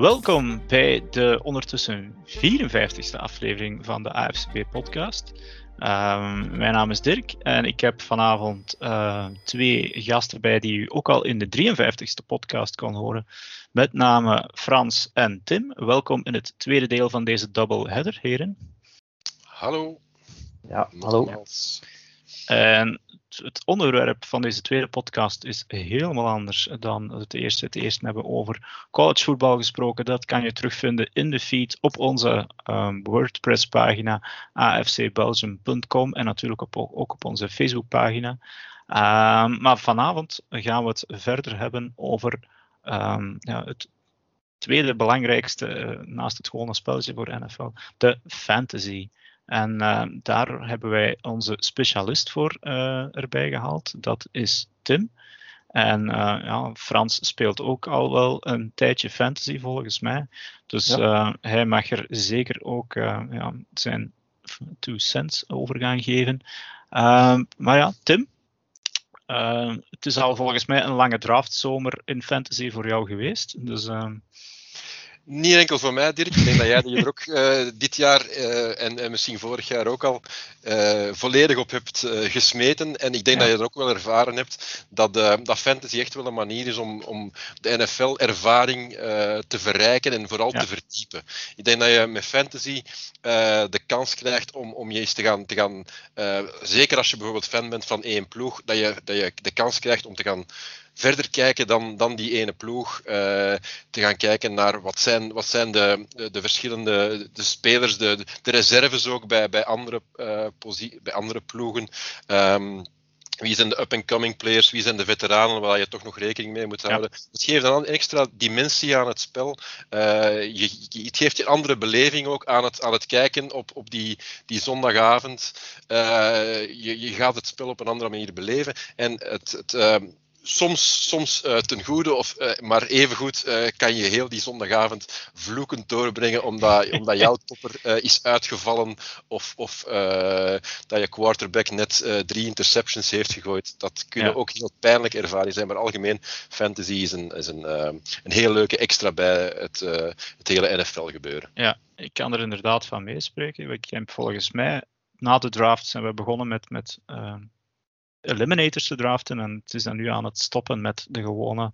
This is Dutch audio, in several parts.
Welkom bij de ondertussen 54ste aflevering van de AFCB-podcast. Ehm, mijn naam is Dirk en ik heb vanavond uh, twee gasten bij die u ook al in de 53ste podcast kon horen. Met name Frans en Tim. Welkom in het tweede deel van deze double header, heren. Hallo. Ja, hallo. En het onderwerp van deze tweede podcast is helemaal anders dan het eerste. Het eerste hebben we over collegevoetbal gesproken. Dat kan je terugvinden in de feed op onze um, WordPress pagina afcbelgium.com en natuurlijk ook op onze Facebookpagina. Um, maar vanavond gaan we het verder hebben over um, ja, het tweede belangrijkste uh, naast het gewone spelletje voor NFL, de fantasy. En uh, daar hebben wij onze specialist voor uh, erbij gehaald. Dat is Tim. En uh, ja, Frans speelt ook al wel een tijdje fantasy volgens mij. Dus ja. hij mag er zeker ook ja, zijn two cents over gaan geven. Ehm, maar ja, Tim. Het is al volgens mij een lange draftzomer in fantasy voor jou geweest. Dus ehm, niet enkel voor mij, Dirk. Ik denk dat jij er ook uh, dit jaar uh, en, en, misschien vorig jaar ook al uh, volledig op hebt gesmeten. En ik denk ja. dat je er ook wel ervaren hebt dat, dat fantasy echt wel een manier is om, om de NFL-ervaring te verrijken en vooral ja. te verdiepen. Ik denk dat je met fantasy de kans krijgt om, om je eens te gaan, te gaan zeker als je bijvoorbeeld fan bent van één ploeg, dat je, dat je de kans krijgt om te gaan verder kijken dan, dan die ene ploeg. Uh, te gaan kijken naar wat zijn, wat zijn de, de, de verschillende de spelers, de, de reserves ook bij, bij, andere, uh, bij andere ploegen. Um, wie zijn de up-and-coming players? Wie zijn de veteranen waar je toch nog rekening mee moet houden? Ja. Het geeft een extra dimensie aan het spel. Uh, je, je, het geeft je een andere beleving ook aan het, aan het kijken op, op die, die zondagavond. Uh, je, je gaat het spel op een andere manier beleven. En het, het, uh, soms, soms uh, ten goede, of, uh, maar evengoed uh, kan je heel die zondagavond vloekend doorbrengen omdat, omdat jouw topper is uitgevallen of, of dat je quarterback net drie interceptions heeft gegooid. Dat kunnen ja. ook heel pijnlijke ervaringen zijn, maar algemeen fantasy is een, is een, een heel leuke extra bij het, het hele NFL gebeuren. Ja, ik kan er inderdaad van meespreken. Ik heb volgens mij na de draft zijn we begonnen met, met eliminators te draften. En het is dan nu aan het stoppen met de gewone,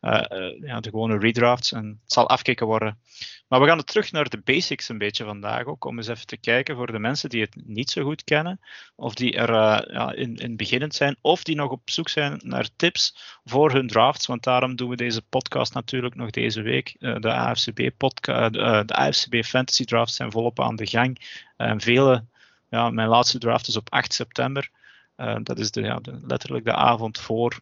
uh, uh, ja, de gewone redrafts. En het zal afkeken worden. Maar we gaan terug naar de basics een beetje vandaag ook. Om eens even te kijken voor de mensen die het niet zo goed kennen. Of die er uh, ja, in, in beginnend zijn. Of die nog op zoek zijn naar tips voor hun drafts. Want daarom doen we deze podcast natuurlijk nog deze week. de AFCB, podcast, de AFCB Fantasy Drafts zijn volop aan de gang. En vele, ja, mijn laatste draft is op 8 september. Uh, dat is de, ja, letterlijk de avond voor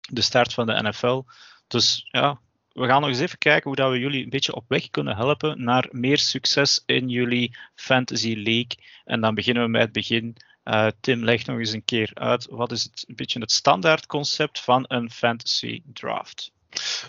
de start van de NFL. Dus ja, we gaan nog eens even kijken hoe dat we jullie een beetje op weg kunnen helpen naar meer succes in jullie Fantasy League. En dan beginnen we met het begin. Uh, Tim, leg nog eens een keer uit. Wat is het, een beetje het standaard concept van een fantasy draft?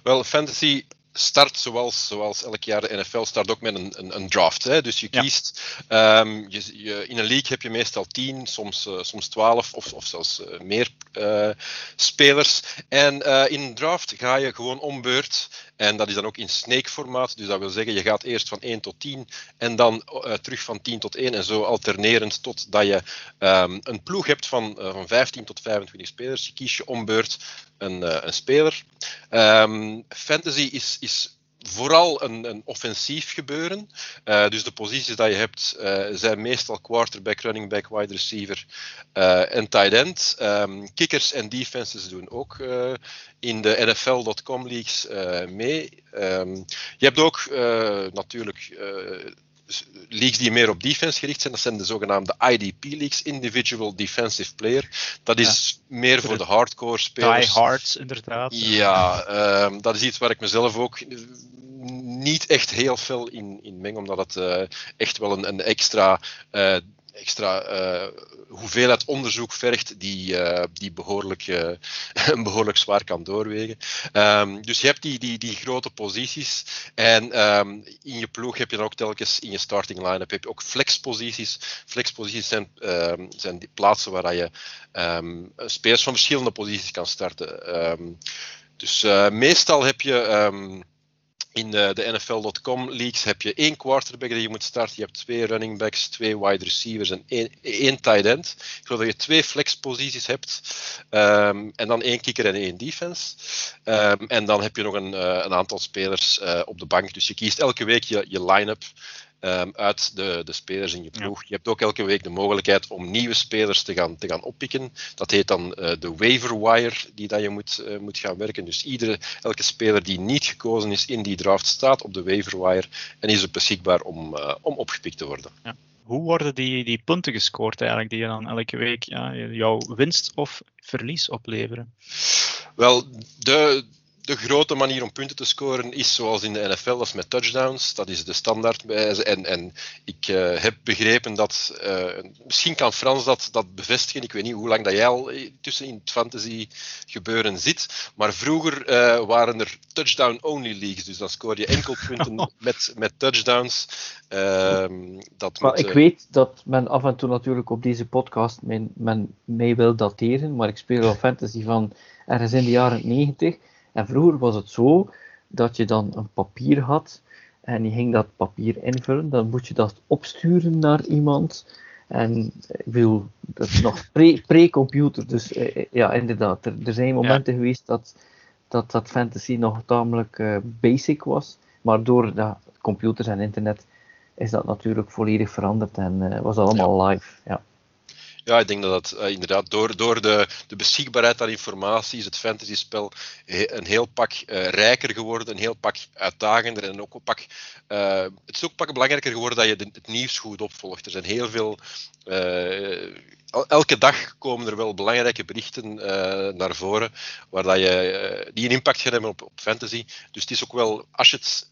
Wel, fantasy start zoals, zoals elk jaar de NFL start ook met een, een, een draft. Hè? Dus je kiest, ja. um, je, je, in een league heb je meestal 10, soms, uh, soms 12 of, of zelfs uh, meer uh, spelers. En in een draft ga je gewoon om beurt. En dat is dan ook in snake formaat. Dus dat wil zeggen, je gaat eerst van 1 tot 10 en dan terug van 10 tot 1 en zo alternerend totdat je um, een ploeg hebt van, van 15 tot 25 spelers. Je kies je om beurt een, een speler. Um, fantasy is, is vooral een, een, offensief gebeuren. Uh, dus de posities die je hebt uh, zijn meestal quarterback, running back, wide receiver uh, en tight end. Um, kickers en defenses doen ook in de NFL.com leagues mee. Um, je hebt ook natuurlijk leagues die meer op defense gericht zijn, dat zijn de zogenaamde IDP leagues, Individual Defensive Player. Dat is ja. meer voor de hardcore spelers. Die hards, inderdaad. Ja, um, dat is iets waar ik mezelf ook niet echt heel veel in, in meng, omdat het uh, echt wel een, een extra uh, extra uh, hoeveelheid onderzoek vergt die, uh, die behoorlijk, uh, behoorlijk zwaar kan doorwegen. Um, dus je hebt die, die, die grote posities en um, in je ploeg heb je dan ook telkens in je starting line-up heb je ook flexposities. Flexposities zijn, um, zijn die plaatsen waar je spelers van verschillende posities kan starten. dus meestal heb je in de, de NFL.com leagues heb je één quarterback die je moet starten. Je hebt twee running backs, twee wide receivers en één, één tight end. Ik geloof dat je twee flexposities hebt. Um, en dan één kicker en één defense. Um, en dan heb je nog een, uh, een aantal spelers uh, op de bank. Dus je kiest elke week je, je line-up. Um, uit de, de spelers in je ploeg. Ja. Je hebt ook elke week de mogelijkheid om nieuwe spelers te gaan, te gaan oppikken. Dat heet dan uh, de waiver wire die dat je moet, uh, moet gaan werken. Dus iedere, elke speler die niet gekozen is in die draft staat op de waiver wire en is er beschikbaar om, uh, om opgepikt te worden. Ja. Hoe worden die, die punten gescoord eigenlijk, die je dan elke week ja, jouw winst of verlies opleveren? Wel, de, de grote manier om punten te scoren is zoals in de NFL, dat is met touchdowns. Dat is de standaard. En, en ik uh, heb begrepen dat, uh, misschien kan Frans dat, dat bevestigen, ik weet niet hoe lang dat jij al tussen in het fantasy gebeuren zit, maar vroeger uh, waren er touchdown-only leagues, dus dan scoor je enkel punten met, met touchdowns. Ehm, dat maar moet, ik weet dat men af en toe natuurlijk op deze podcast men, men mee wil dateren, maar ik speel al fantasy van ergens in de jaren 90. En vroeger was het zo dat je dan een papier had en je ging dat papier invullen. Dan moet je dat opsturen naar iemand. En ik wil dat is nog pre-computer. Pre dus eh, ja, inderdaad, er, er zijn momenten ja. geweest dat, dat dat fantasy nog tamelijk uh, basic was. Maar door ja, computers en internet is dat natuurlijk volledig veranderd en uh, was allemaal ja. live. Ja. Ja, ik denk dat dat uh, inderdaad door, door de, de beschikbaarheid aan informatie is het fantasyspel een heel pak uh, rijker geworden, een heel pak uitdagender en ook een pak. Uh, het is ook pak belangrijker geworden dat je het nieuws goed opvolgt. Er zijn heel veel. elke dag komen er wel belangrijke berichten naar voren waar dat je, die een impact gaan hebben op, op fantasy. Dus het is ook wel, als je het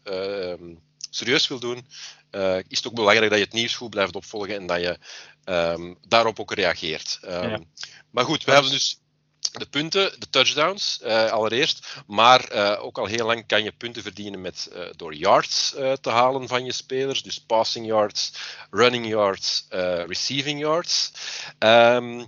serieus wil doen, uh, is het ook belangrijk dat je het nieuws goed blijft opvolgen en dat je um, daarop ook reageert. Um, ja. Maar goed, we hebben dus de punten, de touchdowns uh, allereerst, maar uh, ook al heel lang kan je punten verdienen met, uh, door yards te halen van je spelers, dus passing yards, running yards, receiving yards. Um,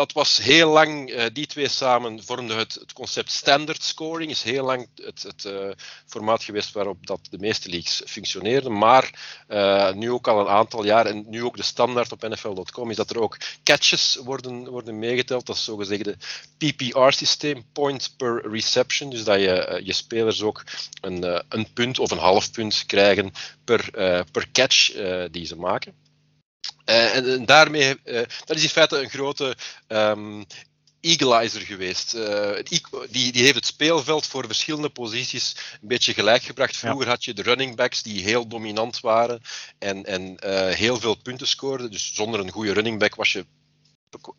dat was heel lang, uh, die twee samen vormden het, het, concept standard scoring. Is heel lang het, het uh, formaat geweest waarop dat de meeste leagues functioneerden. Maar uh, nu ook al een aantal jaar, en nu ook de standaard op NFL.com, is dat er ook catches worden, worden meegeteld. Dat is zogezegde PPR-systeem, point per reception. Dus dat je je spelers ook een, een punt of een half punt krijgen per, per catch die ze maken. Uh, en, en, daarmee, uh, dat is in feite een grote um, equalizer geweest. Uh, die, die heeft het speelveld voor verschillende posities een beetje gelijk gebracht. Vroeger ja. had je de running backs die heel dominant waren en, en heel veel punten scoorden. Dus zonder een goede running back was je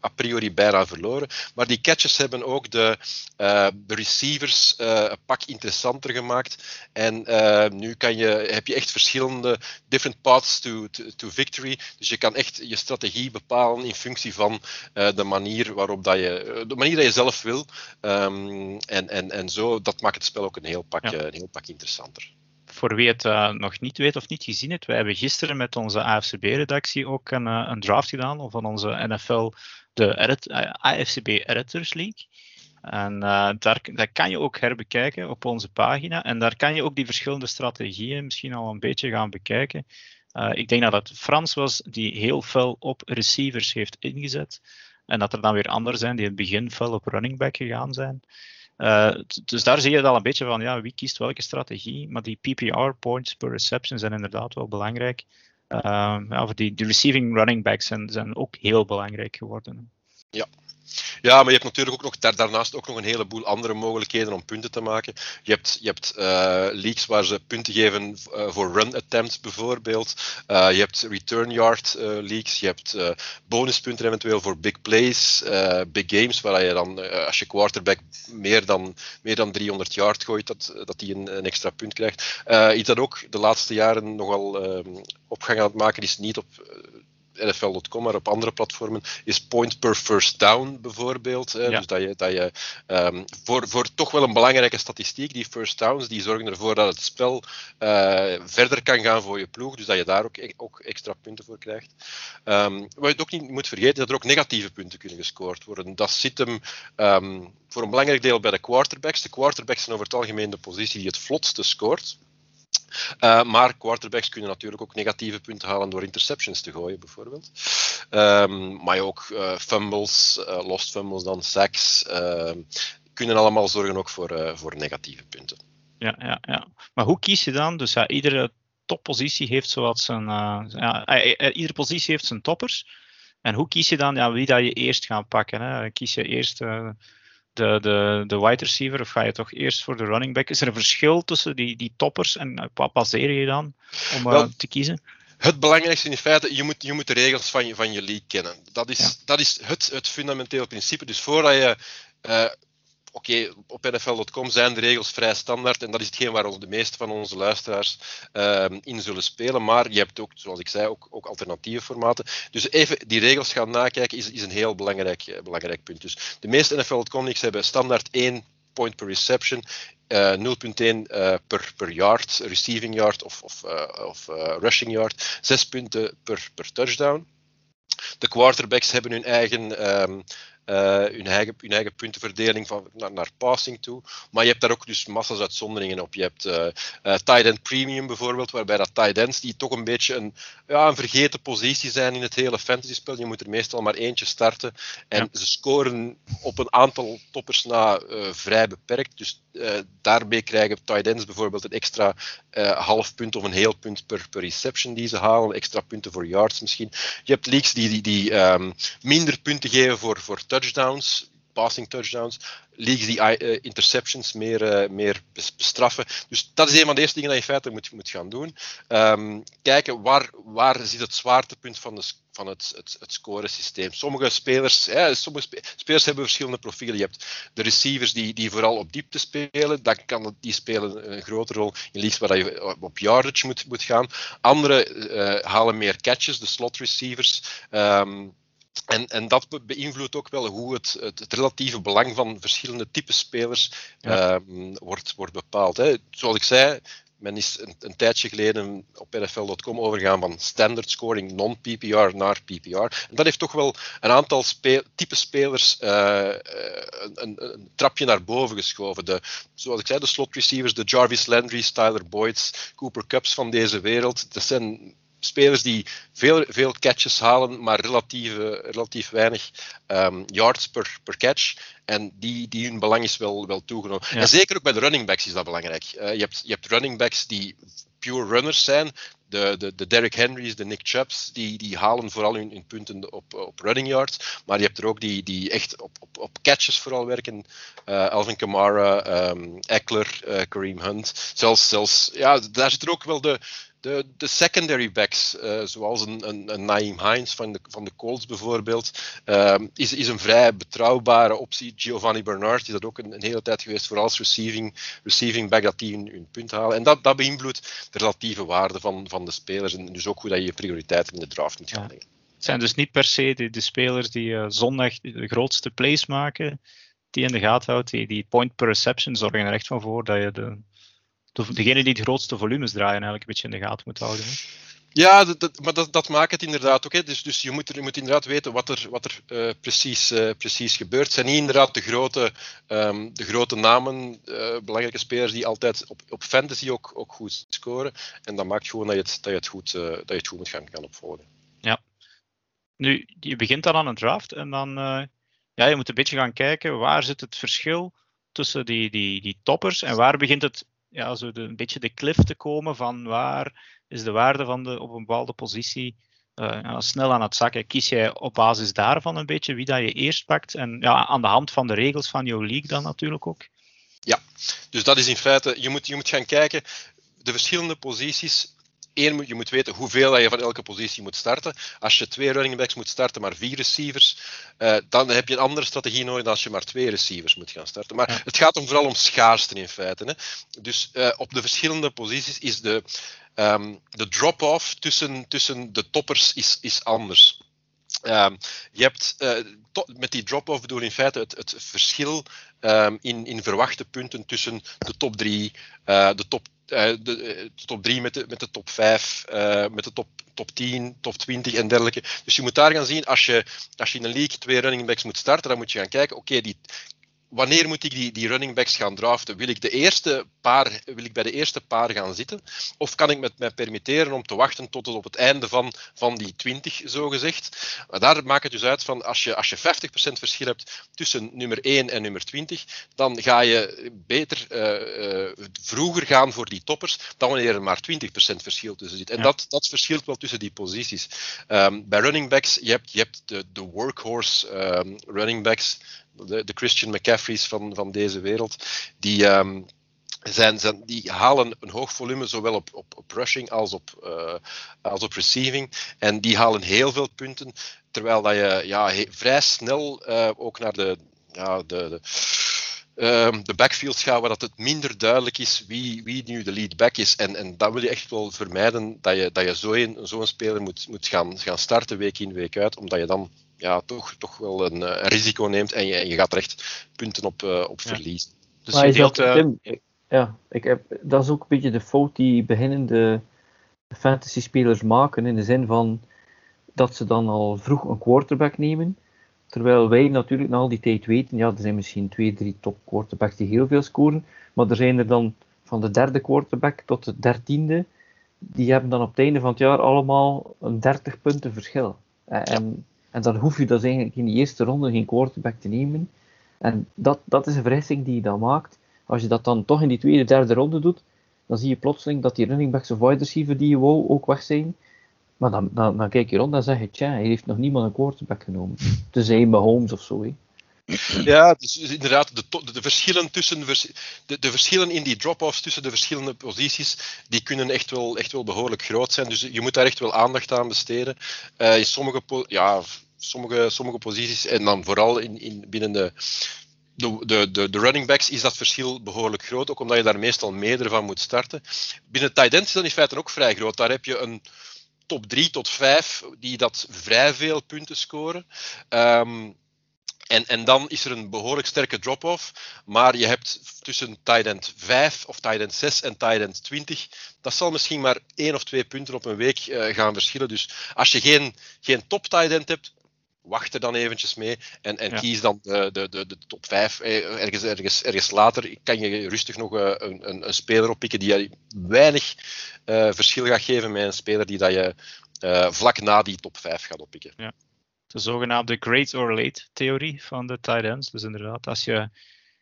a priori bijna verloren. Maar die catches hebben ook de, uh, de receivers uh, een pak interessanter gemaakt. En uh, nu kan je, heb je echt verschillende different paths to, to, to, victory. Dus je kan echt je strategie bepalen in functie van de manier waarop dat je, de manier dat je zelf wil. Um, en, en, en zo, dat maakt het spel ook een heel pak, ja. een heel pak interessanter voor wie het uh, nog niet weet of niet gezien heeft, wij hebben gisteren met onze AFCB-redactie ook een, uh, een, draft gedaan van onze NFL, de uh, AFCB Editors League. En daar, daar kan je ook herbekijken op onze pagina. En daar kan je ook die verschillende strategieën misschien al een beetje gaan bekijken. ik denk dat het Frans was die heel fel op receivers heeft ingezet. En dat er dan weer anderen zijn die in het begin fel op running back gegaan zijn. Uh, dus daar zie je al een beetje van ja, wie kiest welke strategie. Maar die PPR, points per reception, zijn inderdaad wel belangrijk. Uh, ja, die, die receiving running backs zijn, zijn ook heel belangrijk geworden. Ja, ja, maar je hebt natuurlijk ook nog daar, daarnaast ook nog een heleboel andere mogelijkheden om punten te maken. Je hebt, je hebt leagues waar ze punten geven uh, voor run attempts bijvoorbeeld. Uh, je hebt return yard leagues. Je hebt bonuspunten eventueel voor big plays, big games, waar je dan als je quarterback meer dan, meer dan 300 yard gooit, dat, dat die een, een extra punt krijgt. iets dat ook de laatste jaren nogal opgang aan het maken is, niet op NFL.com, maar op andere platformen, is point per first down bijvoorbeeld. Ja. Dus dat je, dat je um, voor, voor toch wel een belangrijke statistiek, die first downs, die zorgen ervoor dat het spel uh, verder kan gaan voor je ploeg. Dus dat je daar ook, e-, ook extra punten voor krijgt. Um, wat je ook niet moet vergeten, is dat er ook negatieve punten kunnen gescoord worden. Dat zit hem um, voor een belangrijk deel bij de quarterbacks. De quarterbacks zijn over het algemeen de positie die het vlotste scoort. Uh, maar quarterbacks kunnen natuurlijk ook negatieve punten halen door interceptions te gooien, bijvoorbeeld. Um, maar ook uh, fumbles, uh, lost fumbles dan, sacks, ehm, kunnen allemaal zorgen ook voor, voor negatieve punten. Ja, ja, ja. Maar hoe kies je dan? Dus ja, iedere toppositie heeft zowat zijn. ja, iedere positie heeft zijn toppers. En hoe kies je dan ja, wie dat je eerst gaat pakken? Hè? Kies je eerst de, de, de wide receiver of ga je toch eerst voor de running back? Is er een verschil tussen die, die toppers en eh, wat baseer je dan om Wel, uh, te kiezen? Het belangrijkste in feite, je moet, je moet de regels van je, van je league kennen. Dat is, ja. dat is het, het fundamenteel principe. Dus voordat je uh, oké, op NFL.com zijn de regels vrij standaard en dat is hetgeen waar de meeste van onze luisteraars uh, in zullen spelen. Maar je hebt ook, zoals ik zei, ook, ook alternatieve formaten. Dus even die regels gaan nakijken is, is een heel belangrijk, eh, belangrijk punt. Dus de meeste NFL.com leagues hebben standaard één point per reception. Uh, 0.1 uh, per, per yard, receiving yard of, of, uh, of rushing yard. 6 punten per, per touchdown. De quarterbacks hebben hun eigen uh, hun, eigen, hun eigen puntenverdeling van, naar, naar, passing toe. Maar je hebt daar ook dus massa's uitzonderingen op. Je hebt uh, uh, tight end premium bijvoorbeeld, waarbij dat tight ends die toch een beetje een, ja, een vergeten positie zijn in het hele fantasy spel. Je moet er meestal maar eentje starten. En ja. ze scoren op een aantal toppers na vrij beperkt. Dus daarmee krijgen tight ends bijvoorbeeld een extra half punt of een heel punt per, per reception die ze halen. Extra punten voor yards misschien. Je hebt leagues die, die, die um, minder punten geven voor, voor touchdowns, passing touchdowns, leagues die uh, interceptions meer, uh, meer bestraffen. Dus dat is een van de eerste dingen dat je in feite moet, moet gaan doen. Um, kijken waar, waar zit het zwaartepunt van, de, van het, het, het scoresysteem. Sommige spelers, ja, sommige spelers hebben verschillende profielen. Je hebt de receivers die, die vooral op diepte spelen. Dan kan die spelen een grote rol in leagues waar je op yardage moet, moet gaan. Andere halen meer catches, de slot receivers. Um, en, en dat beïnvloedt ook wel hoe het, het, het relatieve belang van verschillende type spelers ja. um, wordt, wordt bepaald. Hè. Zoals ik zei, men is een, een tijdje geleden op NFL.com overgegaan van standard scoring non-PPR naar PPR. En dat heeft toch wel een aantal speel, type spelers uh, een, een, een, trapje naar boven geschoven. De, zoals ik zei, de slot receivers, de Jarvis Landry's, Tyler Boyd's, Cooper Cups van deze wereld. Dat zijn spelers die veel, veel catches halen, maar relatief, relatief weinig um, yards per, per catch. En die, die hun belang is wel, wel toegenomen. Ja. En zeker ook bij de running backs is dat belangrijk. Uh, je, hebt, je hebt running backs die pure runners zijn. De, de, de Derrick Henrys, de Nick Chubbs, die, die halen vooral hun, hun punten op, op running yards. Maar je hebt er ook die, die echt op, op, op catches vooral werken. Uh, Alvin Kamara, um, Eckler, uh, Kareem Hunt. Zelfs, zelfs ja, daar zit er ook wel de, de, de secondary backs, uh, zoals een, een, een Naeem Hines van de, van de Colts bijvoorbeeld, uh, is, is een vrij betrouwbare optie. Giovanni Bernard is dat ook een, een hele tijd geweest, vooral als receiving, receiving back, dat die hun, hun punt halen. En dat, dat beïnvloedt de relatieve waarde van, van de spelers en dus ook hoe dat je je prioriteiten in de draft moet gaan leggen. Het zijn dus niet per se de, de spelers die uh, zondag de grootste plays maken, die in de gaten houdt, die, die point per reception zorgen er echt van voor dat je de, degene die de grootste volumes draaien eigenlijk een beetje in de gaten moet houden. Hè? Ja, dat, dat, maar dat, dat, maakt het inderdaad ook. Hè. Dus, dus je, moet er, je moet inderdaad weten wat er, wat er uh, precies, uh, precies gebeurt. Het zijn niet inderdaad de grote, um, de grote namen, uh, belangrijke spelers die altijd op, op fantasy ook, ook goed scoren. En dat maakt gewoon dat je het, dat je het, goed, dat je het goed moet gaan, gaan opvolgen. Ja. Nu, je begint dan aan een draft en dan ja, je moet een beetje gaan kijken waar zit het verschil tussen die, die, die toppers en waar begint het ja, zo een beetje de cliff te komen van waar is de waarde van de, op een bepaalde positie uh, snel aan het zakken. Kies jij op basis daarvan een beetje wie dat je eerst pakt en ja, aan de hand van de regels van jouw league dan natuurlijk ook? Ja, dus dat is in feite, je moet, je moet gaan kijken, de verschillende posities Eén, je moet weten hoeveel je van elke positie moet starten. Als je twee running backs moet starten, maar vier receivers, uh, dan heb je een andere strategie nodig dan als je maar twee receivers moet gaan starten. Maar ja. het gaat om vooral om schaarste in feite. Hè. Dus uh, op de verschillende posities is de, um, de drop-off tussen, tussen de toppers is, is anders. Um, je hebt uh, met die drop-off bedoel in feite het, het verschil um, in, in verwachte punten tussen de top 3, uh, de top uh, de, top 3 met de, met de top 5, uh, met de top, top 10, top 20 en dergelijke. Dus je moet daar gaan zien, als je, als je in een league twee running backs moet starten, dan moet je gaan kijken, oké, die wanneer moet ik die, die running backs gaan draften? Wil ik, de eerste paar, wil ik bij de eerste paar gaan zitten? Of kan ik met mij permitteren om te wachten tot het op het einde van, van die 20, zogezegd? Maar daar maakt het dus uit van als je, als je 50% verschil hebt tussen nummer 1 en nummer 20, dan ga je beter uh, uh, vroeger gaan voor die toppers dan wanneer er maar 20% verschil tussen zit. En ja. dat, dat verschilt wel tussen die posities. Um, bij running backs, je hebt, je hebt de, de workhorse um, running backs de, de Christian McCaffrey's van, van deze wereld, die, um, zijn, zijn, die halen een hoog volume zowel op, op, rushing als op, uh, als op receiving. En die halen heel veel punten, terwijl dat je ja, vrij snel uh, ook naar de, ja, de, de uh, de backfields gaan waar dat het minder duidelijk is wie, wie nu de lead back is. En, en dat wil je echt wel vermijden, dat je, dat je zo'n zo speler moet, moet gaan, gaan starten week in, week uit, omdat je dan ja, toch, toch wel een, een risico neemt en je, en je gaat er echt punten op, uh, op verliezen. Ja. Dus maar je deelt, uh... Tim, ja, ik heb, dat is ook een beetje de fout die beginnende fantasy-spelers maken, in de zin van dat ze dan al vroeg een quarterback nemen. Terwijl wij natuurlijk na al die tijd weten, ja, er zijn misschien twee, drie top quarterbacks die heel veel scoren, maar er zijn er dan van de derde quarterback tot de dertiende, die hebben dan op het einde van het jaar allemaal een 30 punten verschil. En, en dan hoef je dus eigenlijk in die eerste ronde geen quarterback te nemen. En dat, dat is een verrassing die je dan maakt. Als je dat dan toch in die tweede, derde ronde doet, dan zie je plotseling dat die running backs of wide receiver die je wou ook weg zijn. Maar dan, dan, kijk je rond en zeg je, tja, hij heeft nog niemand een quarterback genomen. Bij Holmes of zo. He. Ja, dus, inderdaad, de, de, verschillen tussen de, de verschillen in die drop-offs tussen de verschillende posities, die kunnen echt wel, echt wel behoorlijk groot zijn. Dus je moet daar echt wel aandacht aan besteden. Uh, in sommige, ja, sommige, sommige posities, en dan vooral in, in, binnen de, de, de, de, running backs is dat verschil behoorlijk groot, ook omdat je daar meestal meerdere van moet starten. Binnen tight ends is dat in feite ook vrij groot. Daar heb je een top 3 tot 5 die dat vrij veel punten scoren. Um, en, en dan is er een behoorlijk sterke drop-off. Maar je hebt tussen tight end 5 of tight end 6 en tight end 20. Dat zal misschien maar één of twee punten op een week uh, gaan verschillen. Dus als je geen, geen top tight hebt, wacht er dan eventjes mee en, en ja. kies dan de, de, de, de top 5. Eh, ergens, ergens, ergens later kan je rustig nog eh, een, een, een speler oppikken die weinig uh, verschil gaat geven met een speler die dat je uh, vlak na die top 5 gaat oppikken. Ja. De zogenaamde great or late theorie van de tight ends. Dus inderdaad, als je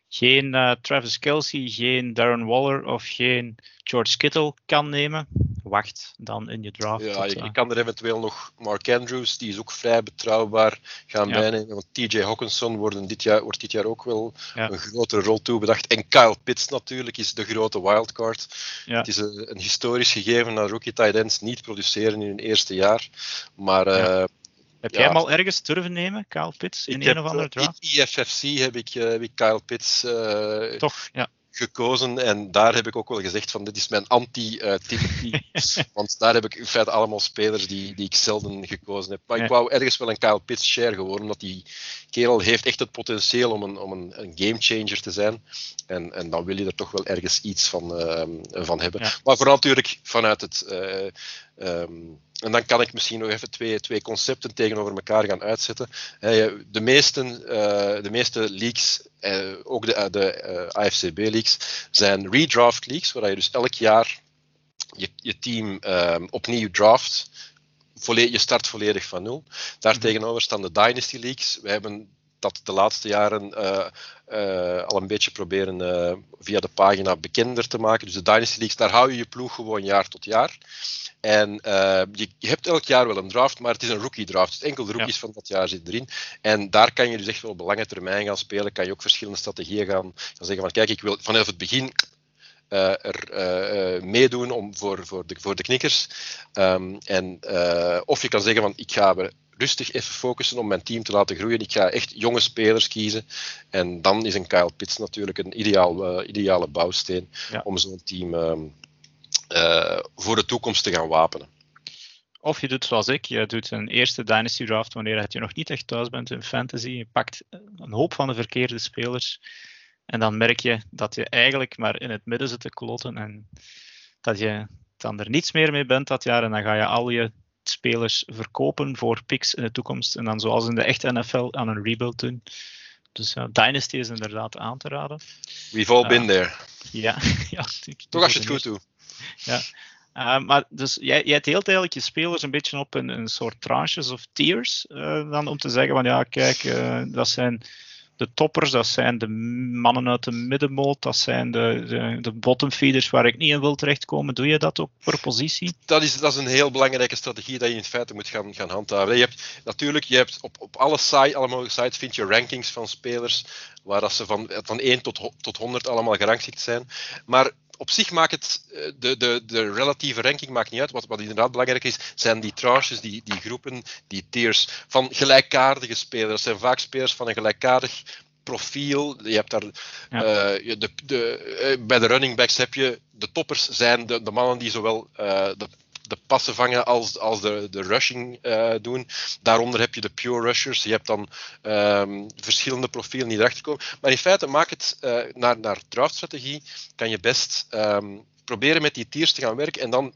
geen uh, Travis Kelsey, geen Darren Waller of geen George Kittle kan nemen, wacht dan in je draft. Ja, tot, je, je, kan er eventueel nog Mark Andrews, die is ook vrij betrouwbaar, gaan ja. bijnemen. Want TJ Hawkinson wordt dit jaar, wordt dit jaar ook wel ja. een grotere rol toebedacht. En Kyle Pitts natuurlijk is de grote wildcard. Ja. Het is een, een, historisch gegeven dat rookie tight ends niet produceren in hun eerste jaar. Maar uh, heb jij hem al ergens durven nemen, Kyle Pitts, in ik een of andere draft? In IFFC heb ik, uh, heb ik Kyle Pitts Toch, ja. gekozen. En daar heb ik ook wel gezegd van dit is mijn anti-Timothy. want daar heb ik in feite allemaal spelers die, die ik zelden gekozen heb. Maar ja. ik wou ergens wel een Kyle Pitts share geworden, omdat die kerel heeft echt het potentieel om een, om een, een gamechanger te zijn. En, en dan wil je er toch wel ergens iets van, uh, van hebben. Ja. Maar vooral natuurlijk vanuit het... Um, en dan kan ik misschien nog even twee, twee concepten tegenover elkaar gaan uitzetten. De meeste, uh, de meeste leagues, uh, ook de, de uh, AFCB-leagues, zijn redraft leagues, waar je dus elk jaar je, je team opnieuw draft. Je start volledig van nul. Daartegenover staan de Dynasty Leagues. We hebben dat de laatste jaren uh, uh, al een beetje proberen uh, via de pagina bekender te maken. Dus de Dynasty Leagues, daar hou je je ploeg gewoon jaar tot jaar. En je, je, hebt elk jaar wel een draft, maar het is een rookie draft. Dus enkel de rookies ja. van dat jaar zitten erin. En daar kan je dus echt wel op lange termijn gaan spelen. Kan je ook verschillende strategieën gaan, gaan zeggen van kijk, ik wil vanaf het begin uh, er uh, uh, meedoen om, voor, voor, de, voor de knikkers. Um, en, of je kan zeggen van ik ga er rustig even focussen om mijn team te laten groeien. Ik ga echt jonge spelers kiezen. En dan is een Kyle Pitts natuurlijk een ideaal, ideale bouwsteen ja. om zo'n team um, voor de toekomst te gaan wapenen. Of je doet zoals ik, je doet een eerste Dynasty Draft wanneer je nog niet echt thuis bent in fantasy. Je pakt een hoop van de verkeerde spelers en dan merk je dat je eigenlijk maar in het midden zit te kloten en dat je dan er niets meer mee bent dat jaar. En dan ga je al je spelers verkopen voor picks in de toekomst. En dan zoals in de echte NFL aan een rebuild doen. dus ja, Dynasty is inderdaad aan te raden. We've all been there. Ja, ja Toch als je het goed doet. Ja. Uh, maar dus jij, jij deelt eigenlijk je spelers een beetje op in een soort tranches of tiers. uh, dan om te zeggen van ja, kijk, uh, dat zijn de toppers, dat zijn de mannen uit de middenmoot, dat zijn de, de, de bottom feeders waar ik niet in wil terechtkomen. Doe je dat ook per positie? Dat is, dat is een heel belangrijke strategie dat je in feite moet gaan, gaan handhaven. Je hebt natuurlijk, je hebt op, op alle, site, alle mogelijke sites vind je rankings van spelers, waar dat ze van, van 1 tot, tot 100 allemaal gerangschikt zijn. Maar op zich maakt het, de, de, de relatieve ranking maakt niet uit. Wat, wat inderdaad belangrijk is, zijn die tranches, die, die groepen, die tiers van gelijkaardige spelers. Dat zijn vaak spelers van een gelijkaardig profiel. Je hebt daar, ja. uh, de, de, uh, bij de running backs heb je, de toppers zijn de, de mannen die zowel uh, de de passen vangen als, als de, de rushing uh, doen. Daaronder heb je de pure rushers. Je hebt dan um, verschillende profielen die erachter komen. Maar in feite, maak het uh, naar, naar draftstrategie. Kan je best um, proberen met die tiers te gaan werken en dan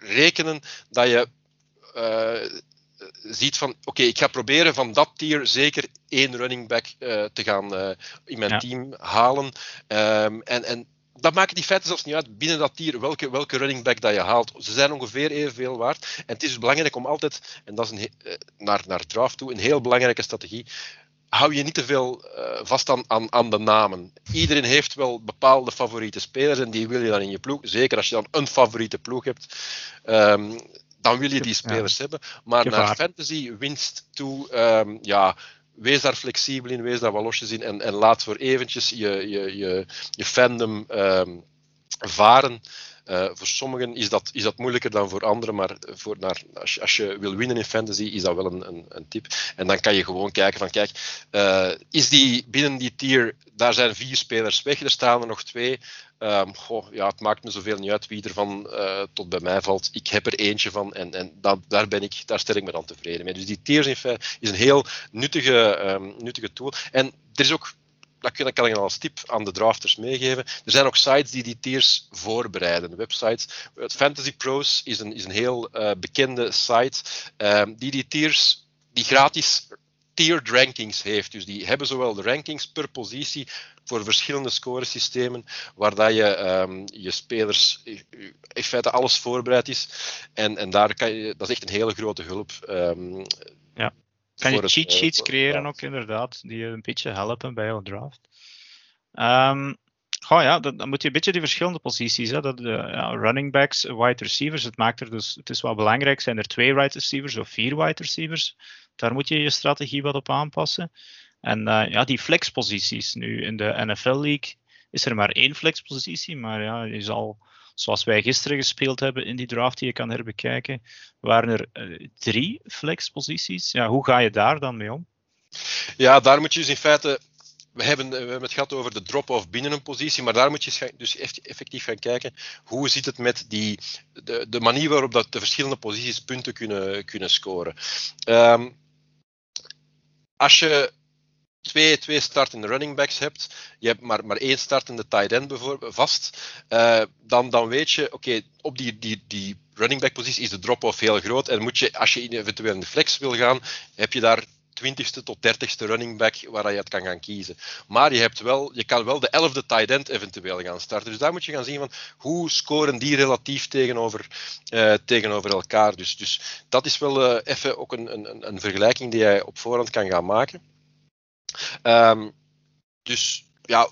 rekenen dat je uh, ziet van, oké, okay, ik ga proberen van dat tier zeker één running back te gaan in mijn ja. team halen. Um, en, en dat maakt die feiten zelfs niet uit binnen dat tier welke, welke running back dat je haalt. Ze zijn ongeveer evenveel waard. En het is dus belangrijk om altijd, en dat is een, naar, naar draft toe, een heel belangrijke strategie. Hou je niet te veel uh, vast aan, aan, aan de namen. Iedereen heeft wel bepaalde favoriete spelers en die wil je dan in je ploeg. Zeker als je dan een favoriete ploeg hebt. Um, dan wil je die spelers ja. hebben. Maar naar fantasy winst toe, um, ja, wees daar flexibel in, wees daar wat losjes in en, en laat voor eventjes je, je, je, je fandom um, varen. Uh, voor sommigen is dat, is dat moeilijker dan voor anderen, maar voor naar, als, je, als je wil winnen in fantasy is dat wel een, een, een tip. En dan kan je gewoon kijken van, kijk, uh, is die binnen die tier, daar zijn vier spelers weg, er staan er nog twee. Um, ja, het maakt me zoveel niet uit wie ervan uh, tot bij mij valt. Ik heb er eentje van en, en dat, daar, ben ik, daar stel ik me dan tevreden mee. Dus die tiers in feite is een heel nuttige, um, nuttige tool. En er is ook dat kan, kan ik als tip aan de drafters meegeven. Er zijn ook sites die die tiers voorbereiden, websites. Fantasy Pros is een, is een heel uh, bekende site um, die die tiers, die gratis tiered rankings heeft. Dus die hebben zowel de rankings per positie voor verschillende scoresystemen, waar dat je um, je spelers in feite alles voorbereid is. En, en daar kan je, dat is echt een hele grote hulp. Um, ja. Kan je cheat sheets het, creëren ook inderdaad, die je een beetje helpen bij jouw draft. Um, goh, ja, dan, moet je een beetje die verschillende posities, hè, dat, uh, ja, running backs, wide receivers, het maakt er dus, het is wel belangrijk, zijn er twee wide receivers of vier wide receivers, daar moet je je strategie wat op aanpassen. En uh, ja, die flexposities, nu in de NFL League is er maar één flexpositie, maar ja, je zal zoals wij gisteren gespeeld hebben in die draft die je kan herbekijken, waren er uh, drie flexposities. Ja, hoe ga je daar dan mee om? Ja, daar moet je dus in feite. We hebben, we hebben het gehad over de drop-off binnen een positie, maar daar moet je dus effectief gaan kijken. Hoe zit het met die, de, de manier waarop dat de verschillende posities punten kunnen, kunnen scoren? Um, als je twee, twee startende running backs hebt, je hebt maar, maar één startende tight end bijvoorbeeld vast, uh, dan, dan weet je, oké, op die, die, die running back positie is de drop-off heel groot en moet je, als je eventueel in de flex wil gaan, heb je daar 20ste tot 30ste running back waar je het kan gaan kiezen. Maar je, hebt wel, je kan wel de 11e tight end eventueel gaan starten. Dus daar moet je gaan zien van hoe scoren die relatief tegenover, uh, tegenover elkaar. Dus, dus dat is wel uh, even ook een, een, een vergelijking die jij op voorhand kan gaan maken. Um, dus ja,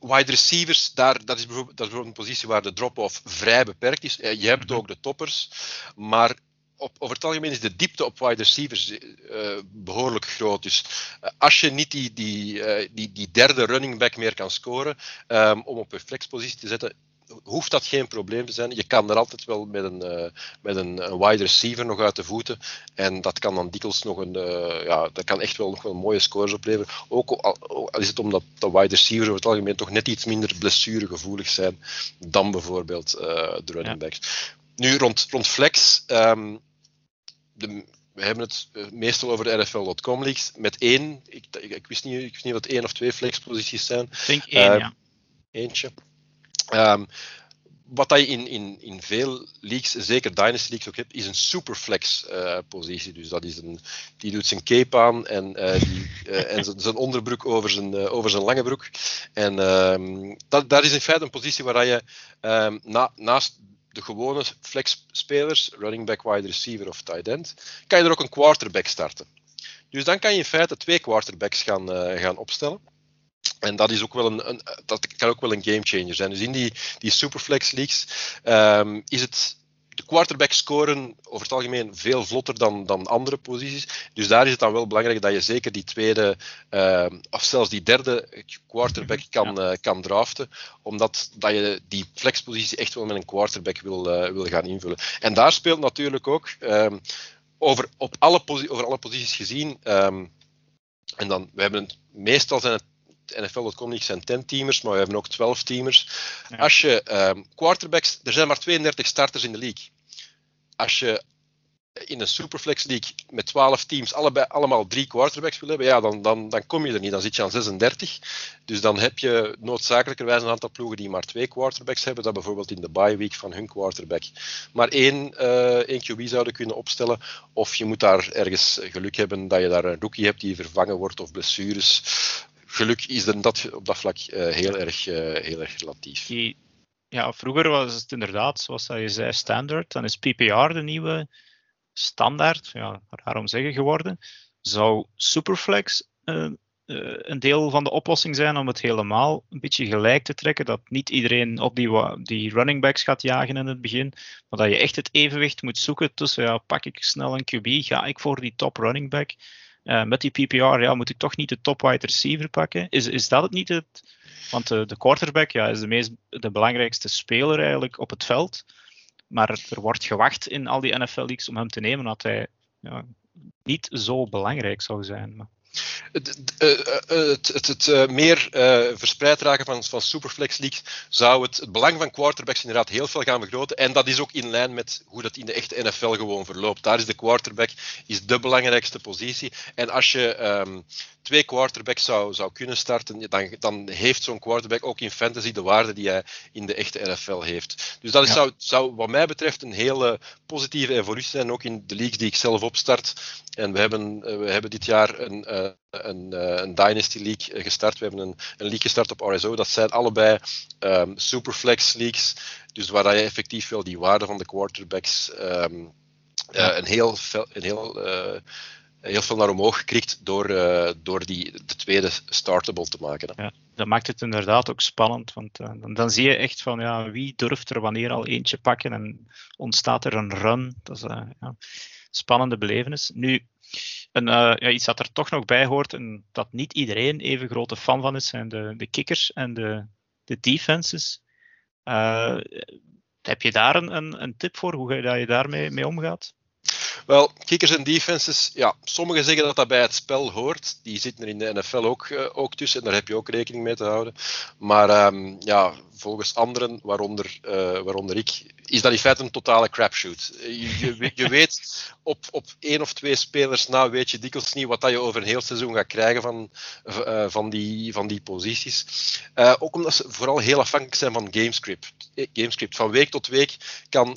wide receivers, daar, dat, is bijvoorbeeld, dat is bijvoorbeeld een positie waar de drop-off vrij beperkt is. Je hebt ook de toppers, maar op, over het algemeen is de diepte op wide receivers uh, behoorlijk groot. Dus uh, als je niet die, die, uh, die, die derde running back meer kan scoren um, om op een flexpositie te zetten, hoeft dat geen probleem te zijn. Je kan er altijd wel met een, met een, een wide receiver nog uit de voeten. En dat kan dan dikwijls nog een, ja, dat kan echt wel nog wel mooie scores opleveren. Ook al, al is het omdat de wide receivers over het algemeen toch net iets minder blessuregevoelig zijn dan bijvoorbeeld de running backs. Ja. Nu, rond, rond flex, um, de, we hebben het meestal over de NFL.com leagues. Met één, ik, ik, ik, wist niet, ik wist niet wat één of twee flexposities zijn. Ik denk één, ja. Eentje. Um, wat je in, in, in veel leagues, zeker Dynasty leagues ook hebt, is een superflex uh, positie. Dus dat is een, die doet zijn cape aan en, uh, die, uh, en zijn onderbroek over zijn, over zijn lange broek. En ehm, dat, dat is in feite een positie waar je um, na, naast de gewone flex-spelers, running back, wide receiver of tight end, kan je er ook een quarterback starten. Dus dan kan je in feite twee quarterbacks gaan, gaan opstellen. En dat, is ook wel een, een, dat kan ook wel een gamechanger zijn. Dus in die, die Superflex leagues um, is het de quarterback scoren over het algemeen veel vlotter dan, dan andere posities. Dus daar is het dan wel belangrijk dat je zeker die tweede uh, of zelfs die derde quarterback kan, ja. uh, kan draften. Omdat dat je die flexpositie echt wel met een quarterback wil, uh, wil gaan invullen. En daar speelt natuurlijk ook um, over, op alle over alle posities gezien. Um, en dan, we hebben het, meestal zijn het NFL.com niet zijn 10-teamers, maar we hebben ook 12-teamers. Ja. Als je um, quarterbacks, er zijn maar 32 starters in de league. Als je in een Superflex League met 12 teams allebei, allemaal drie quarterbacks wil hebben, ja, dan, dan, dan kom je er niet. Dan zit je aan 36. Dus dan heb je noodzakelijkerwijs een aantal ploegen die maar twee quarterbacks hebben, dat bijvoorbeeld in de bye week van hun quarterback maar één, uh, één QB zouden kunnen opstellen. Of je moet daar ergens geluk hebben dat je daar een rookie hebt die vervangen wordt of blessures geluk is dan dat op dat vlak uh, heel, erg, uh, heel erg relatief. Ja, vroeger was het inderdaad, zoals je zei, standaard. Dan is PPR de nieuwe standaard, ja, daarom zeggen geworden. Zou Superflex uh, een deel van de oplossing zijn om het helemaal een beetje gelijk te trekken? Dat niet iedereen op die, die running backs gaat jagen in het begin, maar dat je echt het evenwicht moet zoeken tussen, ja, pak ik snel een QB, ga ik voor die top running back? Uh, met die PPR ja, moet ik toch niet de top wide receiver pakken. Is, is dat het niet? Het, want de, de quarterback ja, is de, meest, de belangrijkste speler eigenlijk op het veld. Maar er wordt gewacht in al die NFL-leagues om hem te nemen, dat hij ja, niet zo belangrijk zou zijn. Het, het, het, het, meer verspreid raken van, van Superflex Leagues zou het, belang van quarterbacks inderdaad heel veel gaan vergroten. En dat is ook in lijn met hoe dat in de echte NFL gewoon verloopt. Daar is de quarterback is de belangrijkste positie. En als je um, twee quarterbacks zou, zou kunnen starten, dan, dan heeft zo'n quarterback ook in fantasy de waarde die hij in de echte NFL heeft. Dus dat is, ja. zou, zou wat mij betreft een hele positieve evolutie zijn, ook in de leagues die ik zelf opstart. En we hebben, we hebben dit jaar een, een, uh, een Dynasty League gestart. We hebben een, een league gestart op RSO. Dat zijn allebei um, superflex leagues. Dus waar je effectief wel die waarde van de quarterbacks um, uh, een heel, een heel heel veel naar omhoog gekrikt door, uh, door die, de tweede startable te maken. Ja, dat maakt het inderdaad ook spannend, want uh, dan, dan, zie je echt van ja, wie durft er wanneer al eentje pakken en ontstaat er een run. Dat is uh, ja, spannende belevenis. Nu, een, ja, iets dat er toch nog bij hoort en dat niet iedereen even grote fan van is, zijn de, de kickers en de, de defenses. heb je daar een, een, een tip voor, hoe je, je daarmee mee omgaat? Wel, kickers en defenses, ja, sommigen zeggen dat dat bij het spel hoort. Die zitten er in de NFL ook, uh, ook tussen en daar heb je ook rekening mee te houden. Maar um, ja, volgens anderen, waaronder, waaronder ik, is dat in feite een totale crapshoot. Je, je, je weet op, op één of twee spelers na, weet je dikwijls niet wat dat je over een heel seizoen gaat krijgen van, uh, van, die, van die posities. Uh, ook omdat ze vooral heel afhankelijk zijn van gamescript. gamescript. Van week tot week kan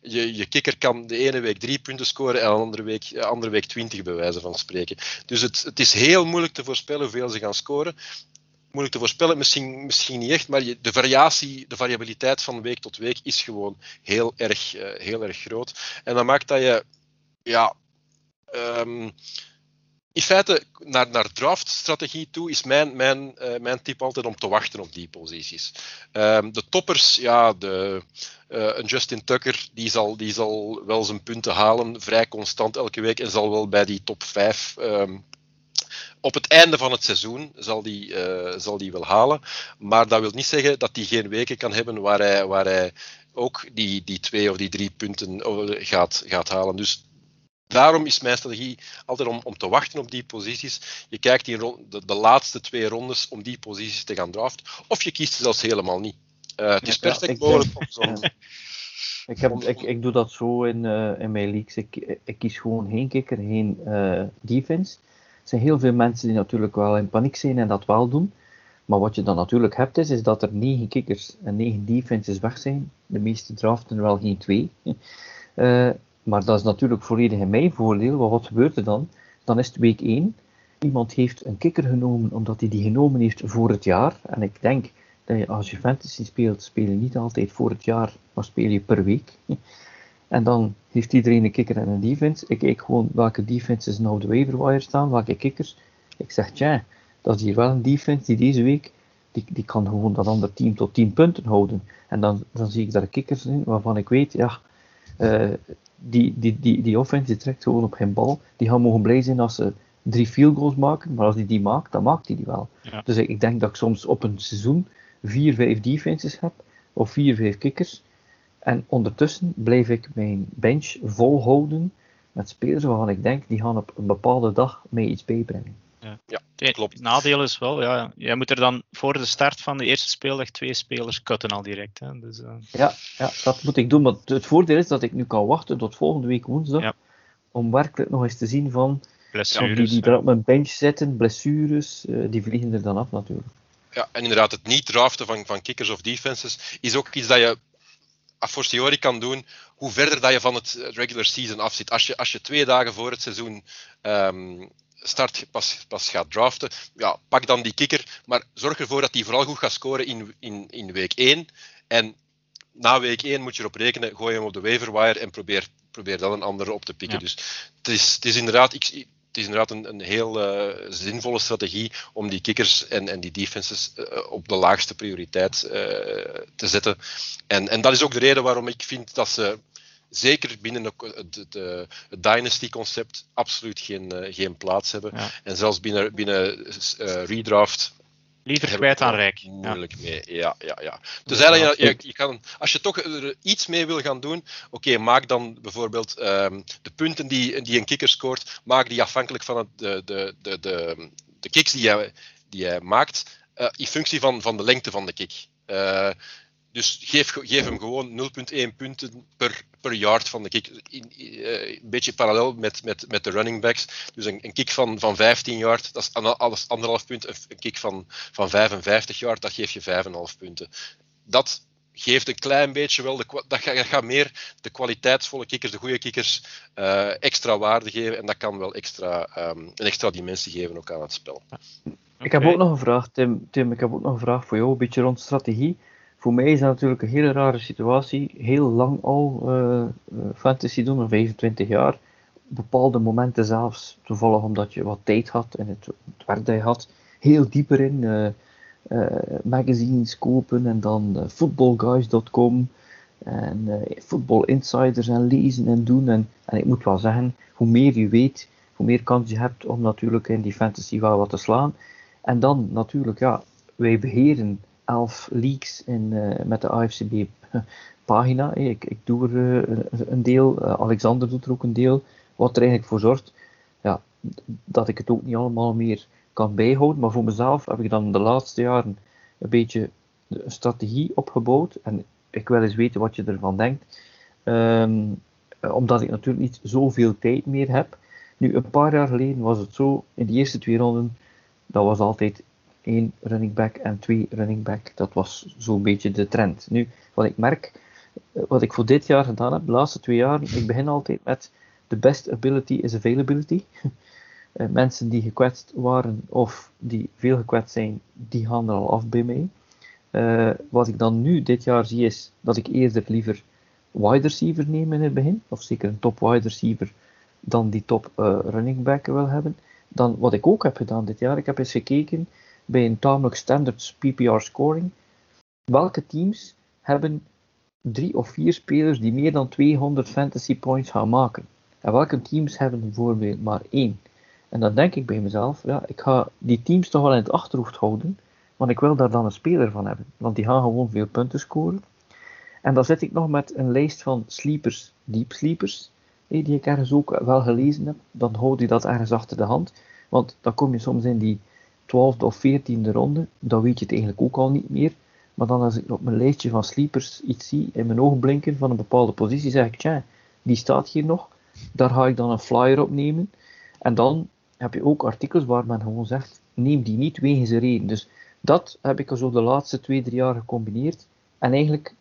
je, je kikker kan de ene week drie punten scoren en de andere week, de andere week twintig bij wijze van spreken. Dus het, het is heel moeilijk te voorspellen hoeveel ze gaan scoren moeilijk te voorspellen, misschien, misschien niet echt, maar de variatie, de variabiliteit van week tot week is gewoon heel erg, uh, heel erg groot. En dat maakt dat je, ja, um, in feite naar, naar draftstrategie toe is mijn, mijn, uh, mijn tip altijd om te wachten op die posities. Um, de toppers, ja, de, uh, een Justin Tucker, die zal, die zal wel zijn punten halen, vrij constant elke week, en zal wel bij die top 5 um, op het einde van het seizoen zal die, uh, zal die wel halen. Maar dat wil niet zeggen dat hij geen weken kan hebben waar hij, waar hij ook die, die twee of die drie punten gaat, gaat halen. Dus daarom is mijn strategie altijd om, om te wachten op die posities. Je kijkt die de, de laatste twee rondes om die posities te gaan draften. Of je kiest zelfs helemaal niet. Uh, het is perfect ja, mogelijk om zo'n... Ik, heb, ik, ik doe dat zo in, uh, in mijn leagues. Ik, ik kies gewoon geen kikker, geen uh, defense. Er zijn heel veel mensen die natuurlijk wel in paniek zijn en dat wel doen. Maar wat je dan natuurlijk hebt, is, is dat er negen kickers en negen defenses weg zijn. De meeste draften wel geen twee. Uh, maar dat is natuurlijk volledig in mijn voordeel. wat gebeurt er dan? Dan is het week 1. Iemand heeft een kikker genomen omdat hij die genomen heeft voor het jaar. En ik denk dat je als je fantasy speelt, speel je niet altijd voor het jaar, maar speel je per week. En dan heeft iedereen een kikker en een defense. Ik kijk gewoon welke defenses nou op de waiver staan, welke kikkers. Ik zeg, tja, dat is hier wel een defense die deze week, die, die kan gewoon dat andere team tot 10 punten houden. En dan, dan zie ik daar kikkers in waarvan ik weet, ja, uh, die, die, die, die offense die trekt gewoon op geen bal. Die gaan mogen blij zijn als ze drie field goals maken, maar als die die maakt, dan maakt hij die, wel. Dus ik, ik, denk dat ik soms op een seizoen vier, vijf defenses heb, of vier, vijf kickers. En ondertussen blijf ik mijn bench volhouden met spelers waarvan ik denk, die gaan op een bepaalde dag mij iets bijbrengen. Ja, ja klopt. Het nadeel is wel, ja, jij moet er dan voor de start van de eerste speeldag twee spelers cutten al direct. Hè. Dus, uh... ja, ja, dat moet ik doen. Maar het voordeel is dat ik nu kan wachten tot volgende week woensdag. Ja. Om werkelijk nog eens te zien van blessures, die, die er op mijn bench zitten, blessures, uh, die vliegen er dan af natuurlijk. Ja, en inderdaad, het niet draften van, van kickers of defenses is ook iets dat je a fortiori kan doen hoe verder dat je van het regular season afzit. Als je, als je twee dagen voor het seizoen um, start pas, pas gaat draften, ja, pak dan die kikker, maar zorg ervoor dat hij vooral goed gaat scoren in, in, in week 1. En na week 1 moet je erop rekenen, gooi hem op de waiver en probeer, probeer dan een andere op te pikken. Dus het is, het is inderdaad, ik, het is inderdaad een, een heel uh, zinvolle strategie om die kickers en, en die defenses uh, op de laagste prioriteit te zetten. En, en dat is ook de reden waarom ik vind dat ze zeker binnen het, Dynasty-concept absoluut geen, geen plaats hebben. Ja. En zelfs binnen, binnen uh, redraft. Liever kwijt aan Rijk. Moeilijk ja. mee, ja, ja, ja. Dus eigenlijk, je, je, kan, als je toch er iets mee wil gaan doen, oké, okay, maak dan bijvoorbeeld um, de punten die, die een kikker scoort, maak die afhankelijk van het, de, de, de, de, de kicks die jij, die jij maakt, uh, in functie van, van de lengte van de kick. Uh, dus geef, geef hem gewoon 0,1 punten per, per yard van de kick. In, uh, een beetje parallel met, met, met de running backs. Dus een, een kick van, van 15 yard, dat is alles anderhalf punt. Een kick van, van 55 yard, dat geef je 5,5 punten. Dat geeft een klein beetje wel, de, dat, gaat, gaat meer de kwaliteitsvolle kikkers, de goede kikkers, uh, extra waarde geven. En dat kan wel extra, um, een extra dimensie geven ook aan het spel. Ik heb ook nog een vraag, Tim. Tim, ik heb ook nog een vraag voor jou, een beetje rond strategie voor mij is dat natuurlijk een hele rare situatie. Heel lang al uh, fantasy doen, al 25 jaar. Bepaalde momenten zelfs, toevallig omdat je wat tijd had en het, werk dat je had, heel dieper in. Uh, magazines kopen en dan footballguys.com en football insiders en lezen en doen. En, en ik moet wel zeggen, hoe meer je weet, hoe meer kans je hebt om natuurlijk in die fantasy wel wat te slaan. En dan natuurlijk, ja, wij beheren elf leaks in, uh, met de AFCB pagina. Ik, ik doe er uh, een deel, uh, Alexander doet er ook een deel, wat er eigenlijk voor zorgt ja, dat ik het ook niet allemaal meer kan bijhouden. Maar voor mezelf heb ik dan de laatste jaren een beetje een strategie opgebouwd en ik wil eens weten wat je ervan denkt. Um, omdat ik natuurlijk niet zoveel tijd meer heb. Nu, een paar jaar geleden was het zo, in de eerste twee ronden, dat was altijd één running back en twee running back. Dat was zo'n beetje de trend. Nu, wat ik merk, eh, wat ik voor dit jaar gedaan heb, de laatste twee jaar, ik begin altijd met the best ability is availability. Eh, mensen die gekwetst waren of die veel gekwetst zijn, die gaan er al af bij mij. Uh, wat ik dan nu dit jaar zie is dat ik eerder liever wide receiver neem in het begin, of zeker een top wide receiver, dan die top uh, running back wil hebben. Dan wat ik ook heb gedaan dit jaar, ik heb eens gekeken bij een tamelijk standard PPR scoring. Welke teams hebben drie of vier spelers die meer dan 200 fantasy points gaan maken? En welke teams hebben bijvoorbeeld maar één? En dan denk ik bij mezelf, ja, ik ga die teams toch wel in het achterhoofd houden, want ik wil daar dan een speler van hebben, want die gaan gewoon veel punten scoren. En dan zit ik nog met een lijst van sleepers, deep sleepers, die ik ergens ook wel gelezen heb. Dan houd je dat ergens achter de hand, want dan kom je soms in die twaalfde of veertiende ronde, dan weet je het eigenlijk ook al niet meer. Maar dan als ik op mijn lijstje van sleepers iets zie in mijn ogen blinken van een bepaalde positie, zeg ik, tja, die staat hier nog. Daar ga ik dan een flyer op nemen. En dan heb je ook artikels waar men gewoon zegt, neem die niet wegens een reden. Dus dat heb ik al zo de laatste twee, drie jaar gecombineerd. En eigenlijk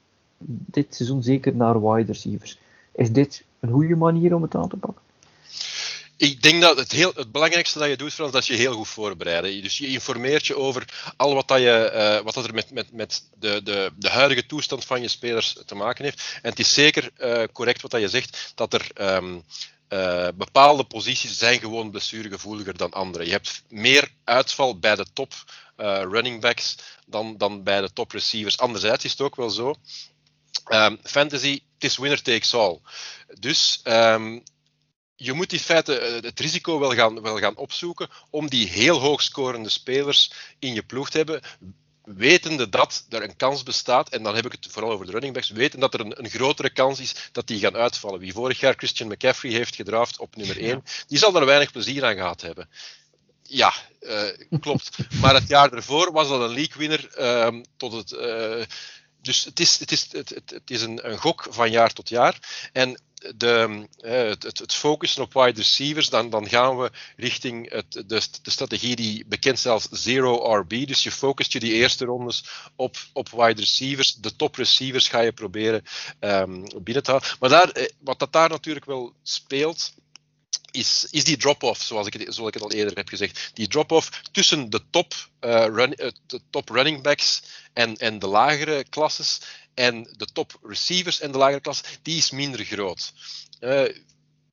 dit seizoen zeker naar wide receivers. Is dit een goede manier om het aan te pakken? Ik denk dat het, heel, het belangrijkste dat je doet, Frans, dat je heel goed voorbereidt. Dus je informeert je over al wat, dat je, uh, wat dat er met, met, met de, de, de huidige toestand van je spelers te maken heeft. En het is zeker uh, correct wat dat je zegt, dat er um, uh, bepaalde posities zijn gewoon blessuregevoeliger dan andere. Je hebt meer uitval bij de top running backs dan, dan bij de top receivers. Anderzijds is het ook wel zo. Um, fantasy, het is winner takes all. Dus um, je moet in feite eh, het risico wel gaan, wel gaan opzoeken om die heel hoog scorende spelers in je ploeg te hebben. Wetende dat er een kans bestaat, en dan heb ik het vooral over de running backs, weten dat er een, een grotere kans is dat die gaan uitvallen. Wie vorig jaar Christian McCaffrey heeft gedraft op nummer 1, die zal er weinig plezier aan gehad hebben. Ja, uh, klopt. Maar het jaar ervoor was dat een league winner uh, tot het. Uh, dus het is, het is, het, het, het is een, een gok van jaar tot jaar. En de, het, het, focussen op wide receivers, dan, dan gaan we richting het, de, de strategie die bekend als zero RB. Dus je focust je die eerste rondes op, op wide receivers. De top receivers ga je proberen um, binnen te halen. Maar daar, eh, wat dat daar natuurlijk wel speelt, is, is die drop-off, zoals ik, het, zoals ik het al eerder heb gezegd. Die drop-off tussen de top, uh, run, de top running backs en, en de lagere klasses en de top receivers en de lagere klasse, die is minder groot. Uh,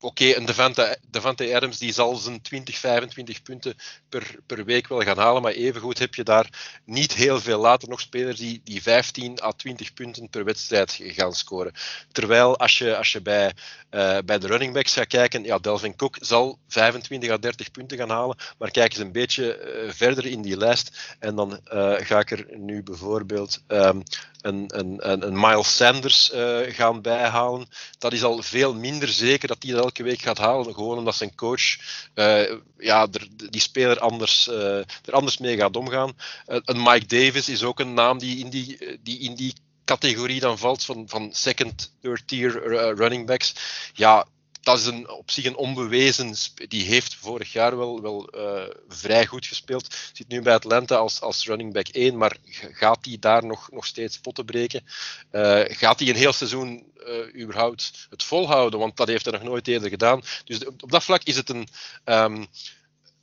Oké, okay, een Devante, Devante Adams die zal zijn 20, 25 punten per, per week wel gaan halen, maar evengoed heb je daar niet heel veel later nog spelers die, die 15 à 20 punten per wedstrijd gaan scoren. Terwijl als je, als je bij, uh, bij de running backs gaat kijken, ja, Delvin Cook zal 25 à 30 punten gaan halen, maar kijk eens een beetje uh, verder in die lijst en dan uh, ga ik er nu bijvoorbeeld um, een, een, een, Miles Sanders gaan bijhalen. Dat is al veel minder zeker dat hij dat elke week gaat halen. Gewoon omdat zijn coach uh, ja, die speler anders, uh, er anders mee gaat omgaan. een Mike Davis is ook een naam die in die, die, in die categorie dan valt van, van second, third tier running backs. Ja, dat is een, op zich een onbewezen. Die heeft vorig jaar wel, wel uh, vrij goed gespeeld. Zit nu bij Atlanta als, als running back 1, maar gaat hij daar nog, nog steeds potten breken? Uh, gaat hij een heel seizoen uh, überhaupt het volhouden? Want dat heeft hij nog nooit eerder gedaan. Dus op dat vlak is het een. Um,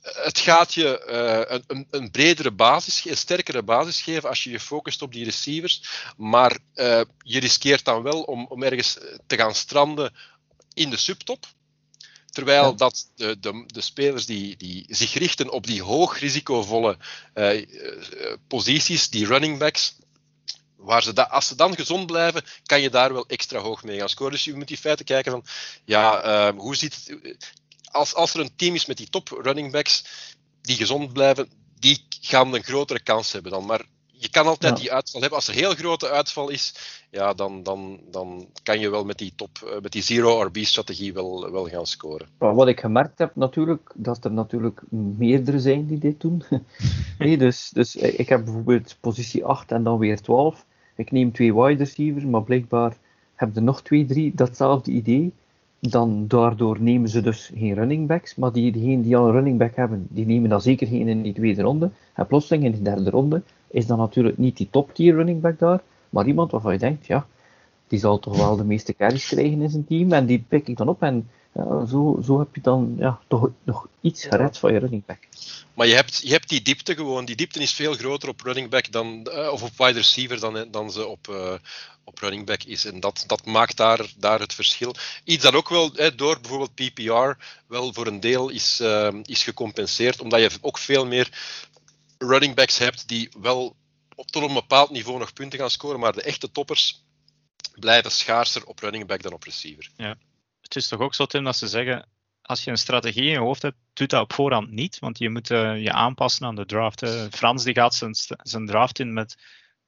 het gaat je een, een, bredere basis, een sterkere basis geven als je je focust op die receivers. Maar je riskeert dan wel om, om ergens te gaan stranden in de subtop. Terwijl dat de, de, de, spelers die, die zich richten op die hoog risicovolle uh, posities, die running backs, waar ze da, als ze dan gezond blijven, kan je daar wel extra hoog mee gaan scoren. Dus je moet in feite kijken van, ja, uh, hoe ziet het, als, als er een team is met die top running backs die gezond blijven, die gaan een grotere kans hebben dan. Maar je kan altijd die uitval hebben. Als er heel grote uitval is, ja, dan, dan, dan kan je wel met die, top, eh, met die zero-RB-strategie wel, wel gaan scoren. wat ik gemerkt heb natuurlijk, dat er natuurlijk meerdere zijn die dit doen. nee, dus, dus ik heb bijvoorbeeld positie 8 en dan weer 12. Ik neem twee wide receivers, maar blijkbaar hebben er nog twee, drie datzelfde idee. Dan daardoor nemen ze dus geen running backs, maar die, diegenen die al een running back hebben, die nemen dan zeker geen in die tweede ronde. En plotseling in de derde ronde is dan natuurlijk niet die top tier running back daar, maar iemand waarvan je denkt, ja, die zal toch wel de meeste carries krijgen in zijn team en die pik ik dan op en ja, zo, zo heb je dan ja, toch nog iets gered van je running back. Maar je hebt, je hebt die diepte gewoon. Die diepte is veel groter op running back dan, uh, of op wide receiver dan, dan ze op, uh, op running back is. En dat, dat maakt daar, daar het verschil. Iets dat ook wel hè, door bijvoorbeeld PPR wel voor een deel is, uh, is gecompenseerd, omdat je ook veel meer running backs hebt die wel op tot een bepaald niveau nog punten gaan scoren, maar de echte toppers blijven schaarser op running back dan op receiver. Ja. Het is toch ook zo, Tim, dat ze zeggen, als je een strategie in je hoofd hebt, doe dat op voorhand niet, want je moet uh, je aanpassen aan de draft. Frans die gaat zijn, zijn draft in met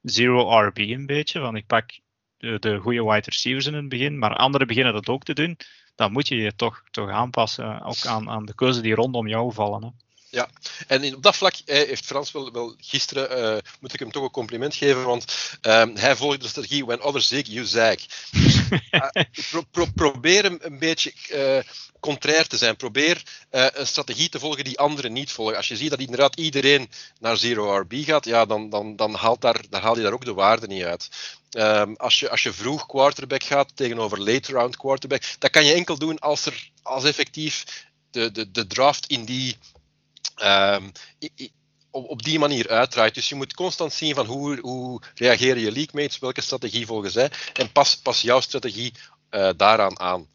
zero RB een beetje, want ik pak de, de goede wide receivers in het begin, maar anderen beginnen dat ook te doen. Dan moet je je toch, toch aanpassen, ook aan, aan de keuze die rondom jou vallen. Hè. Ja, en op dat vlak heeft Frans wel, wel gisteren, uh, moet ik hem toch een compliment geven, want uh, hij volgde de strategie when others zig, you zag. Dus, uh, pro, pro, probeer hem een beetje uh, contrair te zijn. Probeer een strategie te volgen die anderen niet volgen. Als je ziet dat inderdaad iedereen naar zero RB gaat, ja, dan, dan, dan, haalt daar, dan haal je daar ook de waarde niet uit. Um, als, je, als je vroeg quarterback gaat tegenover late round quarterback, dat kan je enkel doen als er als effectief de, de, de draft in die um, op, op, die manier uitdraait. Dus je moet constant zien van hoe, hoe reageren je leaguemates, welke strategie volgen zij en pas, pas jouw strategie uh, daaraan aan.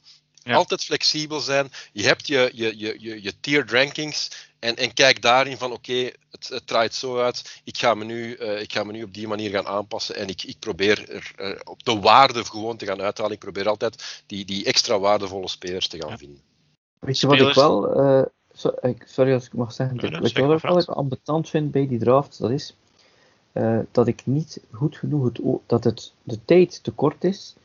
Ja. Altijd flexibel zijn. Je hebt je, je, je, je, je tiered rankings en, en kijk daarin van oké, okay, het, het, draait zo uit. Ik ga, me nu, uh, ik ga me nu op die manier gaan aanpassen en ik, ik probeer er, uh, op de waarde gewoon te gaan uithalen. Ik probeer altijd die, die extra waardevolle spelers te gaan ja. vinden. Weet je wat ik wel sorry als ik mag zeggen, ja, wat ik wel ik ambetant vind bij die draft, dat is uh, dat ik niet goed genoeg het, dat het de tijd te kort is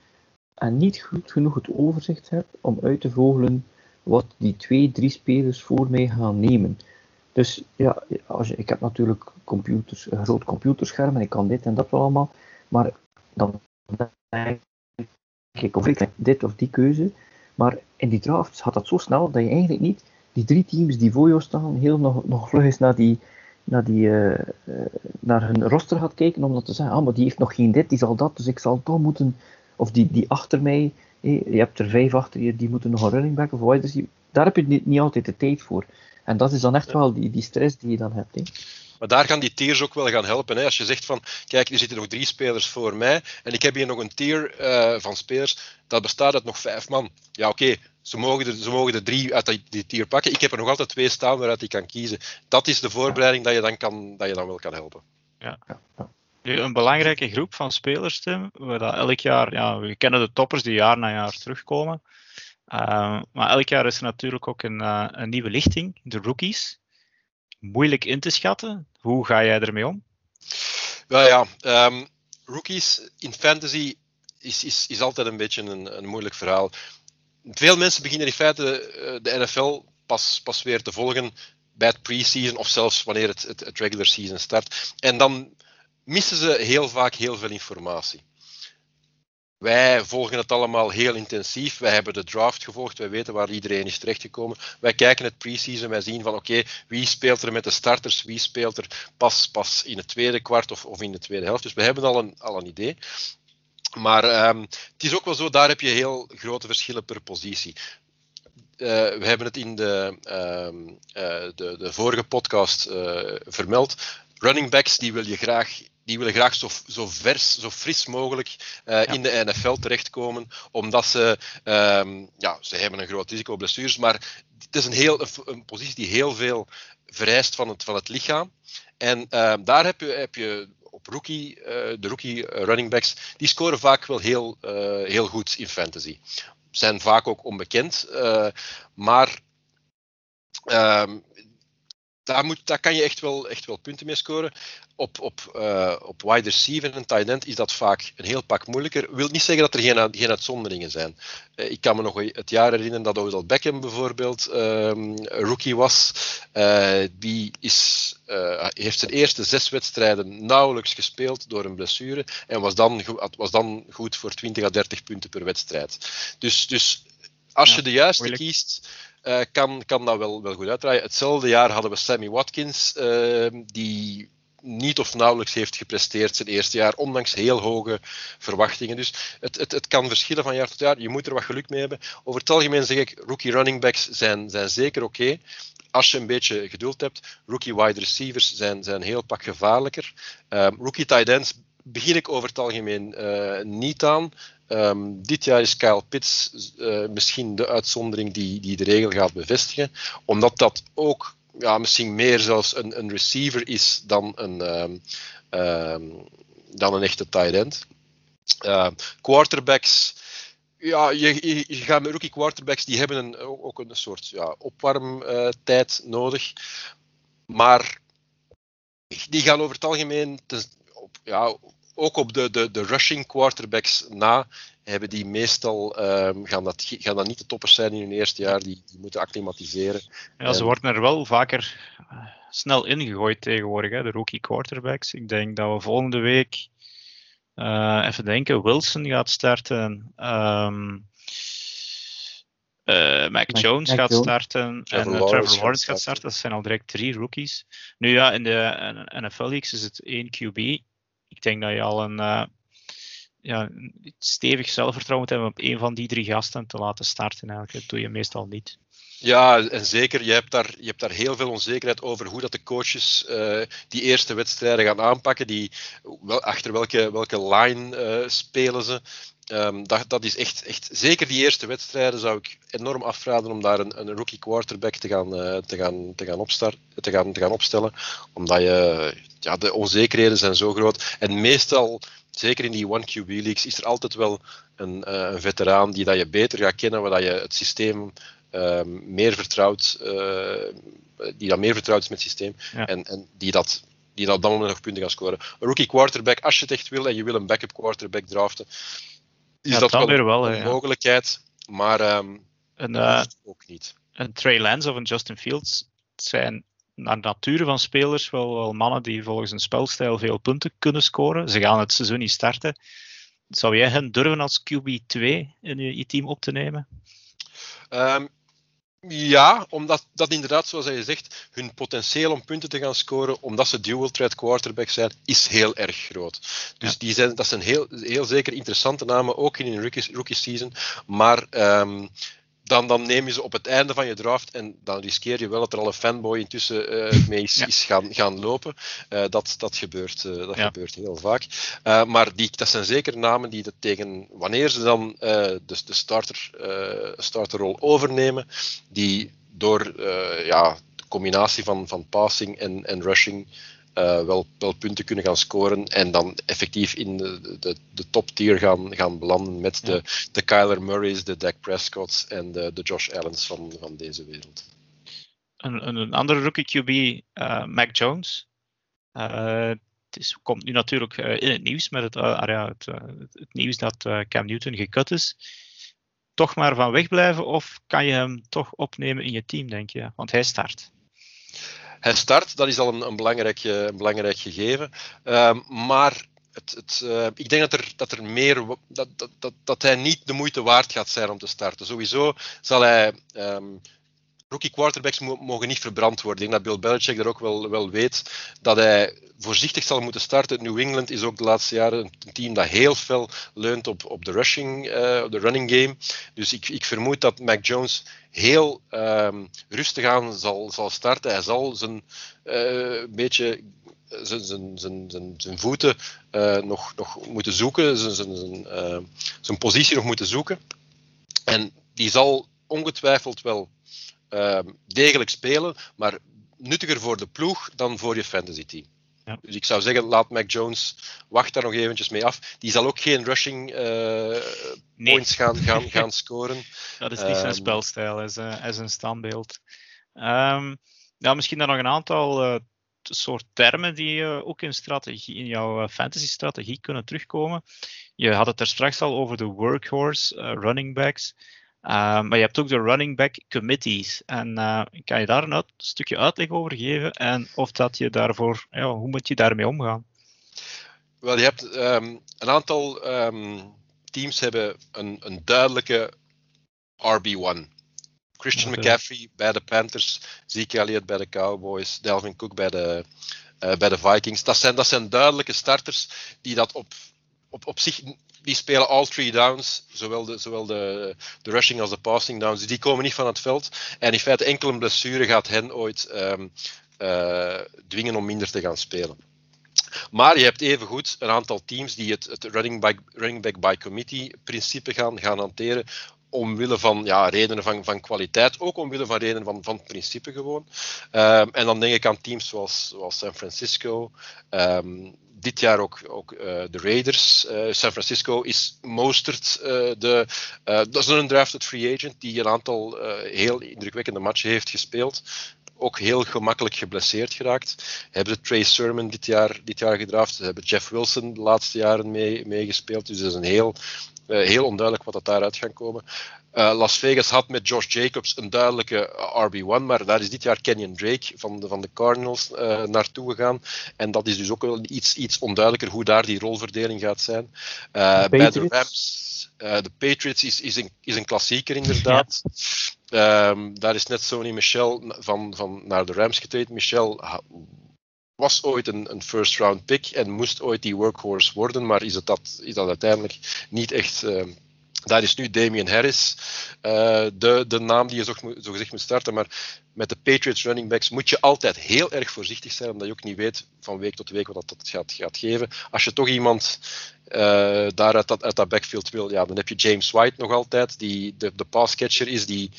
en niet goed genoeg het overzicht heb om uit te vogelen wat die twee, drie spelers voor mij gaan nemen. Dus ja, als je, ik heb natuurlijk computers, een groot computerscherm en ik kan dit en dat wel allemaal, maar dan denk ik of ik dit of die keuze. Maar in die drafts gaat dat zo snel dat je eigenlijk niet die drie teams die voor jou staan, heel nog, nog vlug eens naar, die, naar, die, uh, naar hun roster gaat kijken, om dat te zeggen, ah, maar die heeft nog geen dit, die zal dat, dus ik zal toch moeten, of die, die achter mij, je hebt er vijf achter je, die moeten nog een running back of wide receiver, daar heb je niet, niet altijd de tijd voor. En dat is dan echt wel die, die stress die je dan hebt. Maar daar gaan die tiers ook wel gaan helpen. Hè. Als je zegt van, kijk, er zitten nog drie spelers voor mij en ik heb hier nog een tier uh, van spelers, dat bestaat uit nog vijf man. Ja, oké, ze, mogen er, ze mogen er drie uit die, tier pakken. Ik heb er nog altijd twee staan waaruit ik kan kiezen. Dat is de voorbereiding dat je dan, kan, dat je dan wel kan helpen. Ja. Een belangrijke groep van spelers, Tim, waar dat elk jaar, ja, we kennen de toppers die jaar na jaar terugkomen. Uh, maar elk jaar is er natuurlijk ook een, uh, een nieuwe lichting, de rookies. Moeilijk in te schatten. Hoe ga jij ermee om? Wel ja, um, rookies in fantasy is, is, is altijd een beetje een, een moeilijk verhaal veel mensen beginnen in feite eh, de NFL pas, pas weer te volgen bij het pre-season of zelfs wanneer het, het, regular season start. En dan missen ze heel vaak heel veel informatie. Wij volgen het allemaal heel intensief. Wij hebben de draft gevolgd. Wij weten waar iedereen is terechtgekomen. Wij kijken het pre-season. Wij zien van oké, wie speelt er met de starters? Wie speelt er pas, pas in het tweede kwart of, of in de tweede helft? Dus we hebben al een, al een idee. Maar um, het is ook wel zo, daar heb je heel grote verschillen per positie. Uh, we hebben het in de, uh, uh, de, de, vorige podcast eh, vermeld. Running backs die wil je graag die willen graag zo, zo vers, zo fris mogelijk ja. in de NFL terechtkomen, omdat ze, um, ja, ze hebben een groot risico op blessures, maar het is een, heel, een, positie die heel veel vereist van het, van het lichaam. En daar heb je, heb je rookie, uh, de rookie running backs, die scoren vaak wel heel, uh, heel goed in fantasy. Zijn vaak ook onbekend, maar ehm, daar, moet, daar kan je echt wel, echt wel punten mee scoren. Op, op, uh, op wide receiver en tight end is dat vaak een heel pak moeilijker. Wil niet zeggen dat er geen, geen uitzonderingen zijn. Uh, ik kan me nog het jaar herinneren dat Odell Beckham bijvoorbeeld um, rookie was. Uh, die is, heeft zijn eerste zes wedstrijden nauwelijks gespeeld door een blessure en was dan, was dan goed voor 20 à 30 punten per wedstrijd. Dus, dus als je de juiste kiest, uh, kan, kan dat wel, wel goed uitdraaien. Hetzelfde jaar hadden we Sammy Watkins, uh, die niet of nauwelijks heeft gepresteerd zijn eerste jaar, ondanks heel hoge verwachtingen. Dus het, het, het kan verschillen van jaar tot jaar. Je moet er wat geluk mee hebben. Over het algemeen zeg ik, rookie running backs zijn, zijn zeker oké. Als je een beetje geduld hebt, rookie wide receivers zijn, zijn heel pak gevaarlijker. Um, rookie tight ends begin ik over het algemeen uh, niet aan. Um, dit jaar is Kyle Pitts uh, misschien de uitzondering die, die de regel gaat bevestigen, omdat dat ook ja, misschien meer zelfs een, een receiver is dan een, um, um, dan een echte tight end. Quarterbacks, ja, je, je, je, gaat met rookie quarterbacks, die hebben een, ook een soort ja, opwarmtijd uh, nodig, maar die gaan over het algemeen ja, ook op de, de, de rushing quarterbacks na hebben die meestal, um, gaan, dat, gaan dat niet de toppers zijn in hun eerste jaar, die, die moeten acclimatiseren. Ja, ze worden er wel vaker uh, snel ingegooid tegenwoordig, hè, de rookie quarterbacks. Ik denk dat we volgende week, uh, even denken, Wilson gaat starten. Um, uh, Mac Jones Mac gaat Jones. starten Trevor en uh, Trevor Lawrence gaat starten. Dat zijn al direct drie rookies. Nu ja, in de NFL Leagues is het één QB. Ik denk dat je al een uh, ja, stevig zelfvertrouwen moet hebben om één van die drie gasten te laten starten. Eigenlijk. Dat doe je meestal niet. Ja, en zeker, je hebt, daar, je hebt daar heel veel onzekerheid over hoe dat de coaches uh, die eerste wedstrijden gaan aanpakken. Die, wel, achter welke, welke line uh, spelen ze. Um, dat, dat is echt, echt, zeker die eerste wedstrijden zou ik enorm afraden om daar een, een rookie quarterback te gaan, uh, te gaan, te gaan, opstar, te gaan, te gaan opstellen. Omdat je, ja, de onzekerheden zijn zo groot. En meestal, zeker in die One QB leagues, is er altijd wel een, uh, een veteraan die dat je beter gaat kennen, waar dat je het systeem uh, meer vertrouwt, uh, die dat meer vertrouwd is met het systeem. Ja. En, en die dat die dat op dat moment nog punten gaan scoren. Een rookie quarterback, als je het echt wil en je wil een backup quarterback draften, is ja, dat wel, weer wel een mogelijkheid, maar um, een, uh, ook niet. Een Trey Lance of een Justin Fields zijn naar nature van spelers wel, wel mannen die volgens een spelstijl veel punten kunnen scoren. Ze gaan het seizoen niet starten. Zou jij hen durven als QB2 in je, je team op te nemen? Um, ja, omdat dat inderdaad, zoals je zegt, hun potentieel om punten te gaan scoren, omdat ze dual threat quarterback zijn, is heel erg groot. Dus ja. die zijn, dat zijn heel, heel zeker interessante namen, ook in een rookie, rookie season. Maar um, dan, dan neem je ze op het einde van je draft en dan riskeer je wel dat er al een fanboy intussen uh, mee is, ja. is, gaan, gaan lopen. Uh, dat dat, gebeurt, uh, dat ja. gebeurt heel vaak. maar die, dat zijn zeker namen die dat tegen, wanneer ze dan de, de starter, starterrol overnemen, die door ja, de combinatie van, van passing en, en rushing uh, wel, wel punten kunnen gaan scoren en dan effectief in de, de, de top tier gaan, gaan belanden met ja. de, de Kyler Murray's, de Dak Prescott's en de, de Josh Allens van, van deze wereld. Een, een, een andere rookie QB, uh, Mac Jones. Uh, het is, komt nu natuurlijk in het nieuws met het, ja, het, het, nieuws dat Cam Newton gekut is. Toch maar van wegblijven of kan je hem toch opnemen in je team, denk je? Want hij start hij start, dat is al een, een, belangrijk, een belangrijk gegeven. Uh, maar het, het, uh, ik denk dat er, dat er meer dat, dat, dat, hij niet de moeite waard gaat zijn om te starten. Sowieso zal hij um, rookie quarterbacks mogen niet verbrand worden. Ik denk dat Bill Belichick er ook wel, wel weet dat hij voorzichtig zal moeten starten. New England is ook de laatste jaren een team dat heel veel leunt op, op de rushing, op de running game. Dus ik, ik vermoed dat Mac Jones heel um, rustig aan zal, zal starten. Hij zal zijn uh, beetje zijn, zijn, zijn, zijn, zijn voeten nog, nog moeten zoeken, zijn, zijn, zijn positie nog moeten zoeken. En die zal ongetwijfeld wel uh, degelijk spelen, maar nuttiger voor de ploeg dan voor je fantasy team. Ja. Dus ik zou zeggen, laat Mac Jones, wacht daar nog eventjes mee af. Die zal ook geen rushing uh, nee. points gaan, gaan, gaan scoren. Dat is niet um, zijn spelstijl, als een, een standbeeld. Um, ja, misschien dan nog een aantal uh, soort termen die uh, ook in, strategie, in jouw fantasy-strategie kunnen terugkomen. Je had het er straks al over de workhorse running backs. Uh, maar je hebt ook de running back committees. En uh, kan je daar een stukje uitleg over geven? En of dat je daarvoor, ja, hoe moet je daarmee omgaan? Wel, je hebt um, een aantal um, teams hebben een, een duidelijke RB1. Christian okay. McCaffrey bij de Panthers, Zeke Elliott bij de Cowboys, Delvin Cook bij de, uh, bij de Vikings. Dat zijn, dat zijn duidelijke starters die dat op, op, op zich die spelen all three downs, zowel de, zowel de, de rushing als de passing downs. Die komen niet van het veld. En in feite enkel een blessure gaat hen ooit um, uh, dwingen om minder te gaan spelen. Maar je hebt evengoed een aantal teams die het, het running, back, running back by committee principe gaan, gaan hanteren omwille van ja, redenen van, van kwaliteit, ook omwille van redenen van, van principe gewoon. Um, en dan denk ik aan teams zoals, zoals San Francisco, um, dit jaar ook, ook uh, de Raiders. Uh, San Francisco is Mostert, uh, de, dat is een drafted free agent die een aantal heel indrukwekkende matchen heeft gespeeld. ook heel gemakkelijk geblesseerd geraakt. Hebben ze Trey Sermon dit jaar, dit jaar gedraft. Ze hebben Jeff Wilson de laatste jaren mee, meegespeeld. Dus het is een heel, heel onduidelijk wat dat daaruit gaat komen. Uh, Las Vegas had met Josh Jacobs een duidelijke RB1, maar daar is dit jaar Kenyon Drake van de, van de Cardinals uh, naartoe gegaan. En dat is dus ook wel iets, iets onduidelijker hoe daar die rolverdeling gaat zijn. Uh, bij de Rams, de Patriots is, is, een, is een klassieker inderdaad. Ja. Um, daar is net Sony Michel van, van naar de Rams getreden. Michel was ooit een, een, first round pick en moest ooit die workhorse worden, maar is, het dat, is dat uiteindelijk niet echt daar is nu Damian Harris, uh, de, de naam die je zo, zo gezegd moet starten. Maar met de Patriots running backs moet je altijd heel erg voorzichtig zijn, omdat je ook niet weet van week tot week wat dat gaat, gaat geven. Als je toch iemand uh, daar uit dat, uit dat backfield wil, ja, dan heb je James White nog altijd, die de, de passcatcher is, die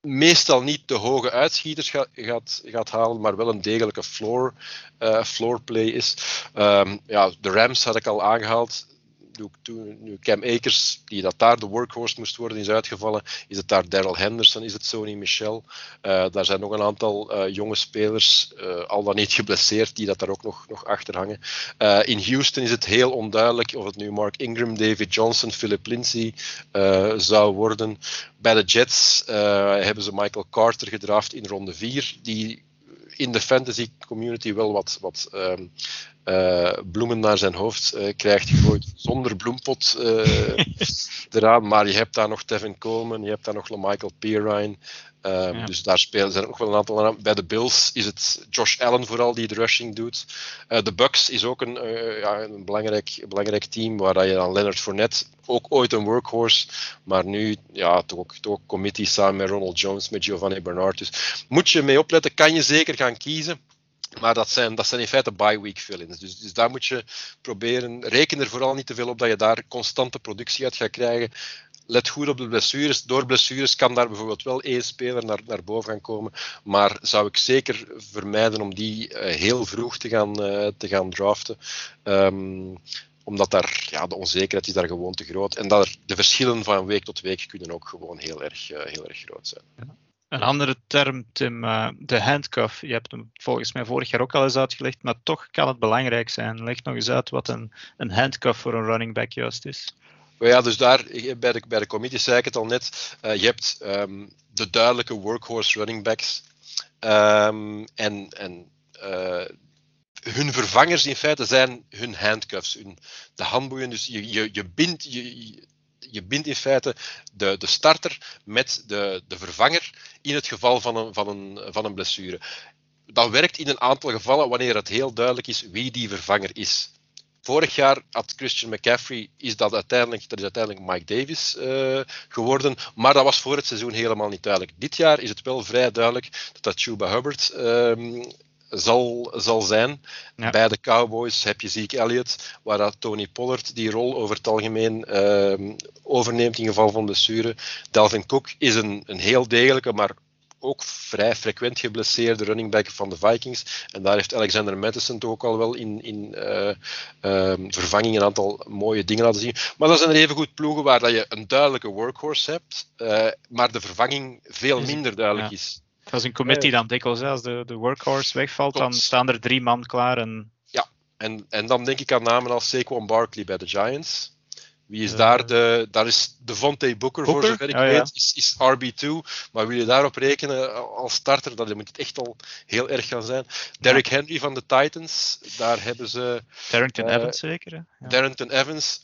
meestal niet de hoge uitschieters gaat, gaat, gaat halen, maar wel een degelijke floor, uh, floor play is. Um, ja, de Rams had ik al aangehaald toen nu Cam Akers, die dat daar de workhorse moest worden, is uitgevallen, is het daar Daryl Henderson, is het Sony Michel. Uh, daar zijn nog een aantal uh, jonge spelers, uh, al dan niet geblesseerd, die dat daar ook nog, nog achter hangen. in Houston is het heel onduidelijk of het nu Mark Ingram, David Johnson, Philip Lindsay zou worden. Bij de Jets hebben ze Michael Carter gedraft in ronde 4, die in de fantasy community wel wat, wat um, uh, bloemen naar zijn hoofd uh, krijgt gegooid zonder bloempot uh, eraan. Maar je hebt daar nog Tevin Coleman, je hebt daar nog Michael Pirine. Um, ja. Dus daar spelen zijn ook wel een aantal aan. Bij de Bills is het Josh Allen vooral die de rushing doet. de Bucks is ook een, ja, een belangrijk, belangrijk team waar je dan Leonard Fournette, ook ooit een workhorse, maar nu ja, toch ook, toch ook committee samen met Ronald Jones, met Giovanni Bernard. Dus moet je mee opletten, kan je zeker gaan kiezen. Maar dat zijn, dat zijn in feite bye-week fill-ins. Dus, dus daar moet je proberen. Reken er vooral niet te veel op dat je daar constante productie uit gaat krijgen. Let goed op de blessures. Door blessures kan daar bijvoorbeeld wel één speler naar, naar boven gaan komen. Maar zou ik zeker vermijden om die uh, heel vroeg te gaan, uh, te gaan draften. Um, omdat daar, ja, de onzekerheid is daar gewoon te groot. En dat de verschillen van week tot week kunnen ook gewoon heel erg, uh, heel erg groot zijn. Een andere term, Tim, de handcuff. Je hebt hem volgens mij vorig jaar ook al eens uitgelegd, maar toch kan het belangrijk zijn. Leg nog eens uit wat een, een handcuff voor een running back juist is. Ja, dus daar bij de, bij de committee zei ik het al net. Uh, je hebt um, de duidelijke workhorse running backs. Um, en en uh, hun vervangers in feite zijn hun handcuffs, hun, de handboeien. Dus je, je, je bindt, je, je bindt in feite de, de starter met de, de vervanger in het geval van een, van, een, van een blessure. Dat werkt in een aantal gevallen wanneer het heel duidelijk is wie die vervanger is. Vorig jaar had Christian McCaffrey, is dat uiteindelijk, dat is uiteindelijk Mike Davis uh, geworden, maar dat was voor het seizoen helemaal niet duidelijk. Dit jaar is het wel vrij duidelijk dat dat Chuba Hubbard uh, zal, zal zijn. Ja. Bij de Cowboys heb je Zeke Elliott, waar dat Tony Pollard die rol over het algemeen uh, overneemt in geval van blessure. Delvin Cook is een, een heel degelijke, maar ook vrij frequent geblesseerde running back van de Vikings. En daar heeft Alexander Madison toch ook al wel in, in uh, uh, vervanging een aantal mooie dingen laten zien. Maar dat zijn er even goed ploegen waar dat je een duidelijke workhorse hebt, uh, maar de vervanging veel minder duidelijk ja. is. Als een committee dan dikwijls, als de, de workhorse wegvalt, Klopt. dan staan er drie man klaar. En... Ja, en, en dan denk ik aan namen als Saquon Barkley bij de Giants. Wie is uh, daar de. Daar is Devontae Booker, Booker, voor zover ik oh, weet, ja. is, is RB2. Maar wil je daarop rekenen als starter, dan moet het echt al heel erg gaan zijn. Derrick ja. Henry van de Titans, daar hebben ze. Darrington uh, Evans zeker. Ja. Darrington Evans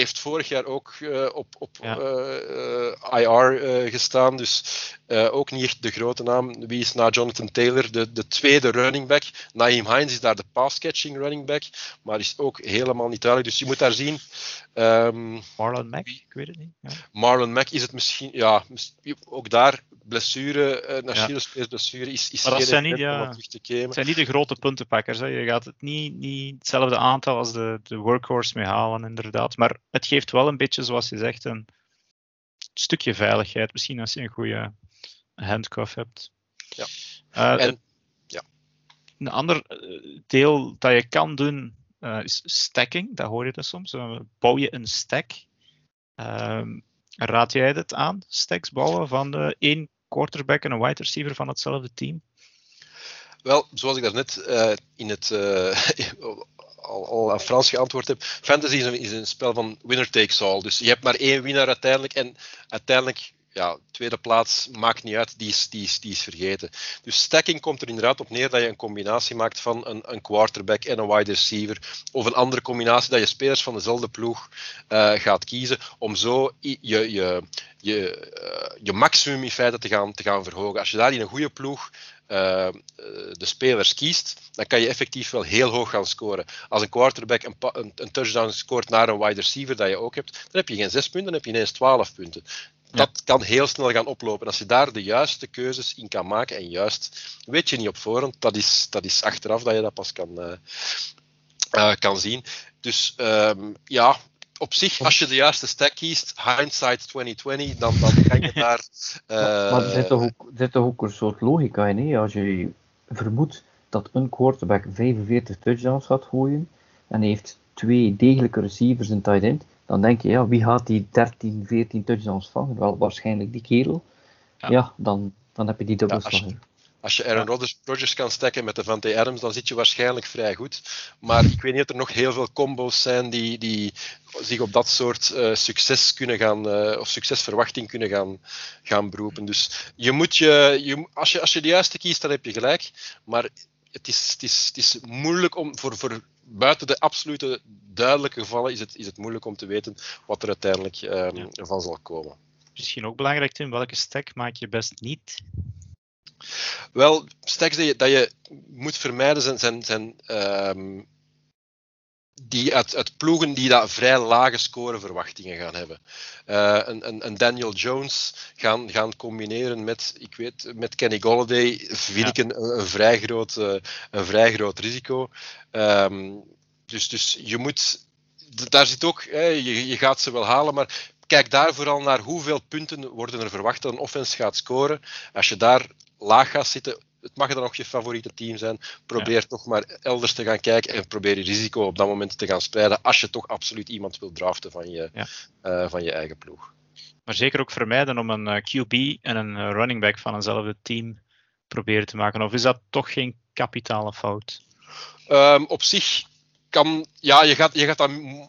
heeft vorig jaar ook uh, op, op ja. uh, IR gestaan, dus ook niet echt de grote naam. Wie is na Jonathan Taylor de, de tweede running back? Naeem Hines is daar de pass-catching running back, maar is ook helemaal niet duidelijk. Dus je moet daar zien. Um, Marlon Mack, ik weet het niet. Ja. Marlon Mack is het misschien, ja, ook daar blessure, uh, blessure is, is maar dat zijn niet, ja, Het zijn niet de grote puntenpakkers. Hè. Je gaat het niet, niet hetzelfde aantal als de, de workhorse mee halen, inderdaad. Maar het geeft wel een beetje, zoals je zegt, een stukje veiligheid. Misschien als je een goede handcuff hebt. Ja. Uh, en, ja. Een ander deel dat je kan doen uh, is stacking. Dat hoor je dus soms. Uh, bouw je een stack. Raad jij het aan, stacks bouwen van de één quarterback en een wide receiver van hetzelfde team? Wel, zoals ik daarnet uh, in het uh, al, al aan Frans geantwoord heb, fantasy is een, is een spel van winner takes all. Dus je hebt maar één winnaar uiteindelijk en uiteindelijk ja, tweede plaats maakt niet uit, die is, die, is, die is vergeten. Dus stacking komt er inderdaad op neer dat je een combinatie maakt van een, een quarterback en een wide receiver. Of een andere combinatie dat je spelers van dezelfde ploeg uh, gaat kiezen. Om zo je, je, je, uh, je maximum in feite te gaan, te gaan verhogen. Als je daar in een goede ploeg uh, de spelers kiest, dan kan je effectief wel heel hoog gaan scoren. Als een quarterback een, een, een touchdown scoort naar een wide receiver dat je ook hebt, dan heb je geen 6 punten, dan heb je ineens 12 punten dat kan heel snel gaan oplopen. Als je daar de juiste keuzes in kan maken, en juist weet je niet op voorhand, dat is, dat is achteraf dat je dat pas kan, uh, uh, kan zien. Dus um, ja, op zich, als je de juiste stack kiest, hindsight 2020, dan, dan kan je daar. Uh, maar er zit toch, ook, er zit toch ook een soort logica in, hè? als je vermoedt dat een quarterback 45 touchdowns gaat gooien en heeft twee degelijke receivers in tight end, dan denk je, ja, wie gaat die 13, 14 touchdowns vangen? Wel, waarschijnlijk die kerel. Ja, dan, dan heb je die dubbelslag. Ja, als je Aaron Rodgers, Rodgers kan stekken met de Vante Adams, dan zit je waarschijnlijk vrij goed. Maar ik weet niet of er nog heel veel combo's zijn die, die zich op dat soort uh, succes kunnen gaan, uh, of succesverwachting kunnen gaan, gaan beroepen. Dus je moet je, je, als, je, als je de juiste kiest, dan heb je gelijk. Maar het is, het is, het is moeilijk om voor, voor buiten de absolute duidelijke gevallen is het, is het moeilijk om te weten wat er uiteindelijk um, van zal komen. Misschien ook belangrijk, Tim, welke stack maak je best niet? Wel, stacks dat je, dat je moet vermijden zijn, zijn, zijn um, die uit, uit, ploegen die dat vrij lage scoreverwachtingen gaan hebben. Uh, een, een, een, Daniel Jones gaan, gaan combineren met, ik weet, met Kenny Golladay vind ja. ik een, een, vrij groot, uh, een vrij groot risico. Um, dus, dus je moet, daar zit ook, hè, je, je gaat ze wel halen, maar kijk daar vooral naar hoeveel punten worden er verwacht dat een offense gaat scoren. Als je daar laag gaat zitten, het mag dan ook je favoriete team zijn. Probeer ja. toch maar elders te gaan kijken en probeer je risico op dat moment te gaan spreiden. Als je toch absoluut iemand wil draften van je, ja. uh, van je eigen ploeg. Maar zeker ook vermijden om een uh, QB en een uh, running back van eenzelfde team proberen te maken. Of is dat toch geen kapitale fout? Um, op zich kan, ja, je gaat, je gaat dan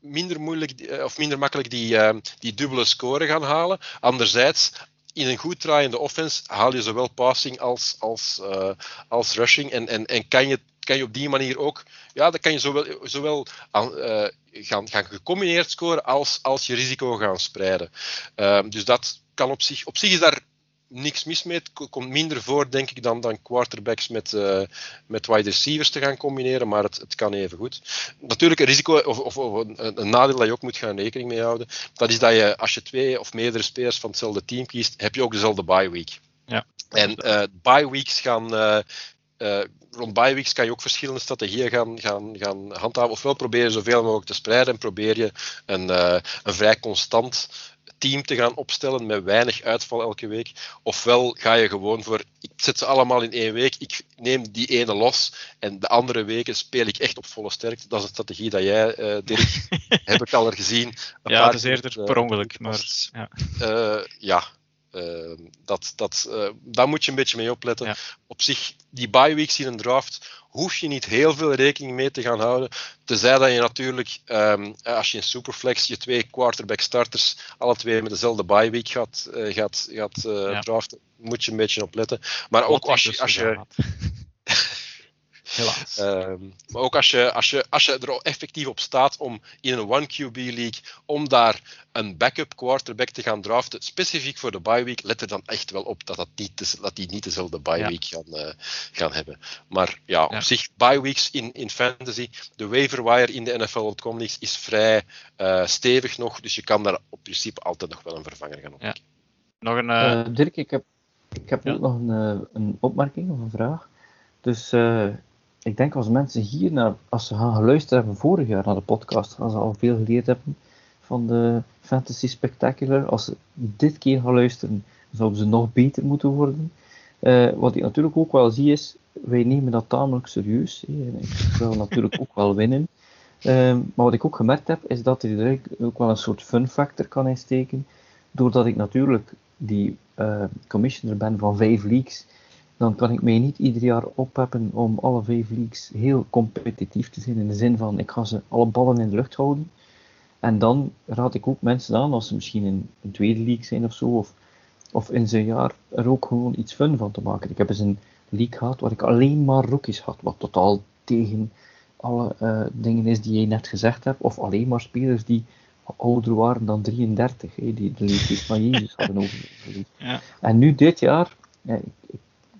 minder moeilijk of minder makkelijk die, uh, die dubbele score gaan halen. Anderzijds, in een goed draaiende offense haal je zowel passing als, als, uh, als rushing. En, en, en kan, je, kan je op die manier ook, ja, dan kan je zowel, zowel uh, gaan, gaan gecombineerd scoren als, als je risico gaan spreiden. Uh, dus dat kan op zich, op zich is daar niks mis mee. Het komt minder voor, denk ik, dan, dan quarterbacks met, uh, met wide receivers te gaan combineren, maar het, het kan even goed. Natuurlijk, een risico of, of, of een, een, nadeel dat je ook moet gaan rekening mee houden, dat is dat je als je twee of meerdere spelers van hetzelfde team kiest, heb je ook dezelfde bye week. Ja. En uh, bye weeks gaan. Uh, uh, rond bye weeks kan je ook verschillende strategieën gaan, gaan, gaan handhaven. Ofwel probeer je zoveel mogelijk te spreiden en probeer je een, uh, een vrij constant team te gaan opstellen met weinig uitval elke week. Ofwel ga je gewoon voor, ik zet ze allemaal in één week, ik neem die ene los en de andere weken speel ik echt op volle sterkte. Dat is een strategie dat jij, uh, Dirk, heb ik al er gezien. Ja, dat is eerder uh, per ongeluk. Maar, ja. Uh, ja. Uh, dat, dat, uh, daar moet je een beetje mee opletten. Ja. Op zich, die bye weeks in een draft, hoef je niet heel veel rekening mee te gaan houden. Tenzij dat je natuurlijk, um, als je in Superflex je twee quarterback starters alle twee met dezelfde bye week gaat, uh, gaat, gaat ja. draften, moet je een beetje opletten. Maar ook als je. Als je Helaas. Um, maar ook als je, als, je, als je er effectief op staat om in een 1QB league, om daar een backup quarterback te gaan draften, specifiek voor de bye week, let er dan echt wel op dat, dat, niet, dat die niet dezelfde bye ja. week gaan, uh, gaan hebben. Maar ja, op ja. zich, bye weeks in, in fantasy, de waiver wire in de NFL.com leagues is vrij uh, stevig nog, dus je kan daar op principe altijd nog wel een vervanger gaan opzoeken. Ja. Nog een... Uh... Dirk, ik heb, ik heb ook nog een, een opmerking of een vraag. Dus ik denk als mensen hier naar, als ze gaan geluisterd hebben vorig jaar naar de podcast, gaan ze al veel geleerd hebben van de Fantasy Spectacular. Als ze dit keer gaan luisteren, zouden ze nog beter moeten worden. Uh, wat ik natuurlijk ook wel zie is, wij nemen dat tamelijk serieus. Hè. Ik wil natuurlijk ook wel winnen. Uh, maar wat ik ook gemerkt heb, is dat er ook wel een soort fun factor kan insteken. Doordat ik natuurlijk die uh, commissioner ben van vijf leagues, dan kan ik mij niet ieder jaar opheppen om alle vijf leagues heel competitief te zijn. In de zin van, ik ga ze alle ballen in de lucht houden. En dan raad ik ook mensen aan, als ze misschien in een tweede league zijn of zo, of, of in zijn jaar, er ook gewoon iets fun van te maken. Ik heb eens een league gehad waar ik alleen maar rookies had, wat totaal tegen alle uh, dingen is die je net gezegd hebt, of alleen maar spelers die ouder waren dan 33, hè, die de leeftijd van Jezus hadden overleefd. Ja. En nu dit jaar, ja, ik,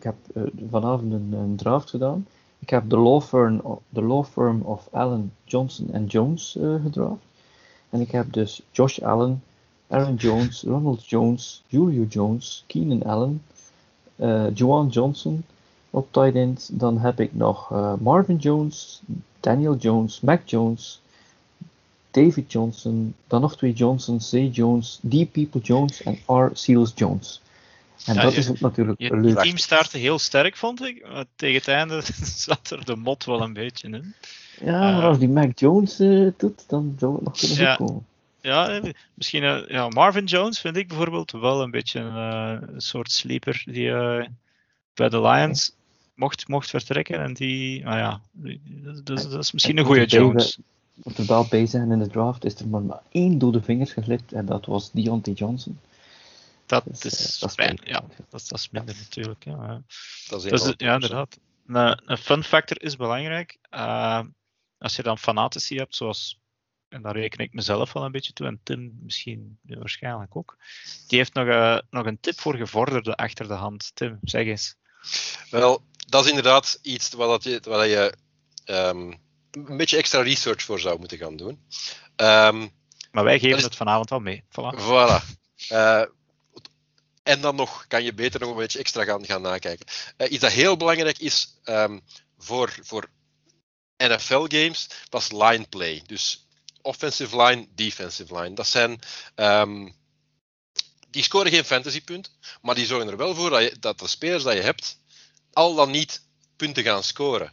ik, heb uh, vanavond een, draft gedaan. Ik heb de law firm, de law firm of Allen Johnson Jones uh, gedraft. En ik heb dus Josh Allen, Aaron Jones, Ronald Jones, Julio Jones, Keenan Allen, uh, Joan Johnson op tight end. Dan heb ik nog Marvin Jones, Daniel Jones, Mac Jones, David Johnson, dan nog twee Johnsons, C. Jones, D. People Jones en R. Seals Jones. En dat is ook natuurlijk je, leuk. Het team startte heel sterk, vond ik. Maar tegen het einde zat er de mot wel een beetje in. Ja, maar als die Mac Jones uh, doet, dan zou het nog kunnen ja, komen. Ja, misschien uh, ja, Marvin Jones vind ik bijvoorbeeld wel een beetje een, soort sleeper die bij de Lions mocht, mocht vertrekken. En die, nou ja, dat, dat is misschien een goede Jones moet er wel bij zijn in de draft, is er maar één dode vingers geglipt en dat was Deontay Johnson. Dat dus, is, uh, dat is ja. Dat, dat, is minder natuurlijk. Ja, dat is, dat ja inderdaad. Een, een, fun factor is belangrijk. Uh, als je dan fanatici hebt, zoals, en daar reken ik mezelf wel een beetje toe, en Tim misschien waarschijnlijk ook, die heeft nog, uh, nog een tip voor gevorderden achter de hand. Tim, zeg eens. Wel, dat is inderdaad iets wat je, wat je um, een beetje extra research voor zou moeten gaan doen. Um, maar wij geven het vanavond al mee. Voilà. voilà. Uh, en dan nog kan je beter nog een beetje extra gaan, gaan nakijken. Uh, iets dat heel belangrijk is um, voor, voor NFL-games, dat is line play. Dus offensive line, defensive line. Dat zijn. Um, die scoren geen fantasypunten, maar die zorgen er wel voor dat, je, dat de spelers dat je hebt al dan niet punten gaan scoren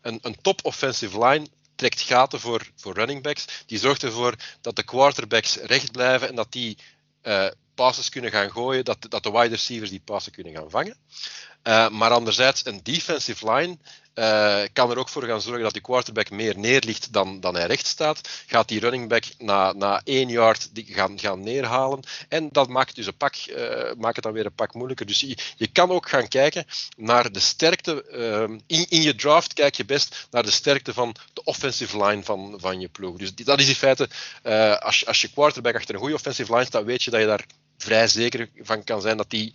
een, een top offensive line trekt gaten voor, voor running backs. Die zorgt ervoor dat de quarterbacks recht blijven en dat die uh, passes kunnen gaan gooien, dat, dat de wide receivers die passen kunnen gaan vangen. Uh, maar anderzijds, een defensive line uh, kan er ook voor gaan zorgen dat die quarterback meer neerligt dan, dan hij recht staat. Gaat die running back na, na één yard die gaan, gaan neerhalen. En dat maakt, dus een pak, uh, maakt het dan weer een pak moeilijker. Dus je, je kan ook gaan kijken naar de sterkte. In, in je draft kijk je best naar de sterkte van de offensive line van, van je ploeg. Dus dat is in feite, als, als je quarterback achter een goede offensive line staat, weet je dat je daar vrij zeker van kan zijn dat die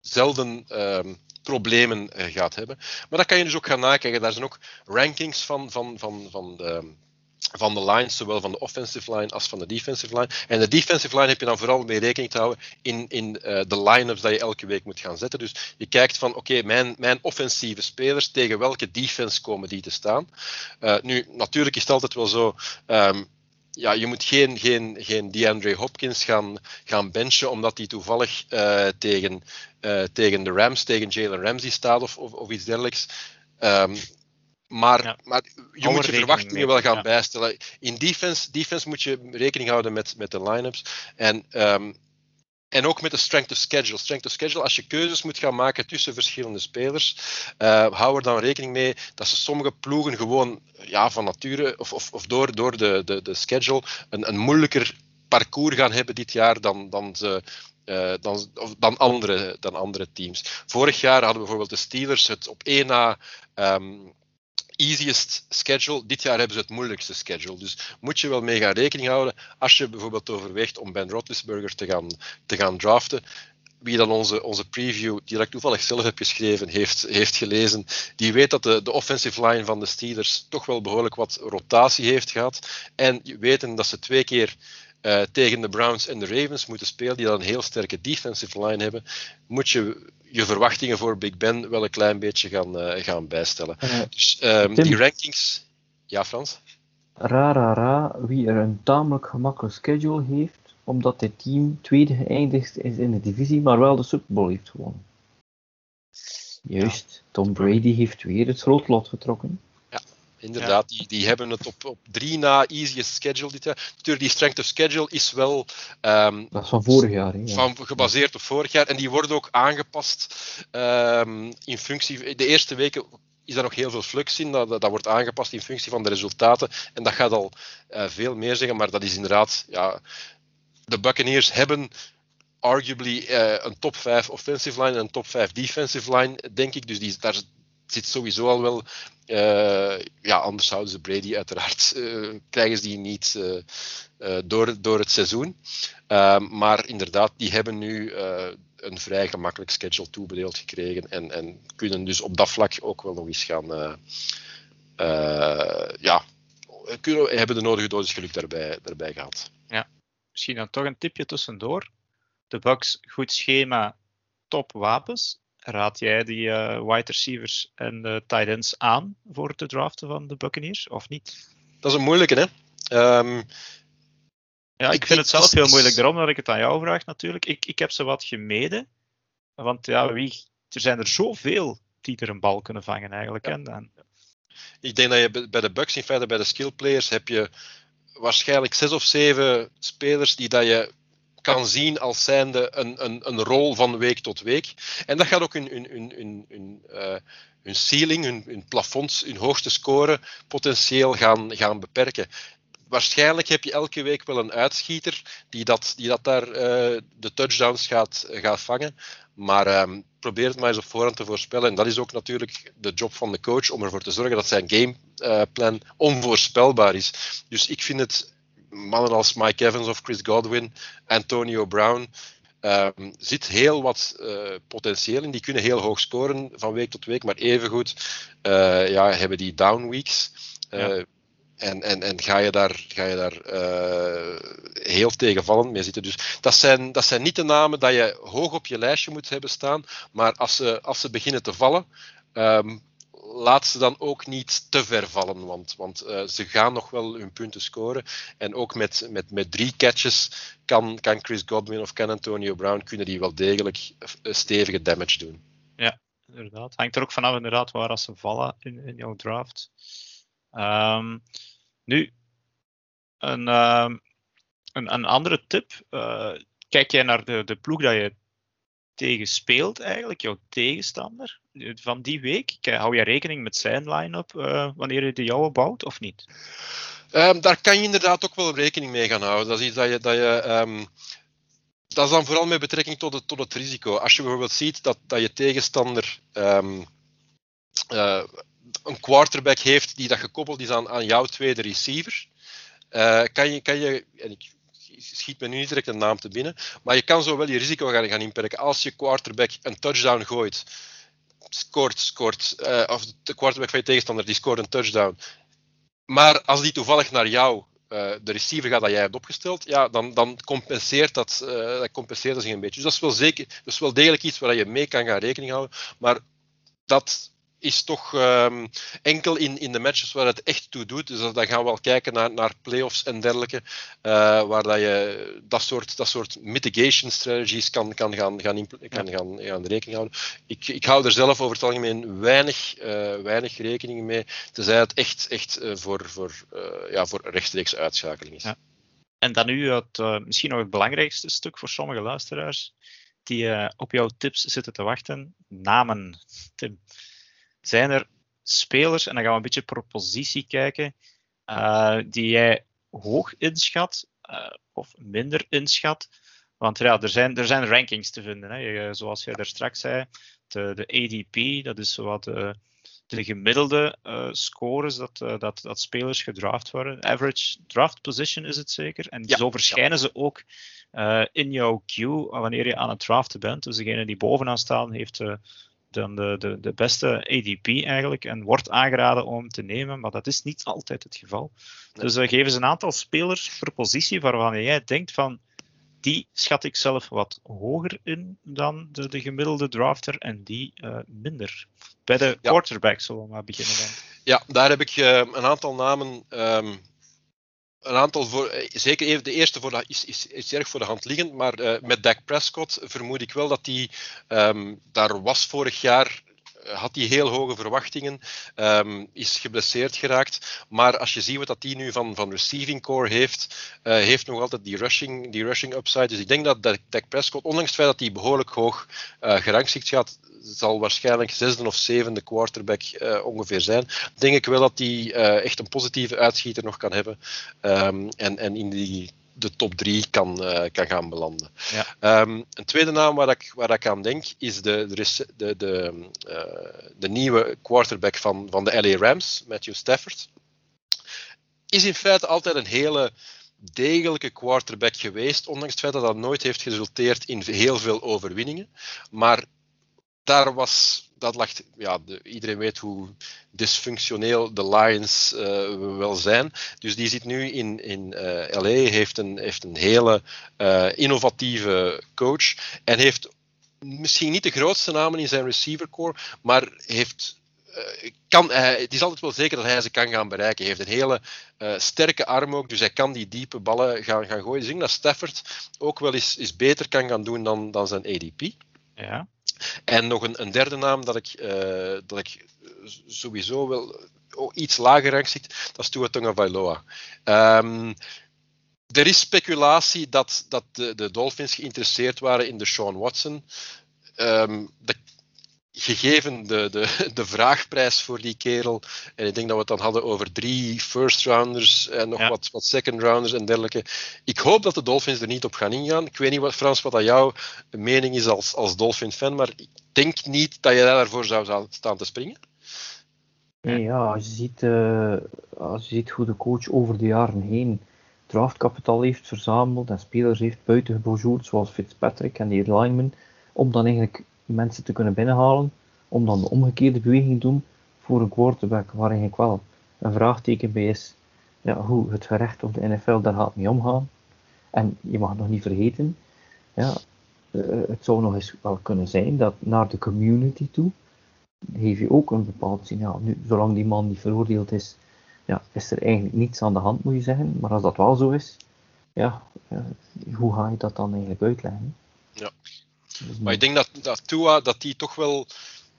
zelden ehm, problemen uh, gaat hebben. Maar dat kan je dus ook gaan nakijken. Daar zijn ook rankings van, van, van, van de van de lines, zowel van de offensive line als van de defensive line. En de defensive line heb je dan vooral mee rekening te houden in, in uh, de line-ups dat je elke week moet gaan zetten. Dus je kijkt van, oké, mijn, mijn offensieve spelers, tegen welke defense komen die te staan? Uh, nu, natuurlijk is het altijd wel zo, um, ja, je moet geen, geen, geen DeAndre Hopkins gaan, gaan benchen omdat hij toevallig uh, tegen, uh, tegen de Rams, tegen Jalen Ramsey staat of, of, of iets dergelijks. Um, maar, ja. maar je moet je verwachtingen wel gaan ja. bijstellen. In defense, defense moet je rekening houden met, met de line-ups. En um, en ook met de strength of schedule. Strength of schedule, als je keuzes moet gaan maken tussen verschillende spelers, uh, hou er dan rekening mee dat ze sommige ploegen gewoon ja, van nature of, of, of door, door de, de, de schedule een, een moeilijker parcours gaan hebben dit jaar dan, dan ze uh, dan, of, dan, andere, dan andere teams. Vorig jaar hadden bijvoorbeeld de Steelers het op één na um, easiest schedule. Dit jaar hebben ze het moeilijkste schedule. Dus moet je wel mee gaan rekening houden als je bijvoorbeeld overweegt om Ben Roethlisberger te gaan, te gaan draften. Wie dan onze, onze preview, die ik toevallig zelf heb geschreven, heeft, heeft gelezen, die weet dat de, de offensive line van de Steelers toch wel behoorlijk wat rotatie heeft gehad. En weten dat ze twee keer uh, tegen de Browns en de Ravens moeten spelen, die dan een heel sterke defensive line hebben, moet je je verwachtingen voor Big Ben wel een klein beetje gaan, uh, gaan bijstellen. Uh, dus um, die rankings. Ja, Frans? Ra, ra, ra, wie er een tamelijk gemakkelijk schedule heeft, omdat dit team tweede geëindigd is in de divisie, maar wel de Super Bowl heeft gewonnen. Juist, Tom Brady heeft weer het schrotlot getrokken. Ja. inderdaad. Die, die hebben het op, op drie na easiest schedule dit jaar. Natuurlijk, die strength of schedule is wel... Um, dat is van vorig jaar. Hè, van, gebaseerd op vorig jaar. En die wordt ook aangepast um, in functie... De eerste weken is daar nog heel veel flux in. Dat, dat, wordt aangepast in functie van de resultaten. En dat gaat al uh, veel meer zeggen, maar dat is inderdaad... Ja, de Buccaneers hebben arguably uh, een top 5 offensive line en een top 5 defensive line, denk ik. Dus die, daar zit sowieso al wel. Uh, ja, anders zouden ze Brady uiteraard. Uh, krijgen ze die niet door, door het seizoen. maar inderdaad, die hebben nu een vrij gemakkelijk schedule toebedeeld gekregen. En, en kunnen dus op dat vlak ook wel nog eens gaan. ja, kunnen, hebben de nodige dosis geluk daarbij, daarbij gehad. Ja, misschien dan toch een tipje tussendoor de Bucks goed schema, top wapens. Raad jij die uh, wide receivers en de tight ends aan voor het draften van de Buccaneers, of niet? Dat is een moeilijke, hè? Um, ja, ik, ik vind het zelf heel moeilijk, daarom dat ik het aan jou vraag natuurlijk. Ik, ik heb ze wat gemeden, want ja, wie, er zijn er zoveel die er een bal kunnen vangen eigenlijk. Ja. En, Ik denk dat je bij de Bucks, in feite bij de skill players, heb je waarschijnlijk zes of zeven spelers die dat je kan zien als zijnde een, een, een rol van week tot week. En dat gaat ook hun, hun, hun, hun, hun, uh, hun ceiling, hun, hun plafonds, hun hoogste score potentieel gaan, gaan beperken. Waarschijnlijk heb je elke week wel een uitschieter die dat, die dat daar uh, de touchdowns gaat, gaat vangen. Maar um, probeer het maar eens op voorhand te voorspellen. En dat is ook natuurlijk de job van de coach om ervoor te zorgen dat zijn gameplan onvoorspelbaar is. Dus ik vind het mannen als Mike Evans of Chris Godwin, Antonio Brown, um, zit heel wat uh, potentieel in. Die kunnen heel hoog scoren van week tot week, maar evengoed uh, ja, hebben die down weeks. Uh, ja. En, en, en ga je daar, ga je daar heel tegenvallend mee zitten. Dus dat zijn, dat zijn niet de namen dat je hoog op je lijstje moet hebben staan. Maar als ze, als ze beginnen te vallen, um, laat ze dan ook niet te ver vallen, want, want uh, ze gaan nog wel hun punten scoren. En ook met, met, met drie catches kan, kan Chris Godwin of kan Antonio Brown kunnen die wel degelijk stevige damage doen. Ja, inderdaad. Hangt er ook vanaf inderdaad waar ze vallen in, in jouw draft. Um, nu, een, um, een, een andere tip. Uh, kijk jij naar de, de ploeg dat je tegen speelt eigenlijk, jouw tegenstander van die week? Hou je rekening met zijn line-up uh, wanneer je de jouwe bouwt of niet? Um, daar kan je inderdaad ook wel rekening mee gaan houden. Dat is dat je. Dat, je, um, dat is dan vooral met betrekking tot het, tot het risico. Als je bijvoorbeeld ziet dat, dat je tegenstander uh, een quarterback heeft die dat gekoppeld is aan, aan jouw tweede receiver, kan, je, kan je, en schiet me nu niet direct een naam te binnen. Maar je kan zo wel je risico gaan, gaan inperken. Als je quarterback een touchdown gooit, scoort, scoort uh, of de quarterback van je tegenstander die scoort een touchdown. Maar als die toevallig naar jou, uh, de receiver gaat dat jij hebt opgesteld, ja, dan, dan compenseert dat, uh, dat compenseert zich een beetje. Dus dat is wel, zeker, dat is wel degelijk iets waar je mee kan gaan rekening houden. Maar dat is toch um, enkel in, in de matches waar het echt toe doet. Dus dan gaan we wel kijken naar, naar playoffs en dergelijke, uh, waar dat je dat soort, dat soort mitigation strategies kan, kan, gaan, gaan, kan gaan, gaan rekening houden. Ik, ik hou er zelf over het algemeen weinig, uh, weinig rekening mee, tenzij het echt, echt uh, voor, voor, ja, voor rechtstreeks uitschakeling is. Ja. En dan nu het, misschien nog het belangrijkste stuk voor sommige luisteraars die op jouw tips zitten te wachten. Namen, Tim zijn er spelers, en dan gaan we een beetje per positie kijken, uh, die jij hoog inschat uh, of minder inschat. Want ja, er zijn, er zijn rankings te vinden. Hè. Zoals jij daar straks zei, de, de ADP, dat is wat de, de gemiddelde uh, scores dat, dat, dat spelers gedraft worden. Average draft position is het zeker. En ja, zo verschijnen ja. ze ook in jouw queue wanneer je aan het draften bent. Dus degene die bovenaan staan heeft dan de, de, de beste ADP eigenlijk en wordt aangeraden om te nemen, maar dat is niet altijd het geval. Nee. Dus uh, geven ze een aantal spelers per positie waarvan jij denkt van die schat ik zelf wat hoger in dan de, de gemiddelde drafter en die uh, minder. Bij de ja. quarterback zullen we maar beginnen dan. Ja, daar heb ik uh, een aantal namen um, een aantal voor, zeker even de eerste voor de, is, is, is erg voor de hand liggend, maar uh, met Dak Prescott vermoed ik wel dat hij um, daar was vorig jaar had hij heel hoge verwachtingen, um, is geblesseerd geraakt. Maar als je ziet wat dat hij nu van, van receiving core heeft, uh, heeft nog altijd die rushing, die rushing upside. Dus ik denk dat Dak Prescott, ondanks het feit dat hij behoorlijk hoog uh, gerangschikt gaat, zal waarschijnlijk zesde of zevende quarterback ongeveer zijn. Denk ik wel dat hij echt een positieve uitschieter nog kan hebben. Um, en, en in die de top 3 kan, uh, kan gaan belanden. Ja. Um, een tweede naam waar ik, waar ik aan denk is de, de, de, de, uh, de nieuwe quarterback van, van de LA Rams, Matthew Stafford. Is in feite altijd een hele degelijke quarterback geweest, ondanks het feit dat dat nooit heeft geresulteerd in heel veel overwinningen. Maar daar was dat lag, ja, de, iedereen weet hoe dysfunctioneel de Lions uh, wel zijn. Dus die zit nu in, in eh, LA, heeft een, heeft een hele uh, innovatieve coach en heeft misschien niet de grootste namen in zijn receiver core, maar heeft kan, het is altijd wel zeker dat hij ze kan gaan bereiken. Hij heeft een hele sterke arm ook, dus hij kan die diepe ballen gaan, gaan gooien. Dus ik denk dat Stafford ook wel eens, eens beter kan gaan doen dan, dan zijn ADP. Ja. En nog een, een derde naam dat ik, uh, dat ik sowieso wel oh, iets lager rank ziet, dat is Tua Tagovailoa. Um, er is speculatie dat, dat de, de, Dolphins geïnteresseerd waren in de Sean Watson. Dat gegeven de, de, de vraagprijs voor die kerel, en ik denk dat we het dan hadden over drie first rounders en nog wat, wat second rounders en dergelijke. Ik hoop dat de Dolphins er niet op gaan ingaan. Ik weet niet, wat, Frans, wat dat jouw mening is als, als Dolphin-fan, maar ik denk niet dat je daarvoor zou staan te springen. Nee, ja, als je, ziet, uh, als je ziet hoe de coach over de jaren heen draftkapitaal heeft verzameld en spelers heeft buitengebouwd, zoals Fitzpatrick en die linemen, om dan eigenlijk mensen te kunnen binnenhalen, om dan de omgekeerde beweging te doen voor een quarterback waar eigenlijk wel een vraagteken bij is ja, hoe het gerecht of de NFL daar gaat mee omgaan. En je mag nog niet vergeten, ja, eh, het zou nog eens wel kunnen zijn dat naar de community toe geef je ook een bepaald signaal. Nu, zolang die man niet veroordeeld is, ja, is er eigenlijk niets aan de hand, moet je zeggen. Maar als dat wel zo is, ja, eh, hoe ga je dat dan eigenlijk uitleggen? Ja. Maar ik denk dat, dat Tua, dat die toch wel...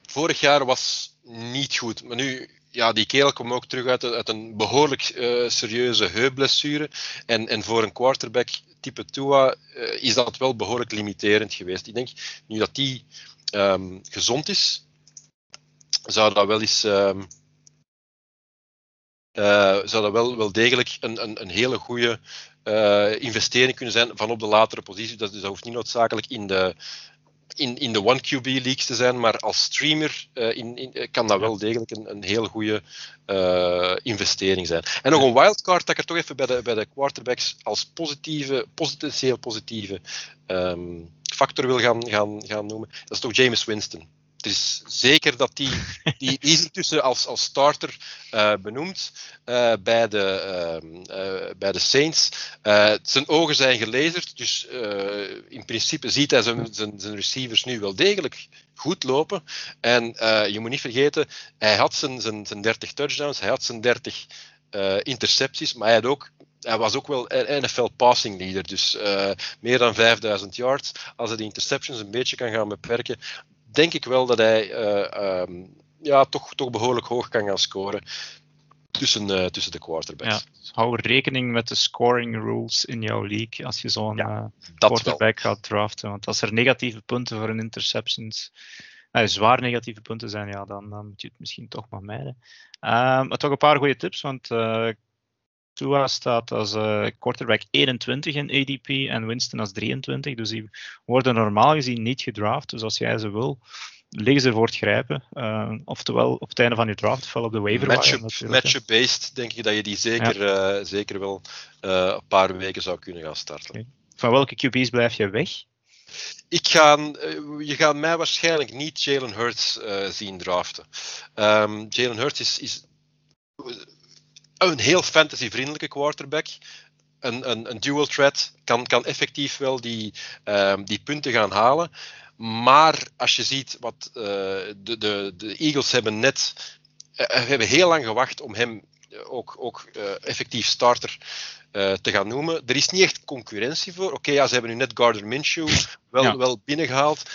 Vorig jaar was niet goed. Maar nu, ja, die kerel komt ook terug uit, uit een behoorlijk uh, serieuze heupblessure. En, en voor een quarterback type Tua uh, is dat wel behoorlijk limiterend geweest. Ik denk, nu dat die um, gezond is, zou dat wel eens... Um, uh, zou dat wel, wel degelijk een, een, een hele goede uh, investering kunnen zijn van op de latere positie. Dat, dus dat hoeft niet noodzakelijk in de, in, in de One QB leagues te zijn, maar als streamer uh, in, in, kan dat wel degelijk een, een heel goede uh, investering zijn. En nog een wildcard dat ik er toch even bij de, bij de quarterbacks als positieve, potentieel positieve um, factor wil gaan, gaan, gaan noemen. Dat is toch James Winston is zeker dat die, die, die is intussen als, als starter uh, benoemd uh, bij, de, uh, bij de Saints. zijn ogen zijn gelezerd, dus in principe ziet hij zijn, zijn, zijn receivers nu wel degelijk goed lopen. En je moet niet vergeten, hij had zijn, zijn, zijn 30 touchdowns, hij had zijn 30 intercepties, maar hij had ook hij was ook wel NFL passing leader, dus uh, meer dan 5000 yards. Als hij de interceptions een beetje kan gaan beperken, denk ik wel dat hij uh, um, ja, toch, toch behoorlijk hoog kan gaan scoren tussen, uh, tussen de quarterbacks. Ja, dus hou rekening met de scoring rules in jouw league als je zo'n ja, uh, quarterback gaat draften. Want als er negatieve punten voor een interceptions, uh, zwaar negatieve punten zijn, ja, dan, dan, moet je het misschien toch maar mijden. Um, maar toch een paar goede tips, want Tua staat als uh, quarterback 21 in ADP en Winston als 23. Dus die worden normaal gezien niet gedraft. Dus als jij ze wil, liggen ze voor het grijpen. Uh, oftewel op het einde van je draft, fel op de waiver Matchup, matchup-based denk ik dat je die zeker, ja. uh, zeker wel een paar weken zou kunnen gaan starten. Okay. Van welke QB's blijf je weg? Ik ga, je gaat mij waarschijnlijk niet Jalen Hurts zien draften. Um, Jalen Hurts is, is een heel fantasyvriendelijke quarterback. Een, een, een, dual threat kan, kan effectief wel die, um, die punten gaan halen. Maar als je ziet wat uh, de, de, de Eagles hebben net uh, hebben heel lang gewacht om hem ook, ook uh, effectief starter te gaan noemen. Er is niet echt concurrentie voor. Oké, okay, ja, ze hebben nu net Gardner Minshew wel, ja. wel binnengehaald.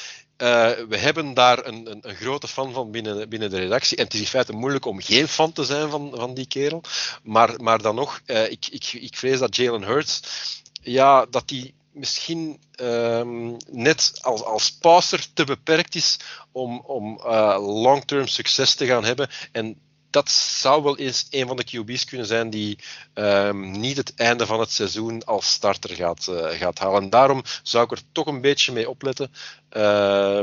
We hebben daar een, een, een, grote fan van binnen, binnen de redactie. En het is in feite moeilijk om geen fan te zijn van, van die kerel. Maar, maar dan nog, ik, ik, ik vrees dat Jalen Hurts, ja, dat die misschien um, net als, als passer te beperkt is om, om uh, long-term succes te gaan hebben. En dat zou wel eens een van de QB's kunnen zijn die um, niet het einde van het seizoen als starter gaat, uh, gaat halen. En daarom zou ik er toch een beetje mee opletten. Uh,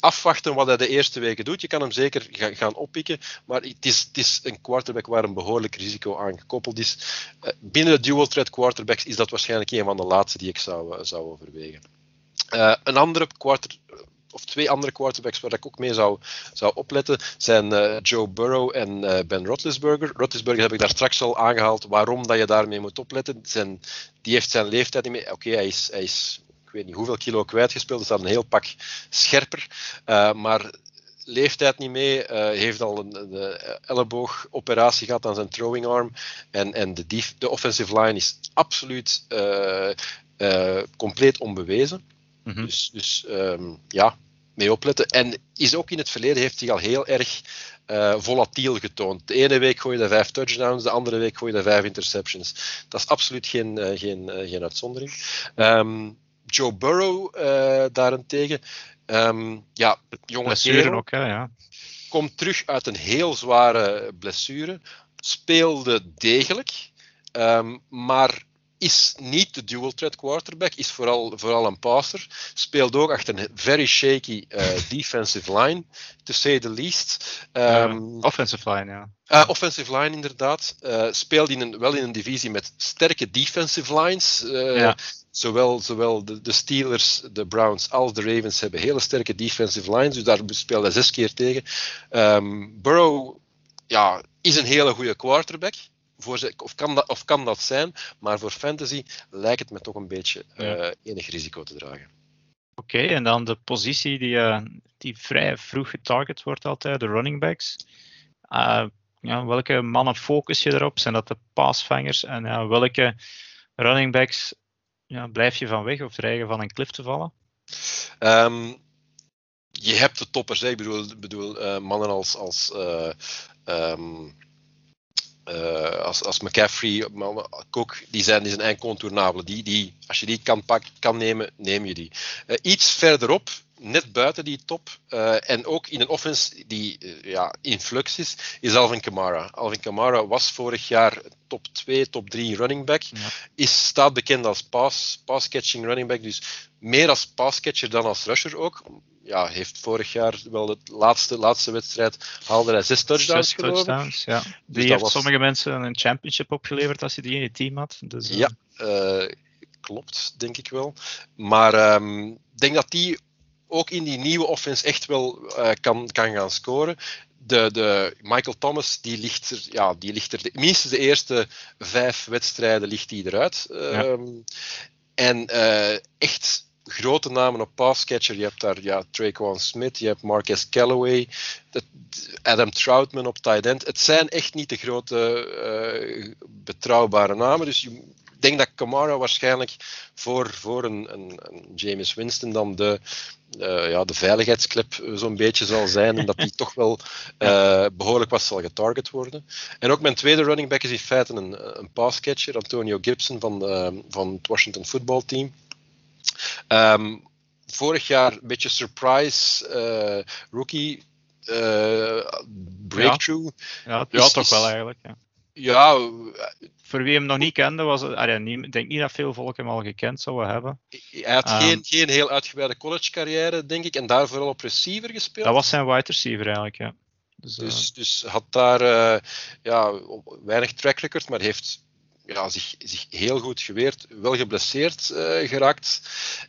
afwachten wat hij de eerste weken doet. Je kan hem zeker gaan oppikken, maar het is, het is een quarterback waar een behoorlijk risico aan gekoppeld is. Uh, binnen de dual threat quarterbacks is dat waarschijnlijk een van de laatste die ik zou, uh, zou overwegen. Een andere quarter, of twee andere quarterbacks waar ik ook mee zou, zou opletten zijn uh, Joe Burrow en uh, Ben Roethlisberger. Roethlisberger heb ik daar straks al aangehaald waarom dat je daarmee moet opletten. Zijn, die heeft zijn leeftijd niet meer. Oké, hij, is, hij is weet niet hoeveel kilo kwijtgespeeld. Is dat een heel pak scherper. Uh, maar leeftijd niet mee. Uh, heeft al een, een elleboogoperatie gehad aan zijn throwing arm. En, en de, de offensive line is absoluut compleet onbewezen. Mm -hmm. Dus, dus um, ja, mee opletten. En is ook in het verleden heeft zich al heel erg uh, volatiel getoond. De ene week gooi je vijf touchdowns, de andere week gooi je vijf interceptions. Dat is absoluut geen, uh, geen, uh, geen uitzondering. Um, Joe Burrow daarentegen. Um, ja, jonge blessure ook, hè, ja. Komt terug uit een heel zware blessure. Speelde degelijk. Um, maar is niet de dual threat quarterback, is vooral, vooral een passer. Speelt ook achter een very shaky uh, defensive line, to say the least. Um, uh, offensive line, ja. Uh, offensive line, inderdaad. speelt in een, wel in een divisie met sterke defensive lines. Ja. Zowel, zowel de, de, Steelers, de Browns als de Ravens hebben hele sterke defensive lines, dus daar speelde hij zes keer tegen. Um, Burrow ja, is een hele goede quarterback voor of, kan dat, of kan dat zijn, maar voor fantasy lijkt het me toch een beetje ja. uh, enig risico te dragen. Oké, okay, en dan de positie die, uh, die vrij vroeg getarget wordt altijd, de running backs. Uh, ja, welke mannen focus je erop? Zijn dat de paasvangers? En ja, welke running backs ja, blijf je van weg of dreigen van een klif te vallen? Um, je hebt de toppers, hè. ik bedoel, bedoel mannen als, als um, uh, als, als McCaffrey, Cook, die zijn, die zijn. Die, die, als je die kan, pak, kan nemen, neem je die. Uh, iets verderop, net buiten die top, uh, en ook in een offense die ja, in flux is, is Alvin Kamara. Alvin Kamara was vorig jaar top 2, top 3 running back. Ja. Is, staat bekend als pass, pass catching running back, dus meer als pass catcher dan als rusher ook ja, heeft vorig jaar wel de laatste, laatste wedstrijd haalde hij zes touchdowns, zes touchdowns ja. Dus die heeft was... sommige mensen een championship opgeleverd als hij die in je team had. Dus, uh... Ja, uh, klopt, denk ik wel. Maar ik um, denk dat die ook in die nieuwe offense echt wel uh, kan, kan gaan scoren. De, de Michael Thomas, die ligt er, ja, die ligt er de, minstens de eerste vijf wedstrijden ligt die eruit. Ja. Um, en echt grote namen op passcatcher. Je hebt daar ja, Traquan Smith, je hebt Marcus Callaway, Adam Troutman op tight end. Het zijn echt niet de grote uh, betrouwbare namen. Dus ik denk dat Kamara waarschijnlijk voor, voor een, een, een James Winston dan de, uh, ja, de veiligheidsclip zo'n beetje zal zijn. En dat die toch wel uh, behoorlijk wat zal getarget worden. En ook mijn tweede running back is in feite een, een passcatcher, Antonio Gibson van, de, van het Washington Football Team. Um, vorig jaar een beetje surprise uh, rookie uh, breakthrough. Ja, ja, is, toch wel eigenlijk. Ja. ja. Voor wie hem nog niet kende, was het, ik denk niet dat veel volk hem al gekend zouden hebben. Hij had um, geen, geen heel uitgebreide college carrière, denk ik, en daar vooral op receiver gespeeld. Dat was zijn wide receiver eigenlijk, ja. Dus, dus, dus had daar uh, ja, weinig track record, maar heeft ja, zich, zich heel goed geweerd, wel geblesseerd uh, geraakt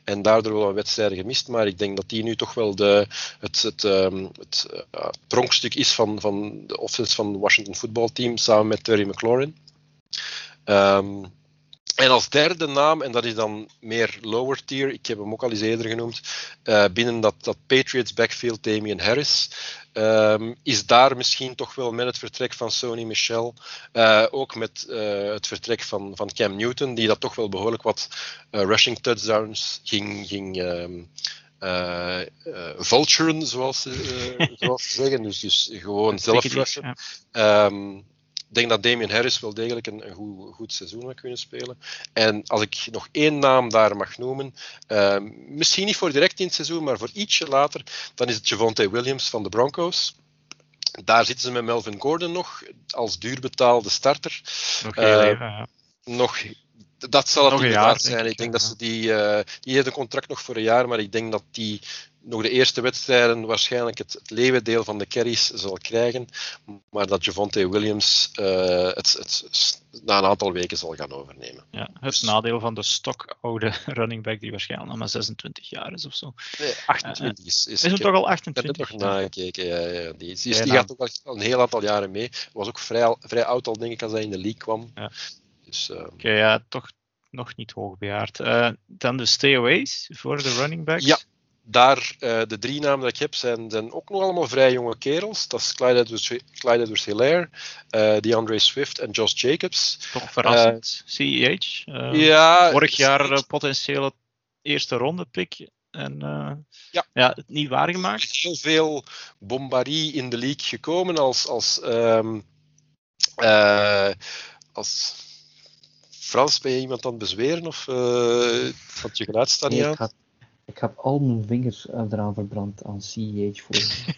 en daardoor wel een wedstrijden gemist. Maar ik denk dat die nu toch wel de, het, het, um, het uh, pronkstuk is van, van de offense van het Washington voetbalteam samen met Terry McLaurin. Um, en als derde naam, en dat is dan meer lower tier, ik heb hem ook al eens eerder genoemd, uh, binnen dat, dat Patriots backfield Damian Harris, um, is daar misschien toch wel met het vertrek van Sony Michel, uh, ook met uh, het vertrek van, van Cam Newton, die dat toch wel behoorlijk wat rushing touchdowns ging, ging um, uh, vulturen, zoals, ze, zoals ze zeggen. Dus, dus gewoon zelf rushen. Ehm, ik denk dat Damien Harris wel degelijk een, een goed, goed, seizoen gaat kunnen spelen. En als ik nog één naam daar mag noemen, uh, misschien niet voor direct in het seizoen, maar voor ietsje later, dan is het Javonte Williams van de Broncos. Daar zitten ze met Melvin Gordon nog als duurbetaalde starter. Nog heel uh, even, ja. Nog dat zal het nog inderdaad zijn. Ik denk dat ze die, uh, die heeft een contract nog voor een jaar, maar ik denk dat die nog de eerste wedstrijden waarschijnlijk het, het leeuwendeel van de carries zal krijgen, maar dat Javonte Williams uh, het, het, na een aantal weken zal gaan overnemen. Ja, het nadeel van de stokoude running back die waarschijnlijk nog maar 26 jaar is of zo. Nee, 28 uh, is. Is, is het toch al 28? Ik heb er nog nagekeken, ja, ja. Die, die, die gaat ook al een heel aantal jaren mee. Was ook vrij, vrij oud al, denk ik, als hij in de league kwam. Ja. Dus, uh, Oké, okay, ja, toch nog niet hoogbejaard. Uh, dan de stayaways voor de running backs. Ja, daar, uh, de drie namen die ik heb, zijn, zijn ook nog allemaal vrij jonge kerels. Dat is Clyde Edwards-Hilaire, uh, DeAndre Swift en Josh Jacobs. Toch verrassend, CEH. ja, vorig jaar potentiële eerste ronde pick. En ja. ja, het niet waargemaakt. Heel veel bombarie in de league gekomen als, als, um, als Frans, ben je iemand aan het bezweren of uh, had je geluid staan niet aan? Ik heb al mijn vingers eraan verbrand aan CEH voor.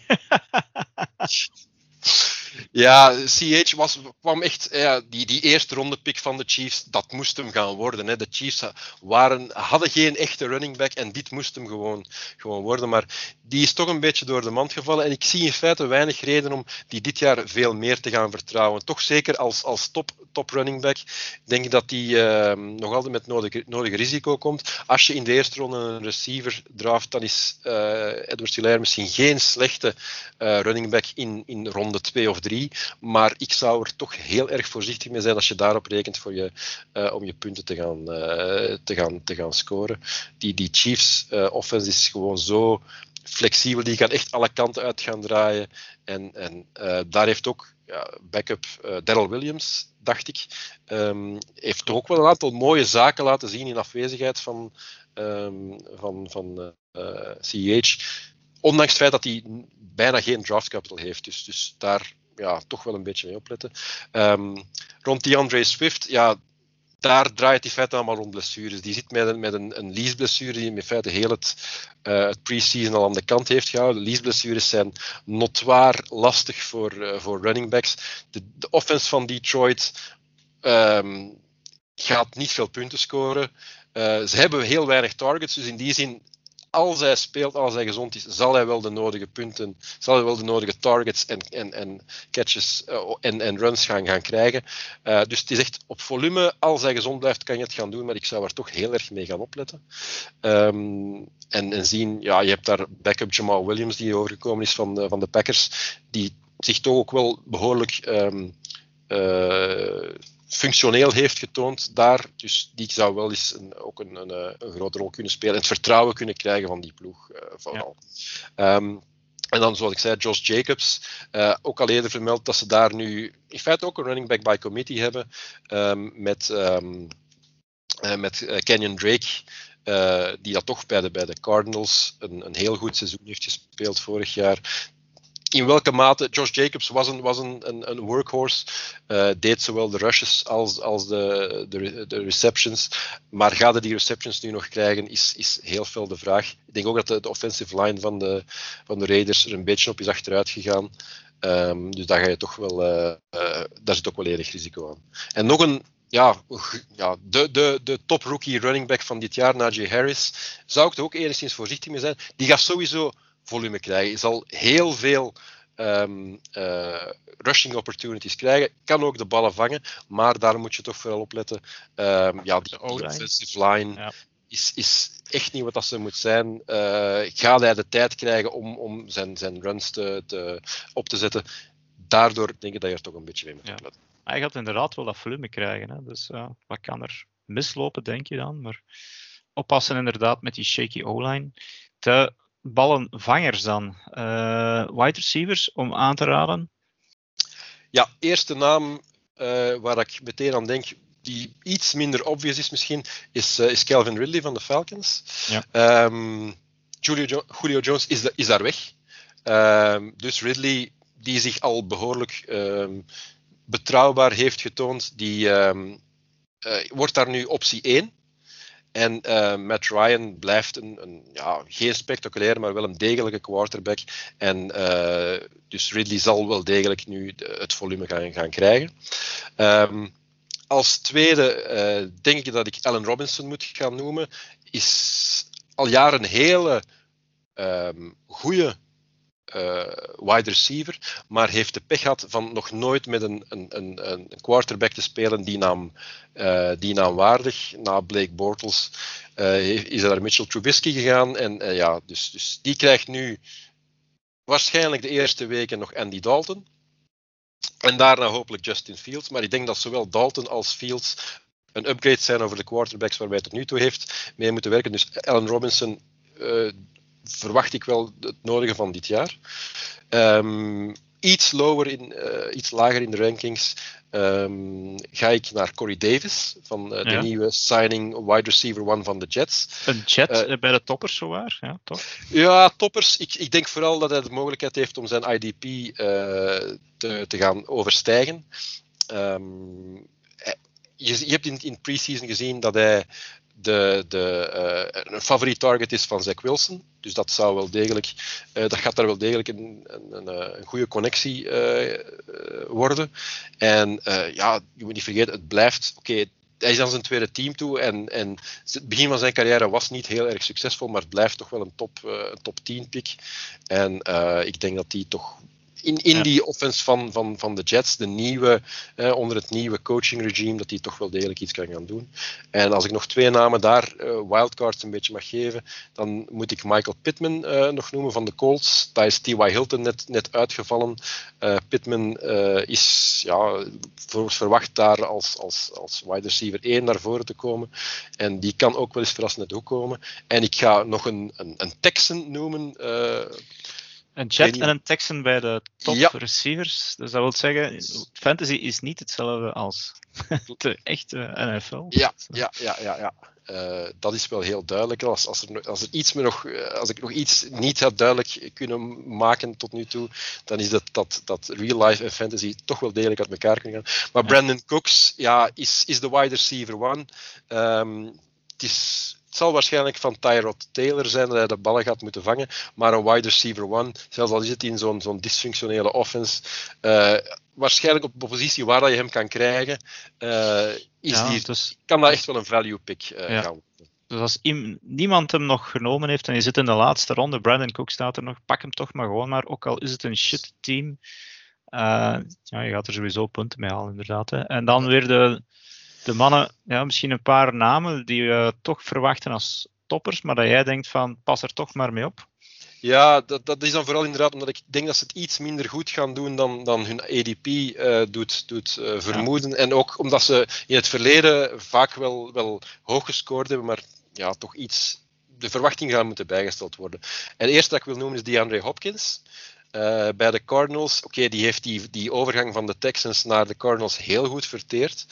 Ja, CH was, kwam echt, die, die eerste ronde pick van de Chiefs, dat moest hem gaan worden. Hè. De Chiefs waren, hadden geen echte running back en dit moest hem gewoon, gewoon worden. Maar die is toch een beetje door de mand gevallen. En ik zie in feite weinig reden om die dit jaar veel meer te gaan vertrouwen. Toch zeker als, als top, top running back denk dat die uh, nog altijd met nodig, nodig risico komt. Als je in de eerste ronde een receiver draft, dan is uh, Edward Hilaire misschien geen slechte uh, running back in, in ronde 2 of 3. Maar ik zou er toch heel erg voorzichtig mee zijn als je daarop rekent voor je, uh, om je punten te gaan, uh, te gaan, te gaan scoren. Die, die Chiefs uh, offense is gewoon zo flexibel. Die gaan echt alle kanten uit gaan draaien. En, en daar heeft ook ja, backup Daryl Williams, dacht ik, um, heeft toch ook wel een aantal mooie zaken laten zien in afwezigheid van, um, van, van CEH. Ondanks het feit dat hij bijna geen draft capital heeft. Dus, dus daar ja, toch wel een beetje mee opletten. Um, rond die Andre Swift, ja, daar draait die feite allemaal rond blessures. Die zit met een, met een, een lease-blessure die in feite heel het, uh, het pre-season al aan de kant heeft gehouden. Lease-blessures zijn notwaar lastig voor, uh, voor running backs. De, de offense van Detroit um, gaat niet veel punten scoren. Uh, ze hebben heel weinig targets, dus in die zin als hij speelt, als hij gezond is, zal hij wel de nodige punten, zal hij wel de nodige targets en, en, en catches uh, en, en runs gaan, gaan krijgen. Uh, dus het is echt op volume, als hij gezond blijft, kan je het gaan doen, maar ik zou er toch heel erg mee gaan opletten. Um, en, en zien, ja, je hebt daar backup Jamal Williams die overgekomen is van de, van de Packers, die zich toch ook wel behoorlijk um, uh, functioneel heeft getoond daar. Dus die zou wel eens een, ook een, een, eh, een, grote rol kunnen spelen. En het vertrouwen kunnen krijgen van die ploeg uh, vooral. Ja. Um, en dan, zoals ik zei, Josh Jacobs. Uh, ook al eerder vermeld dat ze daar nu in feite ook een running back by committee hebben. Um, met, um, uh, met Kenyon Drake. Uh, die dat toch bij de, bij de Cardinals een, een heel goed seizoen heeft gespeeld vorig jaar in welke mate Josh Jacobs was een, was een, een, een workhorse, uh, deed zowel de rushes als, als de, de, de, receptions. Maar gaat hij die receptions nu nog krijgen, is, is heel veel de vraag. Ik denk ook dat de, de offensive line van de, van de Raiders er een beetje op is achteruit gegaan. Um, dus daar, ga je toch wel, uh, uh, daar zit ook wel enig risico aan. En nog een, ja, ja de, de, de top rookie running back van dit jaar, Najee Harris, zou ik er ook enigszins voorzichtig mee zijn. Die gaat sowieso volume krijgen. Je zal heel veel um, uh, rushing opportunities krijgen. Kan ook de ballen vangen, maar daar moet je toch vooral op letten. Um, ja, die offensive line ja. is, is echt niet wat dat ze moet zijn. Uh, gaat hij de tijd krijgen om, om zijn, zijn runs te, te, op te zetten? Daardoor denk ik dat je er toch een beetje mee moet opletten. Ja. Hij gaat inderdaad wel dat volume krijgen. Hè? Dus uh, wat kan er mislopen, denk je dan? Maar oppassen inderdaad met die shaky O-line. De ballenvangers dan? Uh, wide receivers om aan te raden? Ja, eerste naam uh, waar ik meteen aan denk, die iets minder obvious is misschien, is, uh, is Calvin Ridley van de Falcons. Ja. Um, Julio, Jo- Julio Jones is, de- is daar weg. Ehm, dus Ridley, die zich al behoorlijk ehm, betrouwbaar heeft getoond, die ehm, eh, wordt daar nu optie 1. En eh, Matt Ryan blijft een, een ja, geen spectaculaire, maar wel een degelijke quarterback. En eh, dus Ridley zal wel degelijk nu het volume gaan, gaan krijgen. Ehm, als tweede eh, denk ik dat ik Allen Robinson moet gaan noemen. Is al jaren een hele ehm goede eh, wide receiver, maar heeft de pech gehad van nog nooit met een, een, een, een quarterback te spelen die naam, eh, die naam waardig. Na Blake Bortles eh, is er naar Mitchell Trubisky gegaan. En ja, dus, dus die krijgt nu waarschijnlijk de eerste weken nog Andy Dalton. En daarna hopelijk Justin Fields. Maar ik denk dat zowel Dalton als Fields een upgrade zijn over de quarterbacks waar hij tot nu toe heeft mee moeten werken. Dus Allen Robinson verwacht ik wel het nodige van dit jaar. Ehm, iets, lower in, eh, iets lager in de rankings ehm, ga ik naar Corey Davis, van eh, de Ja. nieuwe signing wide receiver one van de Jets. Een chat Eh, bij de toppers, zowaar. Ja, toch? Ja, toppers. Ik, ik denk vooral dat hij de mogelijkheid heeft om zijn IDP te, te gaan overstijgen. Ehm, je, je hebt in, in pre-season gezien dat hij de, de, eh, een favoriet target is van Zach Wilson. Dus dat zou wel degelijk, eh, dat gaat daar wel degelijk een, een, een, eh, goede connectie worden. En ja, je moet niet vergeten, het blijft. Oké, hij is aan zijn tweede team toe en, en het begin van zijn carrière was niet heel erg succesvol, maar het blijft toch wel een top, een top 10 pick. En ik denk dat die toch in, in Ja. die offense van, van, van de Jets, de nieuwe, eh, onder het nieuwe coaching regime, dat die toch wel degelijk iets kan gaan doen. En als ik nog twee namen daar, eh, wildcards, een beetje mag geven, dan moet ik Michael Pittman eh, nog noemen van de Colts. Daar is T.Y. Hilton net, net uitgevallen. Pittman is ja, voor- verwacht daar als, als, als wide receiver 1 naar voren te komen. En die kan ook wel eens verrassend hoek komen. En ik ga nog een, een, een Texan noemen. Een chat en een Texan bij de top Ja. receivers. Dus dat wil zeggen, fantasy is niet hetzelfde als de echte NFL. Ja, ja, ja, ja. ja. Eh, dat is wel heel duidelijk. Als, als, er, als, er iets me nog, eh, als ik nog iets niet had duidelijk kunnen maken tot nu toe, dan is dat dat, dat real life en fantasy toch wel degelijk uit elkaar kunnen gaan. Maar Ja. Brandon Cooks ja, is, is de wide receiver one. Ehm, het, is, het zal waarschijnlijk van Tyrod Taylor zijn dat hij de ballen gaat moeten vangen, maar een wide receiver one, zelfs al is het in zo'n zo'n dysfunctionele offense, eh, waarschijnlijk op de positie waar dat je hem kan krijgen, eh, is Ja, die dus, kan dat echt wel een value pick eh, Ja. gaan worden. dus als iem- niemand hem nog genomen heeft en je zit in de laatste ronde, Brandon Cook staat er nog, pak hem toch maar gewoon maar. Ook al is het een shit team, ja, je gaat er sowieso punten mee halen, inderdaad. Hè. En dan weer de, de mannen, ja, misschien een paar namen die we toch verwachten als toppers, maar dat jij denkt van, pas er toch maar mee op. Ja, dat, dat is dan vooral inderdaad omdat ik denk dat ze het iets minder goed gaan doen dan, dan hun ADP eh, doet, doet eh, vermoeden. En ook omdat ze in het verleden vaak wel, wel hoog gescoord hebben, maar ja, toch iets. De verwachtingen gaan moeten bijgesteld worden. En het eerste dat ik wil noemen is DeAndre Hopkins. Eh, bij de Cardinals, oké, die heeft die, die overgang van de Texans naar de Cardinals heel goed verteerd.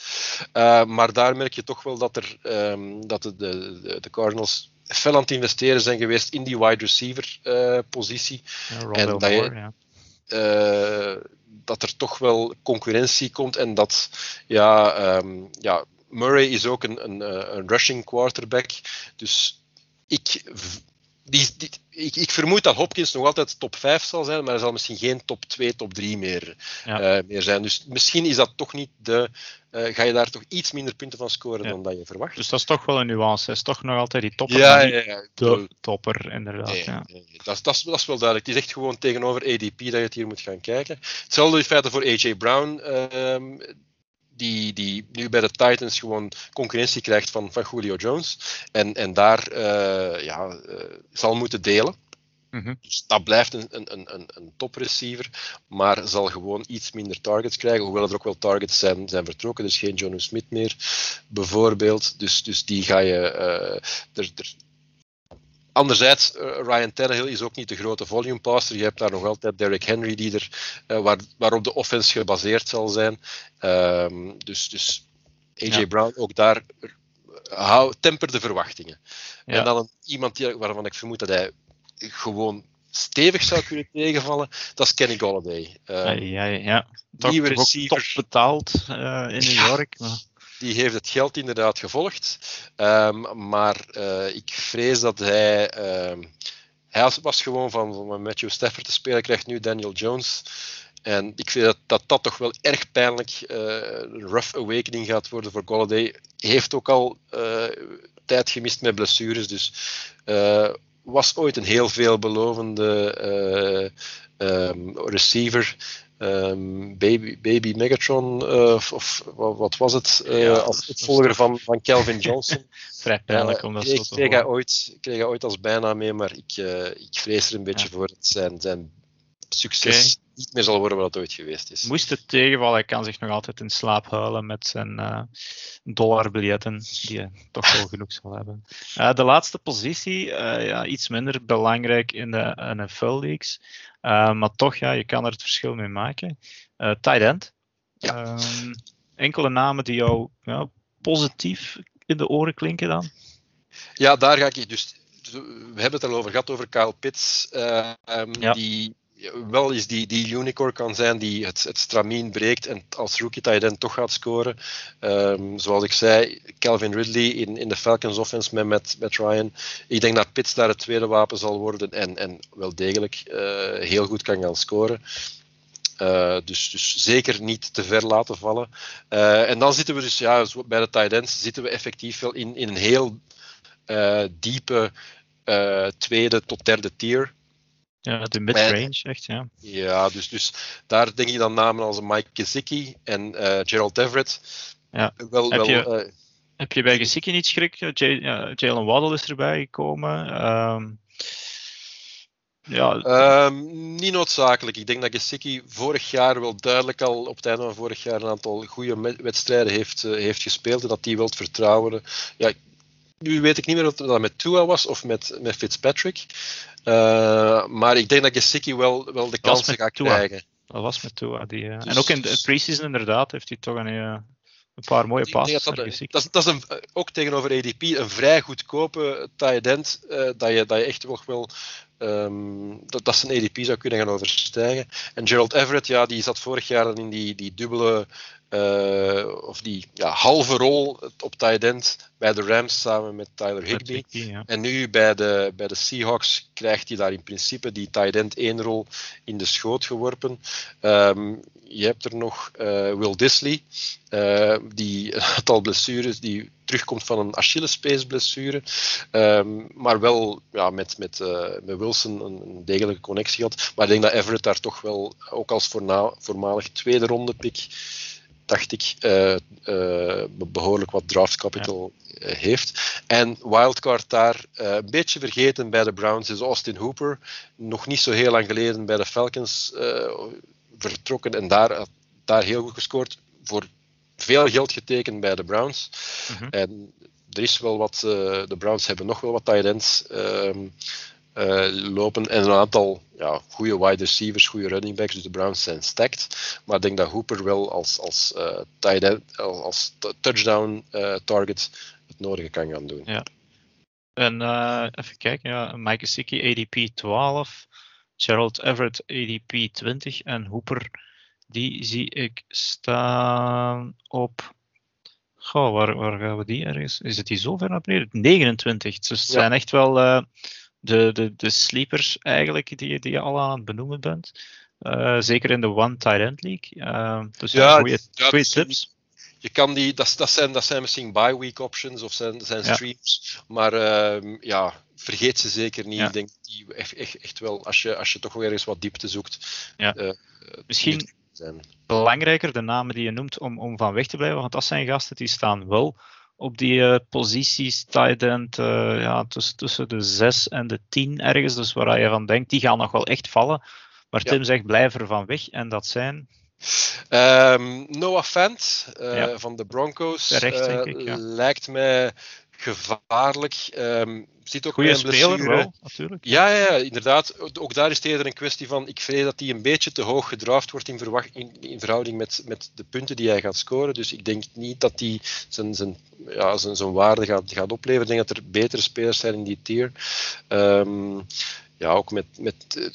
Eh, maar daar merk je toch wel dat, er, ehm, dat de, de, de Cardinals fel aan het investeren zijn geweest in die wide receiver eh, positie. Ja, En dat je- Moore, ja. Dat er toch wel concurrentie komt en dat ja, ehm, ja, Murray is ook een, een, een rushing quarterback. Dus ik, die, die, ik, ik vermoed dat Hopkins nog altijd top 5 zal zijn, maar hij zal misschien geen top 2, top 3 meer, Ja. eh, meer zijn. Dus misschien is dat toch niet de. eh, ga je daar toch iets minder punten van scoren Ja. dan dat je verwacht. Dus dat is toch wel een nuance. Hij is toch nog altijd die topper, ja, ja, de topper, inderdaad. Nee, ja. nee, nee. Dat, is, dat, is, dat is wel duidelijk. Het is echt gewoon tegenover ADP dat je het hier moet gaan kijken. Hetzelfde in feite voor AJ Brown, ehm, die, die nu bij de Titans gewoon concurrentie krijgt van, van Julio Jones. En, en daar eh, ja, eh, zal moeten delen. Mhm. Dus dat blijft een, een, een, een- topreceiver, maar zal gewoon iets minder targets krijgen. Hoewel er ook wel targets zijn, zijn vertrokken, dus geen John Smith meer, bijvoorbeeld. Dus, dus die ga je. eh, er, er, Anderzijds, eh, Ryan Tannehill is ook niet de grote volume passer. Je hebt daar nog altijd Derrick Henry, die er, eh, waar, waarop de offense gebaseerd zal zijn. Ehm, dus, dus AJ Ja. Brown, ook daar, eh, hou, temper de verwachtingen. Ja. En dan een, iemand die, waarvan ik vermoed dat hij gewoon stevig zou kunnen tegenvallen, dat is Kenny Golladay. ja, ja, ja. Toch, nieuwe receiver. top betaald in New. York. Maar, Die heeft het geld inderdaad gevolgd. Ehm, maar eh, ik vrees dat hij. ehm, hij was- gewoon van, Matthew Stafford te spelen, krijgt nu Daniel Jones. En ik vind dat dat, toch wel erg pijnlijk eh, een rough awakening gaat worden voor Golladay. Heeft ook al eh, tijd gemist met blessures. Dus was ooit een heel veelbelovende eh, ehm, receiver. Ehm, baby, baby Megatron, eh, of, of wat, was het? eh, Ja, als opvolger van, van Calvin Johnson. vrij pijnlijk om dat zo kreeg, te kreeg, hij ooit, kreeg hij ooit als bijnaam mee, maar ik, eh, ik vrees er een beetje Ja. voor dat zijn, zijn succes niet meer zal worden wat het ooit geweest is. Moest het tegenvallen, hij kan zich nog altijd in slaap huilen met zijn eh dollarbiljetten, die hij toch wel genoeg zal hebben. Eh, de laatste positie, eh, ja, iets minder belangrijk in de NFL-leagues, Eh, maar toch, ja, je kan er het verschil mee maken. Eh tight end. Ja. Ehm, enkele namen die jou ja, positief in de oren klinken dan? Ja, daar ga ik dus. We hebben het al over gehad, over Kyle Pitts. eh, ehm, Ja. Die wel eens die, die unicorn kan zijn die het, het stramien breekt en als rookie tight end toch gaat scoren. Ehm, zoals ik zei, Calvin Ridley in, in de Falcons offense met, met, Ryan. Ik denk dat Pitts daar het tweede wapen zal worden en, en wel degelijk eh, heel goed kan gaan scoren. Eh, dus, dus zeker niet te ver laten vallen. Eh, en dan zitten we dus ja, bij de tight ends zitten we effectief wel in, in een heel diepe tweede tot derde tier. Ja, de mid-range, echt, ja. Ja, dus, dus daar denk ik dan namen als Mike Gesicki en eh, Gerald Everett. Ja. Wel, Heb wel, je- eh, Heb je bij Gesicki niet schrik? Jalen Waddle is erbij gekomen. Ehm, ja, Ehm, niet noodzakelijk. Ik denk dat Gesicki vorig jaar wel duidelijk al op het einde van vorig jaar een aantal goede wedstrijden heeft, eh, heeft gespeeld en dat hij wel het vertrouwen. Ja, nu weet ik niet meer of dat met Tua was of met, met Fitzpatrick. Eh, maar ik denk dat Gesicki wel, wel de kansen gaat Tua. krijgen. dat was met Tua. Die, eh, en Dus- ook in de preseason inderdaad heeft hij toch een, eh, een paar mooie passes dat, dat, dat, is, dat is een, ook tegenover ADP een vrij goedkope tight end dat, je, dat je echt wel, wel ehm, dat, dat zijn ADP zou kunnen gaan overstijgen. En Gerald Everett, ja, die zat vorig jaar in die, die dubbele eh, of die ja, halve rol op tight end bij de Rams samen met Tyler ja. En nu bij de, bij de Seahawks krijgt hij daar in principe die tight end één rol in de schoot geworpen. Ehm, je hebt er nog eh, Will Disley, eh, die een aantal blessures, die terugkomt van een Achillespees-blessure. Ehm, maar wel ja, met, met, eh, met Wilson een, een degelijke connectie had. Maar ik denk dat Everett daar toch wel, ook als voorna, voormalig tweede ronde pick, dacht ik, eh, eh, behoorlijk wat draft capital heeft. En wildcard daar, een beetje vergeten bij de Browns, is Austin Hooper. Nog niet zo heel lang geleden bij de Falcons vertrokken en daar, daar heel goed gescoord. Voor veel geld getekend bij de Browns. Mhm. En er is wel wat, eh, de Browns hebben nog wel wat tight ends ehm, eh, lopen en een aantal ja, goede wide receivers, goede running backs. Dus de Browns zijn stacked. Maar ik denk dat Hooper wel als, als, eh, tight end, als, touchdown target het nodige kan gaan doen. Ja. En even kijken, ja, Mike Gesicki ADP 12, Gerald Everett ADP 20 en Hooper, die zie ik staan op. Goh, waar, waar gaan we die ergens? Is het die zo ver naar beneden? 29. Dus het Ja. zijn echt wel eh, de, de, de sleepers eigenlijk die, die je al aan het benoemen bent. Eh, zeker in de One Tight End League. Eh, dus ja, goede dus- tips. Je kan die, dat, dat, zijn, dat zijn misschien bye week options of zijn, zijn Ja. streams. Maar ehm, ja, vergeet ze zeker niet. Ja. Ik denk die echt, echt, echt wel, als je, als je toch wel ergens wat diepte zoekt. Ja. Misschien zijn. belangrijker, de namen die je noemt, om, om van weg te blijven. Want dat zijn gasten die staan wel op die eh, posities, tight end, eh, ja, tussen, tussen de 6 en de 10 ergens. Dus waar je van denkt, die gaan nog wel echt vallen. Maar Ja. Tim zegt, blijf er van weg. En dat zijn, Ehm, Noah Fant eh, Ja. van de Broncos Terecht, denk ik, ja. lijkt mij gevaarlijk. Ehm ziet ook goede bij een speler wel, natuurlijk. Ja, ja, ja, inderdaad. Ook daar is het eerder een kwestie van. Ik vrees dat hij een beetje te hoog gedraft wordt in, verwacht, in, in verhouding met, met de punten die hij gaat scoren. Dus ik denk niet dat hij zijn, zijn, ja, zijn, zijn waarde gaat, gaat opleveren. Ik denk dat er betere spelers zijn in die tier. Ehm, ja, ook met, met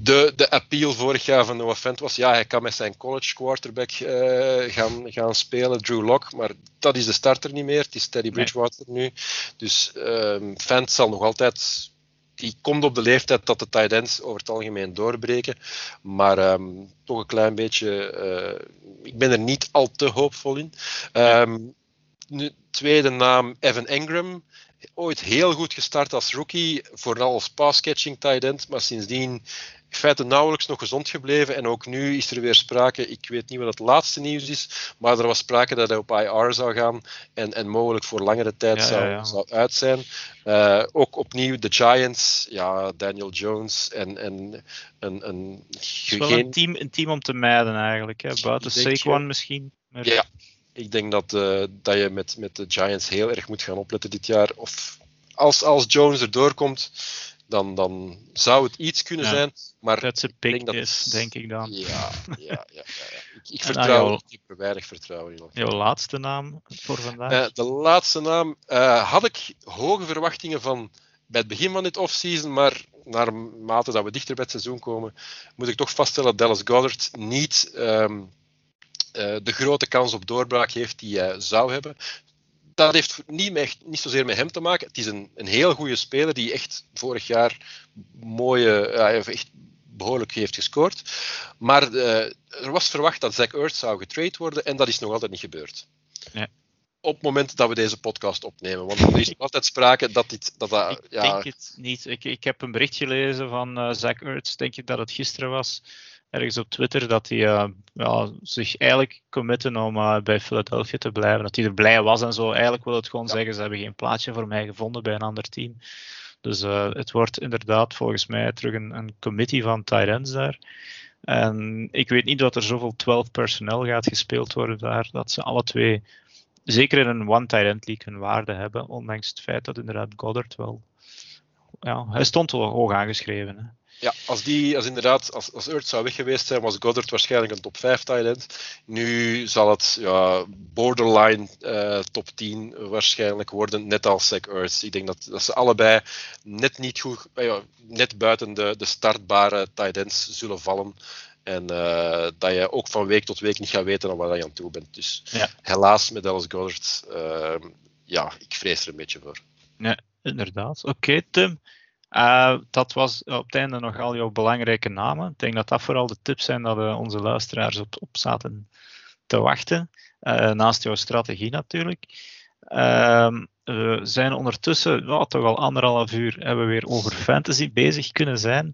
de, de appeal vorig jaar van Noah Fent was, ja, hij kan met zijn college quarterback uh, gaan, gaan spelen, Drew Lock, maar dat is de starter niet meer. Het is Teddy Bridgewater nu. Dus um, Fent zal nog altijd die komt op de leeftijd dat de tight ends over het algemeen doorbreken. Maar um, toch een klein beetje. Uh, ik ben er niet al te hoopvol in. Um, nu, tweede naam Evan Engram. Ooit heel goed gestart als rookie, vooral als pass-catching tight end. Maar sindsdien in feite nauwelijks nog gezond gebleven. En ook nu is er weer sprake, ik weet niet wat het laatste nieuws is, maar er was sprake dat hij op IR zou gaan en, en mogelijk voor langere tijd zou, zou uit zijn. Uh, ook opnieuw de Giants, ja, Daniel Jones en, en een, een, is wel een, team, een team om te mijden eigenlijk, hè? buiten Saquon misschien. Maar... Ja, ik denk dat, uh, dat je met, met de Giants heel erg moet gaan opletten dit jaar. Of als, als Jones erdoor komt, dan, dan zou het iets kunnen zijn. Maar dat ze pick denk is, denk ik dan. Ja, ja, ja. ja, Ik, ik vertrouw, jou, ik heb weinig vertrouwen in. Jouw laatste naam voor vandaag? Uh, de laatste naam uh, had ik hoge verwachtingen van bij het begin van dit offseason, maar naarmate dat we dichter bij het seizoen komen, moet ik toch vaststellen dat Dallas Goddard niet um, uh, de grote kans op doorbraak heeft die hij zou hebben dat heeft niet, met, niet zozeer met hem te maken. Het is een, een heel goede speler die echt vorig jaar mooie, ja, echt behoorlijk heeft gescoord. Maar uh, er was verwacht dat Zach Ertz zou getrade worden en dat is nog altijd niet gebeurd. Op het moment dat we deze podcast opnemen. Want er is altijd sprake dat dit. Dat, dat, ik ja... denk het niet. Ik, ik heb een bericht gelezen van uh, Zach Ertz, denk ik dat het gisteren was ergens op Twitter dat hij uh, ja, zich eigenlijk committen om uh, bij Philadelphia te blijven. Dat hij er blij was en zo. Eigenlijk wil het gewoon zeggen, ze hebben geen plaatsje voor mij gevonden bij een ander team. Dus uh, het wordt inderdaad volgens mij terug een, een committee van tight daar. En ik weet niet dat er zoveel 12 personeel gaat gespeeld worden daar, dat ze alle twee, zeker in een one tight end league, hun waarde hebben. Ondanks het feit dat inderdaad Goddard wel, ja, hij stond wel hoog aangeschreven. Hè. Ja, als, die, als inderdaad, als, als Earth zou weg geweest zijn, was Goddard waarschijnlijk een top 5 tight Nu zal het ja, borderline uh, top 10 waarschijnlijk worden, net als Zach Earth. Ik denk dat, dat ze allebei net niet goed, uh, ja, net buiten de, de startbare ends zullen vallen. En uh, dat je ook van week tot week niet gaat weten waar je aan toe bent. Dus ja. helaas met Dallas Goddard, ja, ik vrees er een beetje voor. Ja, inderdaad. Oké, Tim. Uh, dat was op het einde nog al jouw belangrijke namen. Ik denk dat dat vooral de tips zijn dat onze luisteraars op, op, zaten te wachten. Uh, naast jouw strategie natuurlijk. Ehm, we zijn ondertussen toch al anderhalf uur hebben we weer over fantasy bezig kunnen zijn.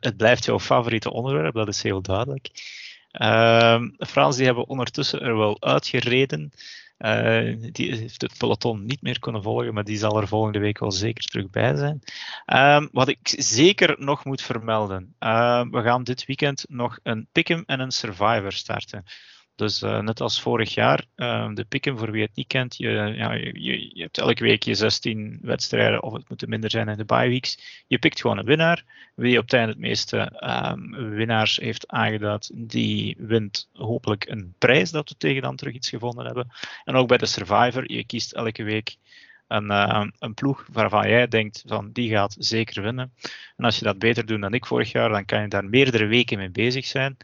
het blijft jouw favoriete onderwerp, dat is heel duidelijk. Ehm, Frans, die hebben ondertussen er wel uitgereden. Uh, die heeft het peloton niet meer kunnen volgen, maar die zal er volgende week wel zeker terug bij zijn. Um, wat ik zeker nog moet vermelden. Uh, we gaan dit weekend nog een Pick'em en een Survivor starten. Dus uh, net als vorig jaar, uh, de Pick'em, voor wie het niet kent, je, ja, je, je, hebt elke week je 16 wedstrijden, of het moeten minder zijn in de bye weeks. Je pikt gewoon een winnaar. Wie op einde het meeste um, winnaars heeft aangeduid, die wint hopelijk een prijs dat we tegen dan terug iets gevonden hebben. En ook bij de Survivor, je kiest elke week een, uh, een ploeg waarvan jij denkt van die gaat zeker winnen. En als je dat beter doet dan ik vorig jaar, dan kan je daar meerdere weken mee bezig zijn.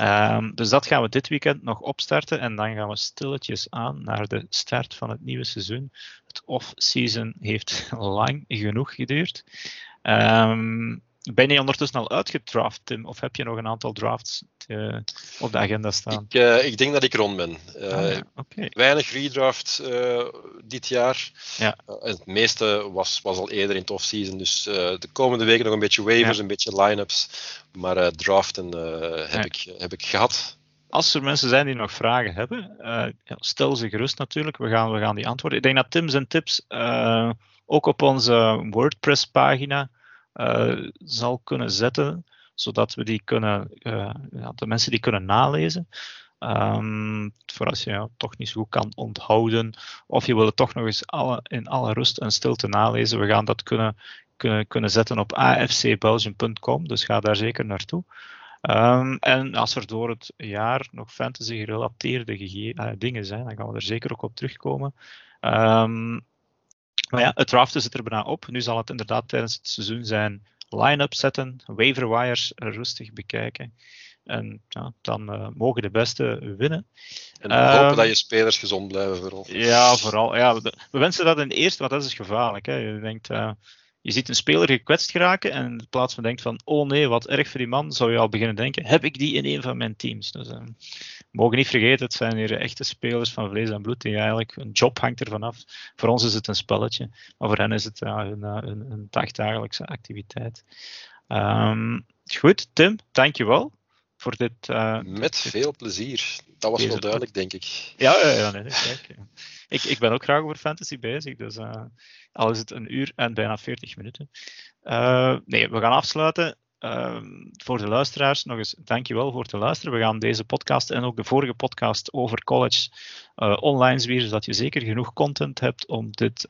Um, dus dat gaan we dit weekend nog opstarten en dan gaan we stilletjes aan naar de start van het nieuwe seizoen. Het off-season heeft lang genoeg geduurd. Um, ben je ondertussen al uitgedraft, Tim? Of heb je nog een aantal drafts uh, op de agenda staan? Ik, uh, ik, denk dat ik rond ben. Uh, ah, ja. okay. Weinig redraft dit jaar. Ja. het meeste was, was al eerder in het offseason. Dus de komende weken nog een beetje waivers, ja. een beetje line-ups. Maar draften heb, ik, heb ik gehad. Als er mensen zijn die nog vragen hebben, stel ze gerust natuurlijk. We gaan, we gaan die antwoorden. Ik denk dat Tim zijn tips ook op onze WordPress-pagina uh, zal kunnen zetten, zodat we die kunnen, uh, ja, de mensen die kunnen nalezen. Um, voor als je ja, toch niet zo goed kan onthouden, of je wil het toch nog eens alle, in alle rust en stilte nalezen. We gaan dat kunnen, kunnen, kunnen zetten op afcbelgium.com, dus ga daar zeker naartoe. Um, en als er door het jaar nog fantasy gerelateerde uh, dingen zijn, dan gaan we er zeker ook op terugkomen. Um, maar ja, het draften zit er bijna op. Nu zal het inderdaad tijdens het seizoen zijn line-up zetten, waiver wires rustig bekijken. En ja, dan uh, mogen de beste winnen. En we hopen ehm, dat je spelers gezond blijven vooral. Ja, vooral. Ja, we wensen dat in het eerste, want dat is gevaarlijk. Hè. Je denkt, uh, je ziet een speler gekwetst geraken en in plaats van denkt van, oh nee, wat erg voor die man, zou je al beginnen denken, heb ik die in een van mijn teams? Dus uh, mogen niet vergeten, het zijn hier echte spelers van vlees en bloed die eigenlijk, een job hangt ervan af. Voor ons is het een spelletje, maar voor hen is het ja, een, een, een dagdagelijkse activiteit. Um, goed, Tim, dankjewel voor dit. Uh, Met veel plezier. Dat was wel duidelijk, denk ik. Ja, ja, ja nee, kijk, Ik, ik ben ook graag over fantasy bezig, dus uh, al is het een uur en bijna 40 minuten. Uh, nee, we gaan afsluiten. Uh, voor de luisteraars, nog eens dankjewel voor het luisteren. We gaan deze podcast en ook de vorige podcast over college online zwieren, zodat je zeker genoeg content hebt om dit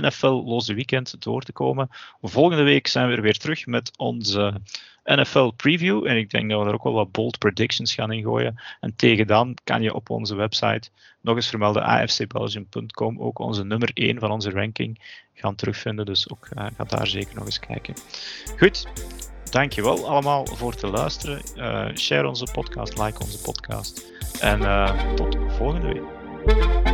NFL-loze weekend door te komen. Volgende week zijn we er weer terug met onze NFL preview. En ik denk dat we er ook wel wat bold predictions gaan ingooien. En tegen dan kan je op onze website nog eens vermelden afcbelgium.com ook onze nummer 1 van onze ranking gaan terugvinden. Dus ook uh, ga daar zeker nog eens kijken. Goed, dankjewel allemaal voor het luisteren. Uh, share onze podcast, like onze podcast. En uh, tot volgende week.